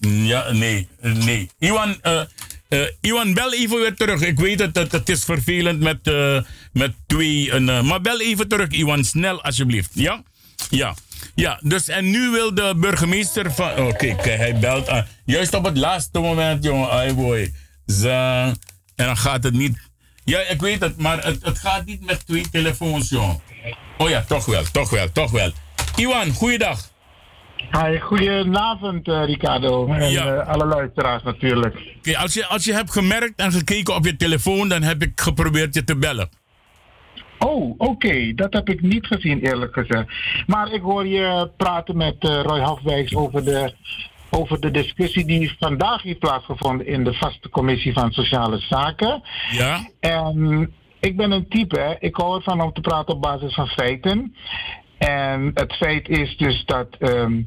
Ja, nee, nee. Iwan, eh, eh, Iwan, bel even weer terug. Ik weet het, het, is vervelend met, eh, met twee. maar bel even terug, Iwan, snel alsjeblieft. Ja? Ja. Ja, dus en nu wil de burgemeester van. Oké, kijk, hij belt. juist op het laatste moment, jongen. Ai boy. En dan gaat het niet. Ja, ik weet het, maar het, het gaat niet met twee telefoons, jongen. Oh ja, toch wel, toch wel, toch wel. Iwan, goeiedag. Hi, goedenavond uh, Ricardo en Ja. eh, alle luisteraars natuurlijk. Oké, als, je, als je hebt gemerkt en gekeken op je telefoon, dan heb ik geprobeerd je te bellen. Oh, oké, dat heb ik niet gezien eerlijk gezegd. Maar ik hoor je praten met eh, Roy Hafwijks over de, over de discussie die vandaag heeft plaatsgevonden in de vaste commissie van Sociale Zaken. Ja? En ik ben een type, hè, ik hou ervan om te praten op basis van feiten. En het feit is dus dat ehm,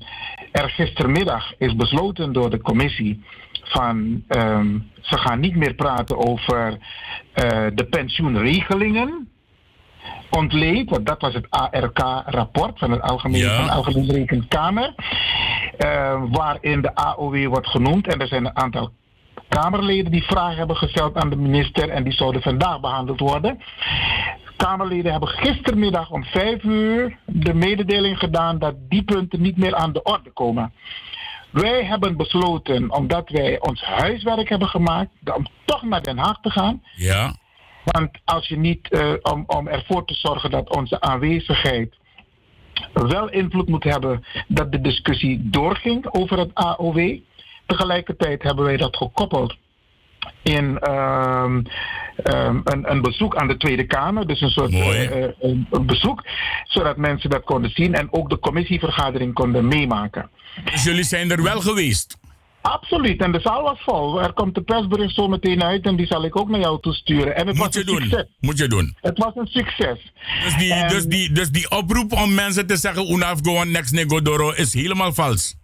er gistermiddag is besloten door de commissie van ehm, ze gaan niet meer praten over eh, de pensioenregelingen. Ontleed, want dat was het ARK-rapport van, het Algemeen, Ja. van de Algemene Rekenkamer. eh, waarin de AOW wordt genoemd. En er zijn een aantal Kamerleden die vragen hebben gesteld aan de minister en die zouden vandaag behandeld worden. Kamerleden hebben gistermiddag om vijf uur de mededeling gedaan dat die punten niet meer aan de orde komen. Wij hebben besloten, omdat wij ons huiswerk hebben gemaakt, om toch naar Den Haag te gaan. Ja. Want als je niet, eh, om, om ervoor te zorgen dat onze aanwezigheid wel invloed moet hebben dat de discussie doorging over het AOW. Tegelijkertijd hebben wij dat gekoppeld in ehm, ehm, een, een bezoek aan de Tweede Kamer. Dus een soort eh, eh, een, bezoek, zodat mensen dat konden zien en ook de commissievergadering konden meemaken. Dus jullie zijn er wel geweest? Absoluut, en de zaal was vol. Er komt de persbericht zo meteen uit en die zal ik ook naar jou toesturen. En het Moet was je een doen. succes. Moet je doen. Het was een succes. Dus die, En- dus die, dus die oproep om mensen te zeggen, unaf gewoon next negodoro, is helemaal vals.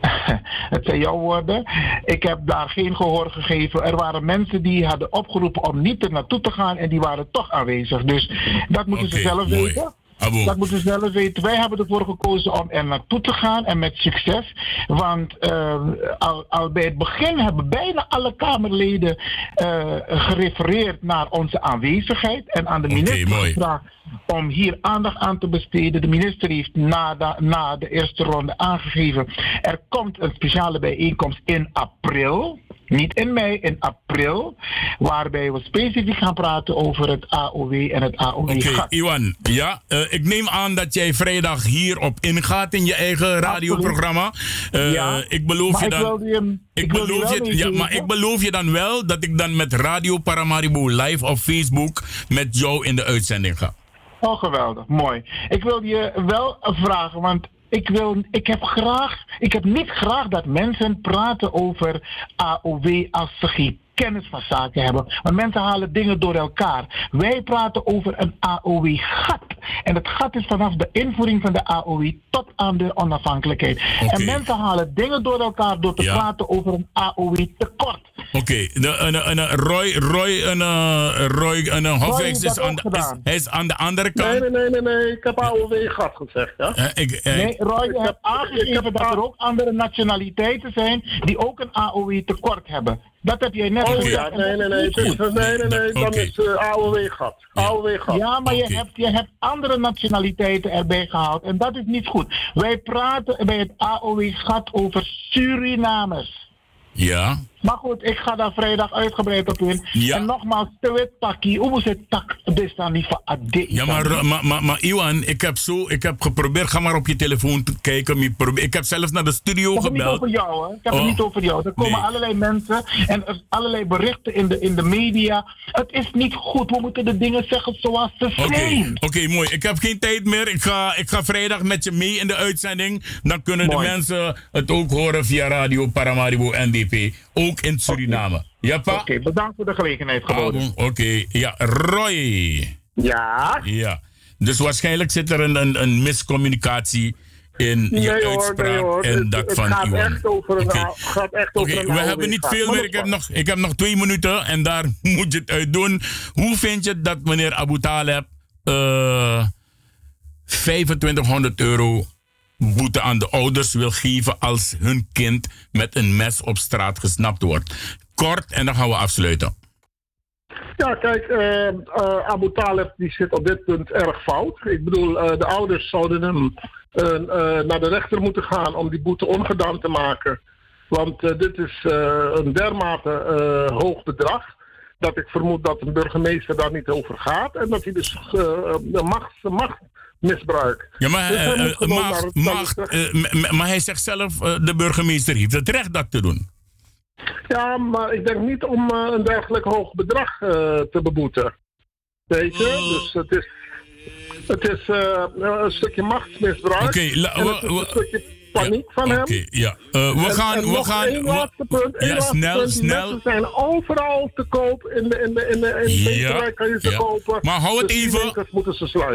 Het zijn jouw woorden. Ik heb daar geen gehoor gegeven. Er waren mensen die hadden opgeroepen om niet er naartoe te gaan en die waren toch aanwezig. Dus dat moeten ze zelf mooi. weten. Abo. Dat moeten ze zelf weten. Wij hebben ervoor gekozen om er naartoe te gaan en met succes. Want eh, al, al bij het begin hebben bijna alle Kamerleden eh, gerefereerd naar onze aanwezigheid. En aan de minister gevraagd om hier aandacht aan te besteden. De minister heeft na de, na de eerste ronde aangegeven. Er komt een speciale bijeenkomst in april. Niet in mei, in april. Waarbij we specifiek gaan praten over het AOW en het AOW. Oké, Iwan. Ja, eh, ik neem aan dat jij vrijdag hierop ingaat in je eigen radioprogramma. Eh, Ja, ik beloof maar je ik dan. wilde je- ik ik wilde beloof je ja, maar ik beloof je dan wel dat ik dan met Radio Paramaribo live op Facebook met jou in de uitzending ga. Oh, geweldig. Mooi. Ik wil je wel vragen, want ik, wil, ik heb graag, ik heb niet graag dat mensen praten over AOW als ze geen kennis van zaken hebben. Want mensen halen dingen door elkaar. Wij praten over een AOW-gat. En het gat is vanaf de invoering van de AOW tot aan de onafhankelijkheid. En mensen halen dingen door elkaar door te Ja. praten over een AOW-tekort. Oké, een- een- een Roy, Roy, een, eh, Roy, een is, aan de- is, hij is aan de andere kant. Nee, nee, nee, nee, nee. Ik heb AOW gat gezegd, ja. Eh, ik, eh, Nee, Roy, je hebt aangegeven dat er ook andere nationaliteiten zijn die ook een AOW tekort hebben. Dat heb jij net Oh gezegd. ja, nee, nee, nee. goed. nee, nee, nee. Dan is uh, AOW gat. AOW gat. Ja, maar je, hebt, je hebt andere nationaliteiten erbij gehaald en dat is niet goed. Wij praten bij het AOW-gat over Surinamers. Ja. Maar goed, ik ga daar vrijdag uitgebreid op in. Ja. En nogmaals, te wet takkie, hoe moet het tak bestaan niet van. Ja, maar, maar, maar, maar Iwan, ik heb, zo, ik heb geprobeerd, ga maar op je telefoon te kijken. Ik heb zelfs naar de studio Ik heb het niet gebeld. over jou, hè. Ik heb het Oh. niet over jou. Er komen Nee. allerlei mensen en er allerlei berichten in de, in de media. Het is niet goed. We moeten de dingen zeggen zoals ze Oké, zijn. oké, mooi. Ik heb geen tijd meer. Ik ga, ik ga vrijdag met je mee in de uitzending. Dan kunnen Mooi. de mensen het ook horen via Radio Paramaribo NDP. Ook in Suriname. Ja, pa? Oké, bedankt voor de gelegenheid geboden. Oké, ja, Roy. Ja? Ja. Dus waarschijnlijk zit er een, een, een miscommunicatie in je hoor, uitspraak nee en dat het van gaat Iwan. echt over een, gaat echt over een we hebben niet veel meer. Ik heb, nog, ik heb nog twee minuten en daar moet je het uit doen. Hoe vind je dat meneer Abu Taleb eh 2500 euro boete aan de ouders wil geven als hun kind met een mes op straat gesnapt wordt? Kort en dan gaan we afsluiten. Ja, kijk, eh, Abu Taleb die zit op dit punt erg fout. Ik bedoel, eh, de ouders zouden hem naar de rechter moeten gaan om die boete ongedaan te maken. Want dit is een dermate hoog bedrag dat ik vermoed dat een burgemeester daar niet over gaat. En dat hij dus de macht, macht misbruikt. Ja, maar, Dus hij eh, eh, eh, maar hij zegt zelf, de burgemeester heeft het recht dat te doen. Ja, maar ik denk niet om een dergelijk hoog bedrag te beboeten. Weet je? Dus het is, het is een stukje machtsmisbruik. Oké, la- van hem. Ja. Eh, we gaan... We gaan ja, snel, snel. Ze zijn overal te koop. In de, in de, in de, in de ja, kan je ze kopen. Maar hou het dus even...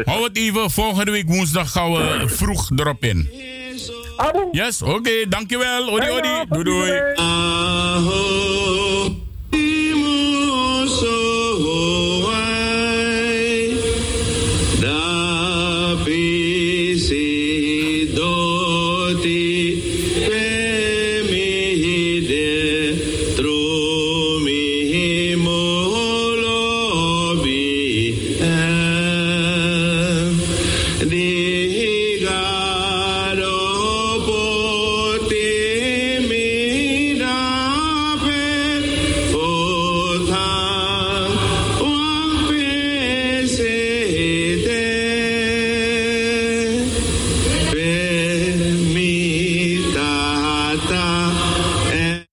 Hou het even. Volgende week woensdag gaan we vroeg erop in. Yes, oké. Dankjewel. Odi, odi. Doei. doei.